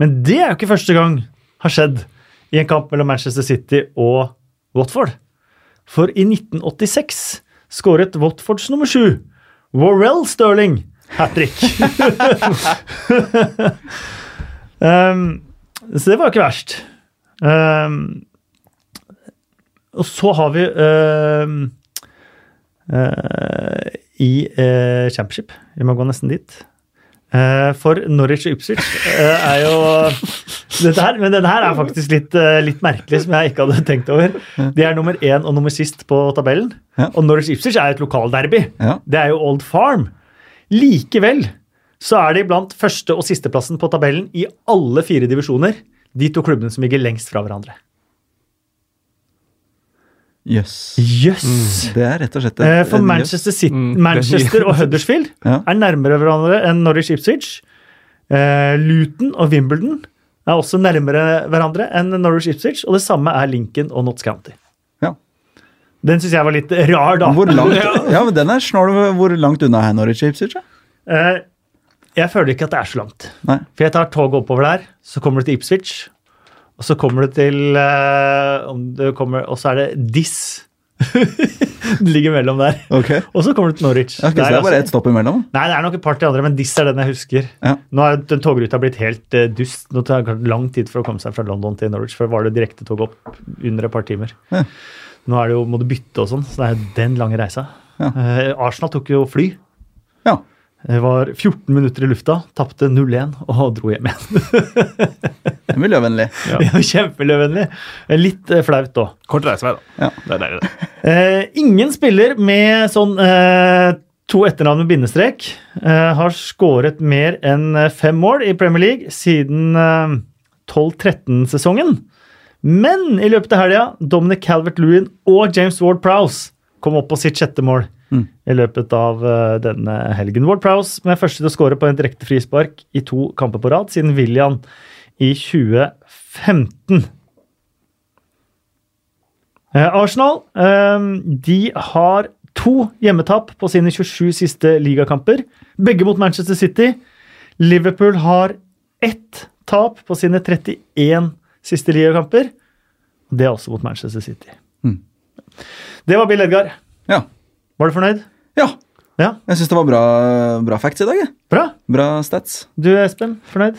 Men det er jo ikke første gang har skjedd i en kamp mellom Manchester City og Watford. For i 1986 skåret Watfords nummer sju, Warrell Sterling, hat trick. um, så det var jo ikke verst. Um, og så har vi um, uh, i uh, Championship Vi må gå nesten dit. Uh, for Norwich og Ipswich uh, er jo dette her, Men denne her er faktisk litt, uh, litt, merkelig, som jeg ikke hadde tenkt over. De er nummer én og nummer sist på tabellen. Og Norwich Ipswich er jo et lokalderby. Det er jo Old Farm. Likevel så er de blant første- og sisteplassen på tabellen i alle fire divisjoner. De to klubbene som ligger lengst fra hverandre. Jøss. Yes. Yes. Mm. Det er rett og slett eh, For Manchester, City, mm. Manchester og Huddersfield ja. er nærmere hverandre enn Norwich Ipswich. Eh, Luton og Wimbledon er også nærmere hverandre enn Norwich Ipswich, og det samme er Lincoln og Notts County. Ja. Den syns jeg var litt rar, da. Hvor langt, ja, men den er snål. Hvor langt unna er Norwich Ipswich? Ja? Uh, jeg føler ikke at det er så langt. Nei. For jeg tar toget oppover der, så kommer du til Ipswich, og så kommer du til uh, kommer, Og så er det Diss. det ligger mellom der. Okay. Og så kommer du til Norwich. Ja, det er bare altså- ett stopp imellom? Nei, det er nok et par til andre, men Diss er den jeg husker. Ja. Nå er den togruta blitt helt uh, dust. Nå tar det lang tid for å komme seg fra London til Norwich. Før var det direkte tog opp under et par timer. Ja. Nå er det jo, må du bytte og sånn, så det er den lange reisa. Ja. Uh, Arsenal tok jo fly. Ja. Det var 14 minutter i lufta, tapte 0-1 og dro hjem igjen. Miljøvennlig. Ja. ja Kjempemiljøvennlig. Litt eh, flaut òg. Kort reisevei, da. Ja. Det er deilig, det. Eh, ingen spiller med sånn eh, to etternavn med bindestrek eh, har skåret mer enn eh, fem mål i Premier League siden 12-13-sesongen. Men i løpet av helga, Dominic Calvert-Lewin og James Ward Prowse kom opp på sitt sjette mål mm. i løpet av uh, denne helgen. Ward Prowse med første til å skåre på en direkte frispark i to kamper på rad siden William i 2015. Uh, Arsenal uh, de har to hjemmetap på sine 27 siste ligakamper. Begge mot Manchester City. Liverpool har ett tap på sine 31 siste ligakamper. Det er også mot Manchester City. Mm. Det var Bill Edgar. Ja. Var du fornøyd? Ja. ja. Jeg syns det var bra, bra facts i dag. Bra. Bra stats. Du Espen, fornøyd?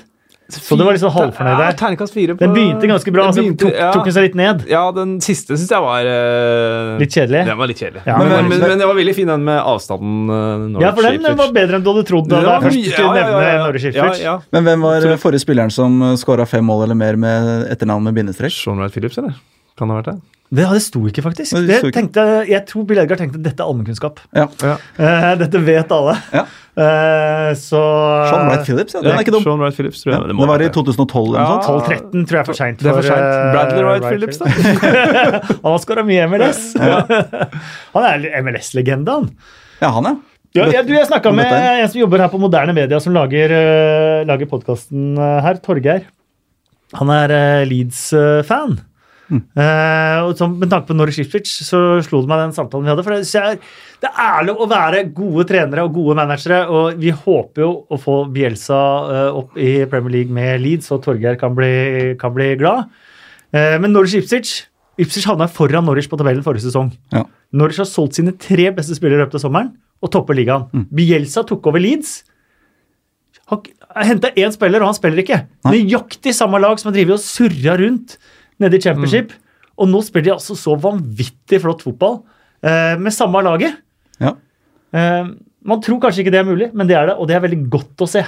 Så du var sånn halvfornøyd der? Terningkast fire på Den begynte ganske bra, så tok, tok den seg litt ned. Ja, den siste syns jeg var uh, Litt kjedelig? Den var litt kjedelig. Ja, men, men, men, men, det var veldig fin, den med avstanden. Uh, ja, for den var bedre enn du hadde trodd da var, først skulle nevne ja, Men hvem var forrige spilleren som skåra fem mål eller mer med etternavn med bindestrek? Sean Wright Phillips, eller? Kan det ha vært det? Det, det sto ikke, faktisk. Det, det tenkte, jeg tror Bill Edgar tenkte dette er allmennkunnskap. Ja. Ja. Uh, dette vet alle. Ja. Uh, så Sean Wright Phillips, ja, den er ikke dum. Sean Wright Phillips, tror jeg. Det, det var i 2012 eller noe sånt. 12-13 tror jeg er for seint. For, for uh, Bradley Wright, Wright Phillips, da. han har skåra mye MLS. han er MLS-legenda, han. Ja, han, er. Ja, jeg, du, jeg snakka med en som jobber her på Moderne Media, som lager, uh, lager podkasten her. Torgeir. Han er Leeds-fan. Mm. Uh, så, med tanke på Norwich Ipswich så slo det meg den samtalen vi hadde. for Det er, det er ærlig å være gode trenere og gode managere. og Vi håper jo å få Bielsa uh, opp i Premier League med Leeds, så Torgeir kan bli, kan bli glad. Uh, men Norwich Ipswich Ipswich havna foran Norwich på tabellen forrige sesong. Ja. Norwich har solgt sine tre beste spillere i løpet av sommeren og topper ligaen. Mm. Bielsa tok over Leeds. Han henta én spiller, og han spiller ikke. Nøyaktig samme lag som har drevet og surra rundt nede i championship. Mm. Og nå spiller de altså så vanvittig flott fotball eh, med samme laget. Ja. Eh, man tror kanskje ikke det er mulig, men det er det, og det er veldig godt å se.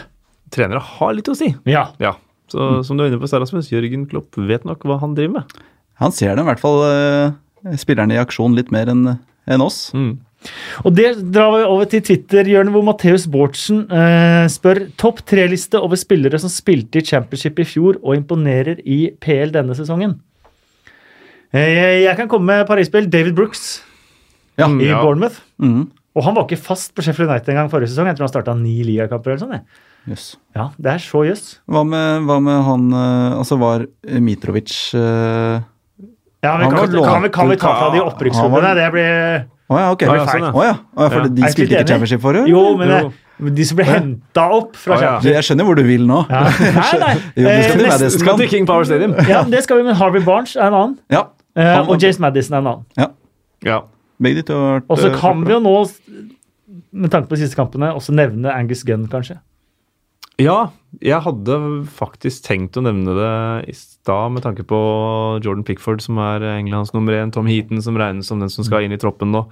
Trenere har litt å si. Ja. ja. Så mm. som du er inne på, Sarasmus, Jørgen Klopp vet nok hva han driver med. Han ser det i hvert fall eh, spillerne i aksjon litt mer enn en oss. Mm. Og Det drar vi over til Twitter-hjørnet, hvor Matheus Bårdsen eh, spør topp tre-liste over spillere som spilte i championship i fjor og imponerer i PL denne sesongen. Eh, jeg kan komme med Paris-spill. David Brooks ja, i ja. Bournemouth. Mm. Og han var ikke fast på Sheffield United en gang forrige sesong. Jeg tror han starta ni ligakamper eller sånn. Yes. Ja, det er så jøss. Yes. Hva, hva, med han eh, Altså, var Mitrovic uh, Ja, men kan, kan, kan, vi, ta fra de opprykksklubbene? Det blir å oh, ja, ok. Ja, sånn, ja. Oh, ja. Oh, ja, for de spilte ikke championship for? Jo, men jo. de som ble henta opp fra championship. Jeg skjønner hvor du vil nå. Ja. Nei, nei. jo, det skal, eh, nesten, til King Power Stadium. ja, det skal vi, men Harvey Barnes er en annen. Ja. Han, og Jace Madison er en annen. Ja. ja. Begge de to har vært Og så kan vi jo nå, med tanke på de siste kampene, også nevne Angus Gunn, kanskje. Ja, jeg hadde faktisk tenkt å nevne det i stad med tanke på Jordan Pickford, som er Englands nummer én, Tom Heaton, som regnes som den som skal inn i troppen nå.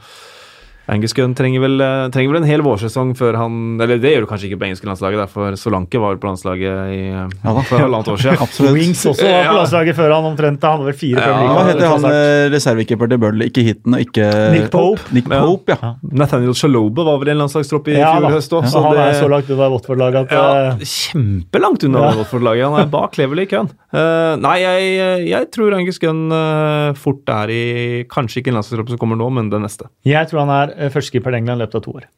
Angus Gunn trenger vel, eh, trenger vel, en hel vårsesong før han Eller det gjør du kanskje ikke på engelske landslaget, for Solanke var på landslaget i, ja, for halvannet år siden. Absolutt. Wings også var på landslaget før han omtrent. Han var fire ja, Hva heter han eh, reservekeeper til Burnley? Ikke Hitten og ikke Nick Pope. Nick Pope, ja. Nathaniel Shalobe var vel en landslagstropp i ja, fjor høst òg. Ja, han er så langt unna Watford-laget at ja, eh, Kjempelangt unna ja. Watford-laget. Han er bak Cleverley i køen. Uh, nei, jeg, jeg, tror Angus Gunn uh, fort er i Kanskje ikke en landslagstropp som kommer nå, men den neste. Jeg tror han er førstekeeper i England løpet av to år.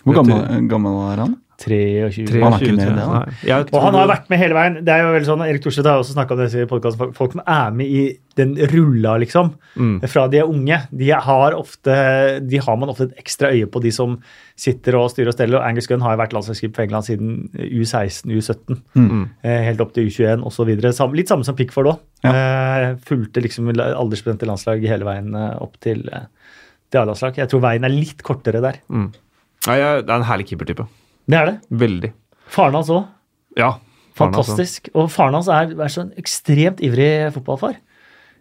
Hvor gammel, gammel er han? 23. 23 han er ikke med i det, da. Og han har vært med hele veien. Det er jo veldig sånn, Erik Thorstvedt har også snakka om det i podkasten. Folk som er med i den rulla, liksom, mm. fra de er unge, de har, ofte, de har man ofte et ekstra øye på, de som sitter og styrer og steller. og Angus Gunn har jo vært landslagsskip for England siden U16, U17, mm. eh, helt opp til U21 osv. Litt samme som Pickford òg. Ja. Eh, fulgte liksom aldersbestemte landslag hele veien eh, opp til, eh, til A-landslag. Jeg tror veien er litt kortere der. Mm. Ja, det er en herlig keepertype. Det er det. Veldig. Faren hans òg. Ja. Fantastisk. Og faren hans er, er sånn ekstremt ivrig fotballfar.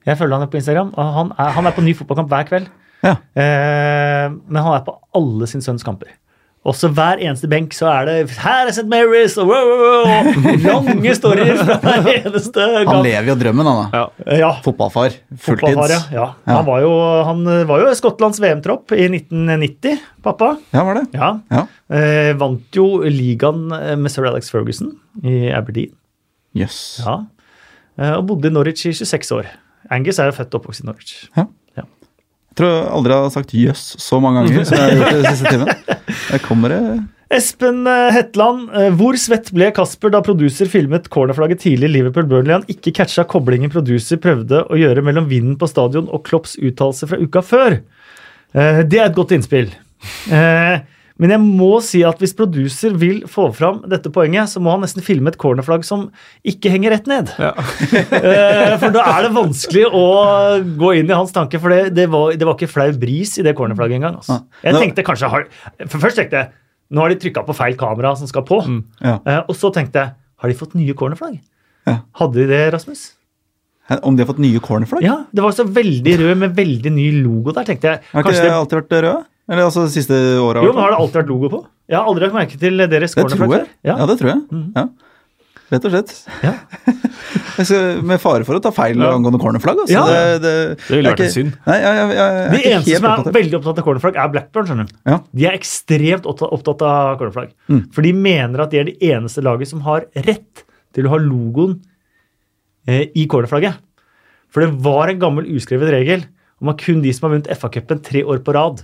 Jeg følger han på Instagram. og Han er, han er på ny fotballkamp hver kveld. Ja. Eh, men han er på alle sin sønns kamper. Også hver eneste benk så er det 'Her er St. Mary's!' og wow, wow, wow. lange storyer fra hver eneste gang. Han lever jo drømmen, han da. Ja. Fotballfar. Fulltids. Ja. Ja. Han, var jo, han var jo Skottlands VM-tropp i 1990, pappa. Ja, var det? Ja. Eh, vant jo ligaen med sir Alex Ferguson i Aberdeen. Yes. Ja. Eh, og bodde i Norwich i 26 år. Angus er jo født og oppvokst i Norwich. Ja. Jeg tror jeg aldri har sagt 'jøss' så mange ganger som jeg har gjort det siste timen. Jeg kommer det Espen eh, Hetland, eh, hvor svett ble Kasper da produser filmet cornerflagget tidlig i Liverpool Burnley? Han ikke catcha koblingen producer prøvde å gjøre mellom vinden på stadion og Klopps uttalelse fra uka før. Eh, det er et godt innspill. Men jeg må si at hvis producer vil få fram dette poenget, så må han nesten filme et cornerflagg som ikke henger rett ned. Ja. for da er det vanskelig å gå inn i hans tanke, for det, det, var, det var, ikke flau bris i det cornerflagget engang. Altså. Jeg tenkte kanskje, for Først tenkte jeg nå har de trykka på feil kamera som skal på. Mm. Ja. og så tenkte jeg har de fått nye cornerflagg? Ja. Hadde de det, Rasmus? Om de har fått nye cornerflagg? Ja, det var så veldig rød med veldig ny logo der. tenkte jeg. Har ikke det alltid vært rød? Eller altså de siste åra? Jo, men har det alltid vært logo på? Jeg har aldri lagt merke til deres cornerflagg. Ja. ja, det tror jeg. Mm. Ja. Rett og slett. Ja. skal, med fare for å ta feil ja. angående cornerflagg. Altså. Ja. Det, det, det ville vært en synd. Nei, jeg, jeg, jeg, De eneste som er opptatt. veldig opptatt av cornerflagg, er Blackburn. skjønner du. Ja. De er ekstremt opptatt av cornerflagg. Mm. For de mener at de er det eneste laget som har rett til å ha logoen eh, i cornerflagget. For det var en gammel uskrevet regel om at kun de som har vunnet FA-cupen tre år på rad,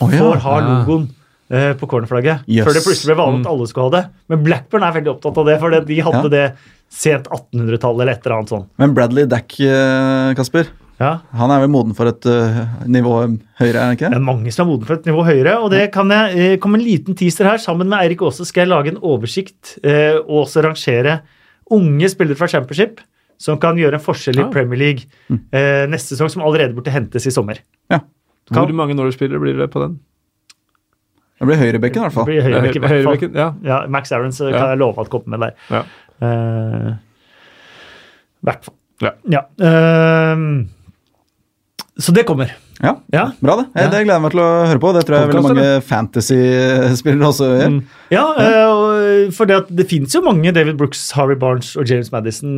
får oh, ha logoen Eh, på cornerflagget. Yes. Før det plutselig ble vanlig at mm. alle skulle ha det. Men Blackburn er veldig opptatt av det, for de hadde ja. det sent 1800-tallet eller et eller annet sånt. Men Bradley Dack, eh, Kasper, ja. han er vel moden for et uh, nivå høyere? er han ikke? Det er mange som er moden for et nivå høyere. og det kan jeg komme en liten teaser her. Sammen med Eirik Aase skal jeg lage en oversikt uh, og også rangere unge spillere fra Championship som kan gjøre en forskjell i Premier League mm. uh, neste sesong, som allerede burde hentes i sommer. Ja. Hvor mange Norwich-spillere blir det på den? Det blir høyrebekken, i hvert fall. Det blir høyrebekken, i hvert fall. Ja. ja. Max Aarons kan ja. jeg love at kommer med der. Ja. Uh, hvert fall. Ja. ja. Uh, så det kommer. Ja, ja. bra det. Det gleder jeg meg til å høre på. Det tror jeg veldig mange fantasy-spillere også gjør. Mm. Ja, uh, for det, det fins jo mange David Brooks, Harry Barnes og James Madison.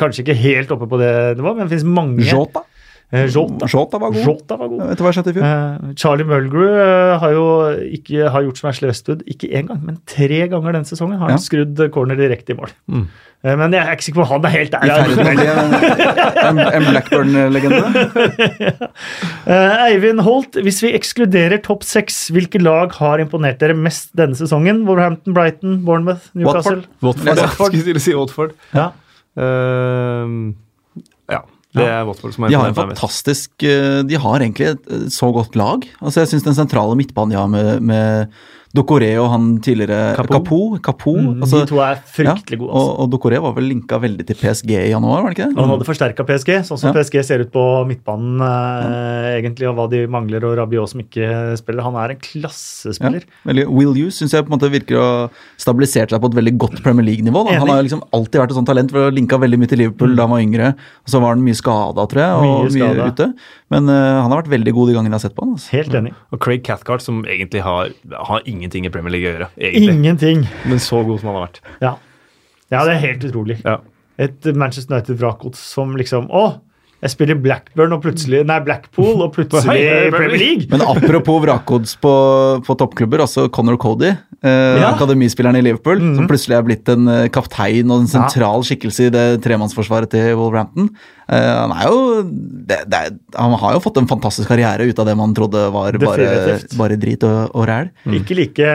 Kanskje ikke helt oppe på det nivået, men det fins mange. Jota. Eh, Jota. Jota var god. Jota var god. Etter hva skjedde i fjor. Eh, Charlie Mulgrew eh, har jo ikke har gjort som Ashley Westwood, ikke én gang, men tre ganger denne sesongen har han ja. skrudd corner direkte i mål. Mm. Men jeg er ikke sikker på han er helt ærlig. en, en Blackburn-legende. Eivind Holt, hvis vi ekskluderer topp seks, hvilke lag har imponert dere mest denne sesongen? Wolverhampton, Brighton, Bournemouth, Newcastle? Watford. Watford. Watford. Skulle si Watford. Ja. Uh, ja. Det er Watford som er De har en fantastisk eh, De har egentlig et så godt lag. Altså Jeg syns den sentrale midtbanen de har med, med Dokoré og han tidligere Kapo. Kapo, mm, altså, de to er fryktelig ja, gode. Altså. Og, og Docoré var vel linka veldig til PSG i januar? var det ikke det? Han hadde forsterka PSG, sånn som ja. PSG ser ut på midtbanen eh, egentlig, og hva de mangler, og Rabiot som ikke spiller. Han er en klassespiller. Ja, veldig, Will You syns jeg på en måte virker å ha stabilisert seg på et veldig godt Premier League-nivå. Han har liksom alltid vært et sånt talent, for å linka veldig mye til Liverpool mm. da han var yngre. Og så var han mye skada, tror jeg, og mye, mye ute. Men uh, han har vært veldig god de gangene jeg har sett på han. Altså. Helt enig. Og Craig Cathcart, som egentlig har, har ingenting i Premier League å gjøre. Egentlig. Ingenting. Men så god som han har vært. Ja, ja det er helt utrolig. Ja. Et Manchester United-vrakgods som liksom Å, jeg spiller Blackburn og plutselig, nei, Blackpool og plutselig Premier League. Men apropos vrakgods på, på, toppklubber, altså Conor Cody, eh, ja. akademispilleren i Liverpool, mm -hmm. som plutselig er blitt en eh, kaptein og en sentral skikkelse i det tremannsforsvaret til Wolverhampton. Eh, han, er jo, det, det, han har jo fått en fantastisk karriere ut av det man trodde var bare, bare, drit og, og ræl. Mm. Ikke, like,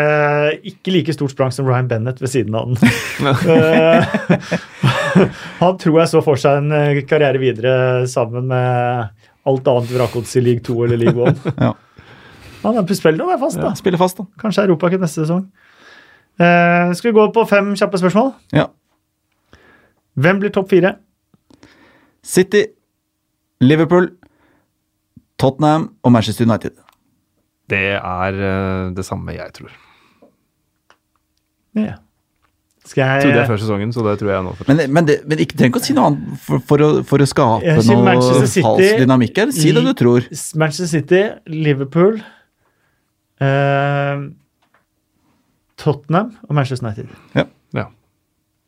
ikke like stort sprang som Ryan Bennett ved siden av den. Eh, han tror jeg så for seg en eh, karriere videre sammen med alt annet vrakgods i league 2 eller league 1. ja. Han spiller nå fast, da. Ja, spiller fast da. Kanskje Europacup neste sesong. Eh, skal vi gå på fem kjappe spørsmål? Ja. Hvem blir topp fire? City, Liverpool, Tottenham og Manchester United. Det er uh, det samme jeg tror. Ja. Skal jeg Trodde jeg før sesongen, så det tror jeg nå. Men, men, det, men ikke trenger ikke å si noe annet for, for, å, for å, skape noe falsk dynamikk her. Si det du tror. Manchester City, Liverpool eh, Tottenham og Manchester United. Ja. ja.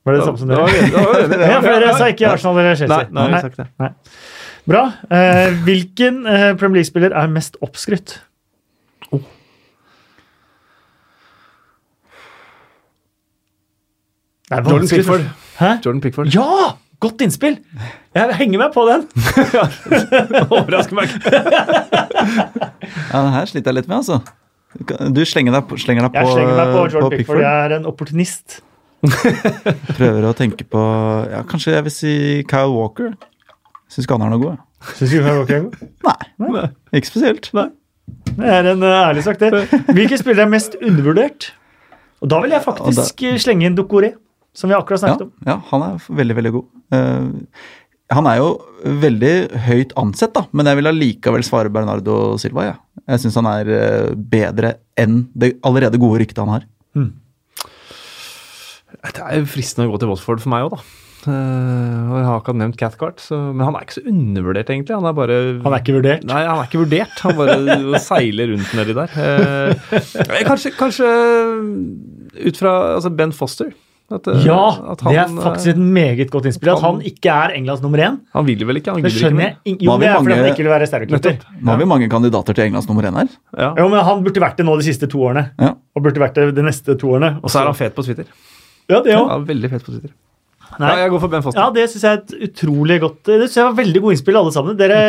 Var det det samme som dere? ja, for dere sa ikke Arsenal eller Chelsea. Nei, nei, nei. nei. Bra. Eh, hvilken eh, Premier League-spiller er mest oppskrytt? Jordan Pickford. Hæ? Jordan Pickford. Ja! Godt innspill! Jeg henger meg på den. Overrasker meg ikke. ja, den her sliter jeg litt med, altså. Du slenger deg, slenger deg på Jeg slenger meg på Jordan på Pickford. Jeg er en opportunist. Prøver å tenke på ja, Kanskje jeg vil si Kyle Walker. Syns ikke han er noe god. Syns ikke Kyle Walker er god? Nei, Nei. Ikke spesielt. Nei. Det er en uh, ærlig sak, det. Hvilke spillere er mest undervurdert? Og Da vil jeg faktisk da, slenge inn Dokoré som vi akkurat snakket ja, om. Ja, han er veldig, veldig god. Uh, han er jo veldig høyt ansett, da, men jeg vil allikevel svare Bernardo Silva. Ja. Jeg syns han er uh, bedre enn det allerede gode ryktet han har. Mm. Det er jo fristende å gå til Watford for meg òg, da. Uh, Jeg har ikke nevnt Cathcart, så, men han er ikke så undervurdert, egentlig. Han er bare Han er ikke vurdert? Nei, han er ikke vurdert. Han bare seiler rundt nedi der. Uh, kanskje, kanskje ut fra altså Ben Foster. At, eh, ja, at han, det er faktisk et meget godt innspill. At han, ikke er Englands nummer én. Han vil vel ikke, han det skjønner jeg. Jo, det er fordi han ikke vil være stereotyper. Nå har vi mange kandidater til Englands nummer én her. Ja. Jo, men Han burde vært det nå de siste to årene. Ja. Og burde vært det de neste to årene. Og så er han fet på Twitter. Ja, det òg. Ja, veldig fet på Twitter. Nei. Ja, jeg går for Ben Foster. Ja, Det syns jeg er et utrolig godt Det synes jeg var veldig gode innspill, alle sammen. Dere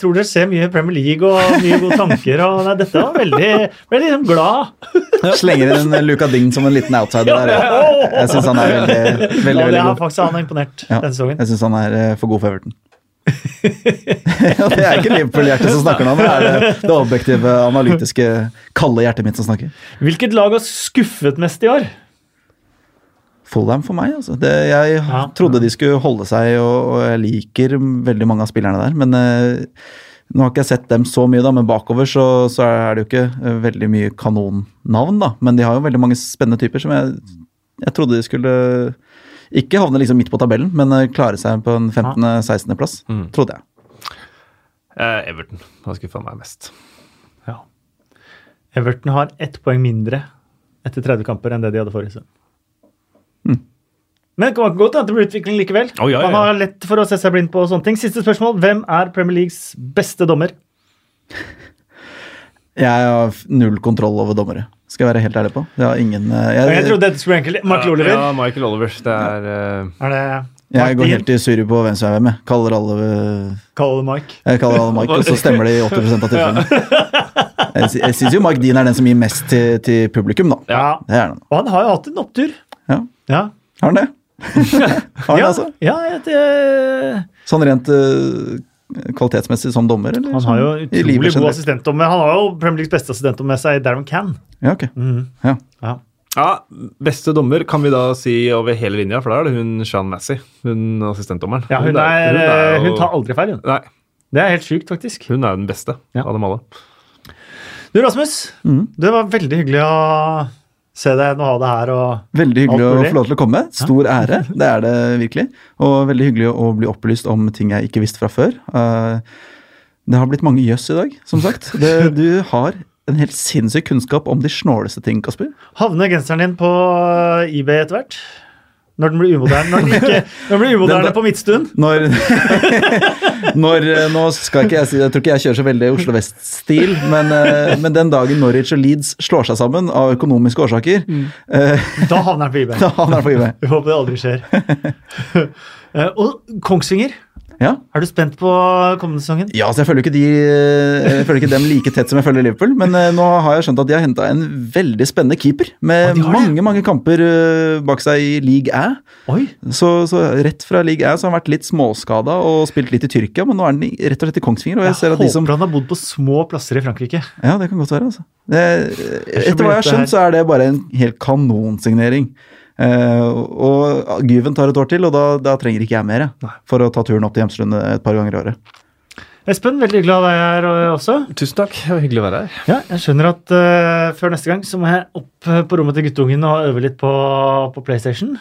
tror dere ser mye Premier League og mye gode tanker. og nei, Dette var veldig Ble liksom glad. Slenger inn en Luca Ding som en liten outsider der. Jeg syns han er veldig, veldig, veldig, ja, god. Faktisk, han er imponert ja, denne sesongen. Jeg syns han er eh, for god for Everton. ja, det er ikke Liverpool-hjertet som snakker nå, men det er det, det objektive, analytiske, kalde hjertet mitt som snakker. Hvilket lag har skuffet mest i år? Fulham for meg. Altså. Det, jeg ja, trodde de skulle holde seg, og, og, jeg liker veldig mange av spillerne der. Men uh, nå har ikke jeg sett dem så mye, da, men bakover så, så er det jo ikke uh, veldig mye kanonnavn. da. Men de har jo veldig mange spennende typer som jeg, jeg trodde de skulle ikke havne liksom midt på tabellen, men uh, klare seg på en 15.-16.-plass. Mm. Trodde jeg. Everton har skuffa meg mest. Ja. Everton har ett poeng mindre etter 30 kamper enn det de hadde forrige sesong. Mm. Men det kan godt at det blir utvikling likevel. Oh, ja, ja. Man har lett for å se seg blind på sånne ting. Siste spørsmål. Hvem er Premier Leagues beste dommer? Jeg har null kontroll over dommere. Skal jeg være helt ærlig på. Jeg har ingen eh, Jeg, jeg trodde dette skulle enkelt Michael Oliver? Ja, Michael Oliver. Det er, uh... er det jeg går helt i surr på hvem som er hvem. Jeg kaller alle Kaller alle Mike? Jeg kaller alle Mike, Og så stemmer det i 80% av tilfellene. Jeg, jeg syns jo Mike Dean er den som gir mest til, til publikum, da. Ja. Det er Og han har jo hatt en opptur. Ja. Ja. Har han det? har han ja, altså? Ja, det... Sånn rent uh, kvalitetsmessig som dommer? Eller? Han har jo utrolig god assistentdommer. Han har jo Premier Leagues beste assistentdommer med seg, Darren Cann. Ja, ok. Mm. Ja. ja. Ja, Beste dommer kan vi da si over hele linja, for da er det hun Sean Massey. Hun assistentdommeren. Ja, hun, er, hun, er, hun, hun tar aldri feil, hun. Nei. Det er helt sjukt, faktisk. Hun er den beste ja. av dem alle. Du, Rasmus. Mm. Det var veldig hyggelig å se deg og ha det her. og Veldig hyggelig å få lov til å komme. Stor ære, det er det virkelig. Og veldig hyggelig å bli opplyst om ting jeg ikke visste fra før. Uh, det har blitt mange jøss i dag, som sagt. Det, du har en helt sinnssyk kunnskap om de snåleste ting, Kasper. Havner genseren din på eBay etter hvert? Når den blir umoderne, når den ikke, når den blir umoderne den, på Midtstund? Når, når, Nå skal ikke jeg si Jeg tror ikke jeg kjører så veldig Oslo Vest-stil, men, eh, men, den dagen Norwich og Leeds slår seg sammen av økonomiske årsaker mm. Da havner den på IB. Da havner den på IB. Vi håper det aldri skjer. og Kongsvinger ja. Er du spent på kommende sesongen? Ja, så jeg følger ikke, de, jeg følger ikke dem like tett som jeg følger Liverpool. Men uh, nå har jeg skjønt at de har henta en veldig spennende keeper. Med ja, mange mange kamper uh, bak seg i league A. Så, så, rett fra league A så har han vært litt småskada og spilt litt i Tyrkia, men nå er han rett og slett i Kongsvinger. Og jeg, jeg håper som, han har bodd på små plasser i Frankrike. Ja, det kan godt være. altså. Det, etter hva jeg har skjønt, så er det bare en helt kanonsignering. Uh, og Gyven tar et år til, og da, da trenger ikke jeg mer for å ta turen opp til Hjemslund et par ganger i året. Espen, veldig hyggelig å ha deg her også. Tusen takk. Det var hyggelig å være her. Ja, jeg skjønner at uh, før neste gang så må jeg opp på rommet til guttungen og øve litt på, på PlayStation.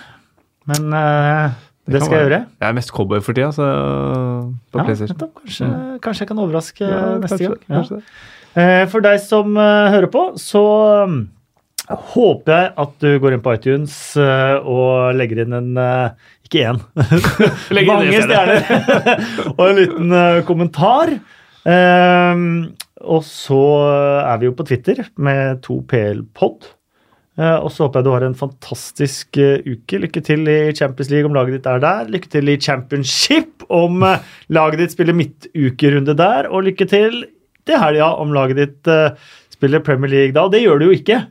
Men uh, det, det skal jeg gjøre. Jeg er mest cowboy for tida, så på ja, PlayStation. Nettopp. Kanskje, mm. kanskje, jeg kan overraske ja, neste kanskje, gang. Ja. for deg som hører på, så um, håper jeg at du går inn på iTunes uh, og legger inn en uh, Ikke én, mange stjerner! og en liten uh, kommentar. Ehm, og så er vi jo på Twitter med 2PL-pod. og så håper jeg du har en fantastisk uke. Lykke til i Champions League om laget ditt er der. Lykke til i Championship om laget ditt spiller midtukerunde der. Og lykke til til helga om laget ditt spiller Premier League da. Det gjør du jo ikke.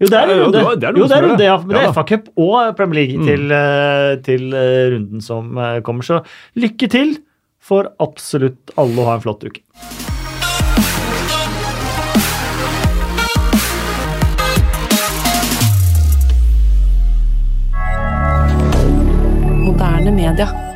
Jo, det er runde. Ja, det er, jo, det er runde, ja. Men det er FA-cup og Premier League mm. til, eh, til, eh, runden som eh, kommer. Så lykke til for absolutt alle å ha en flott uke. Moderne media.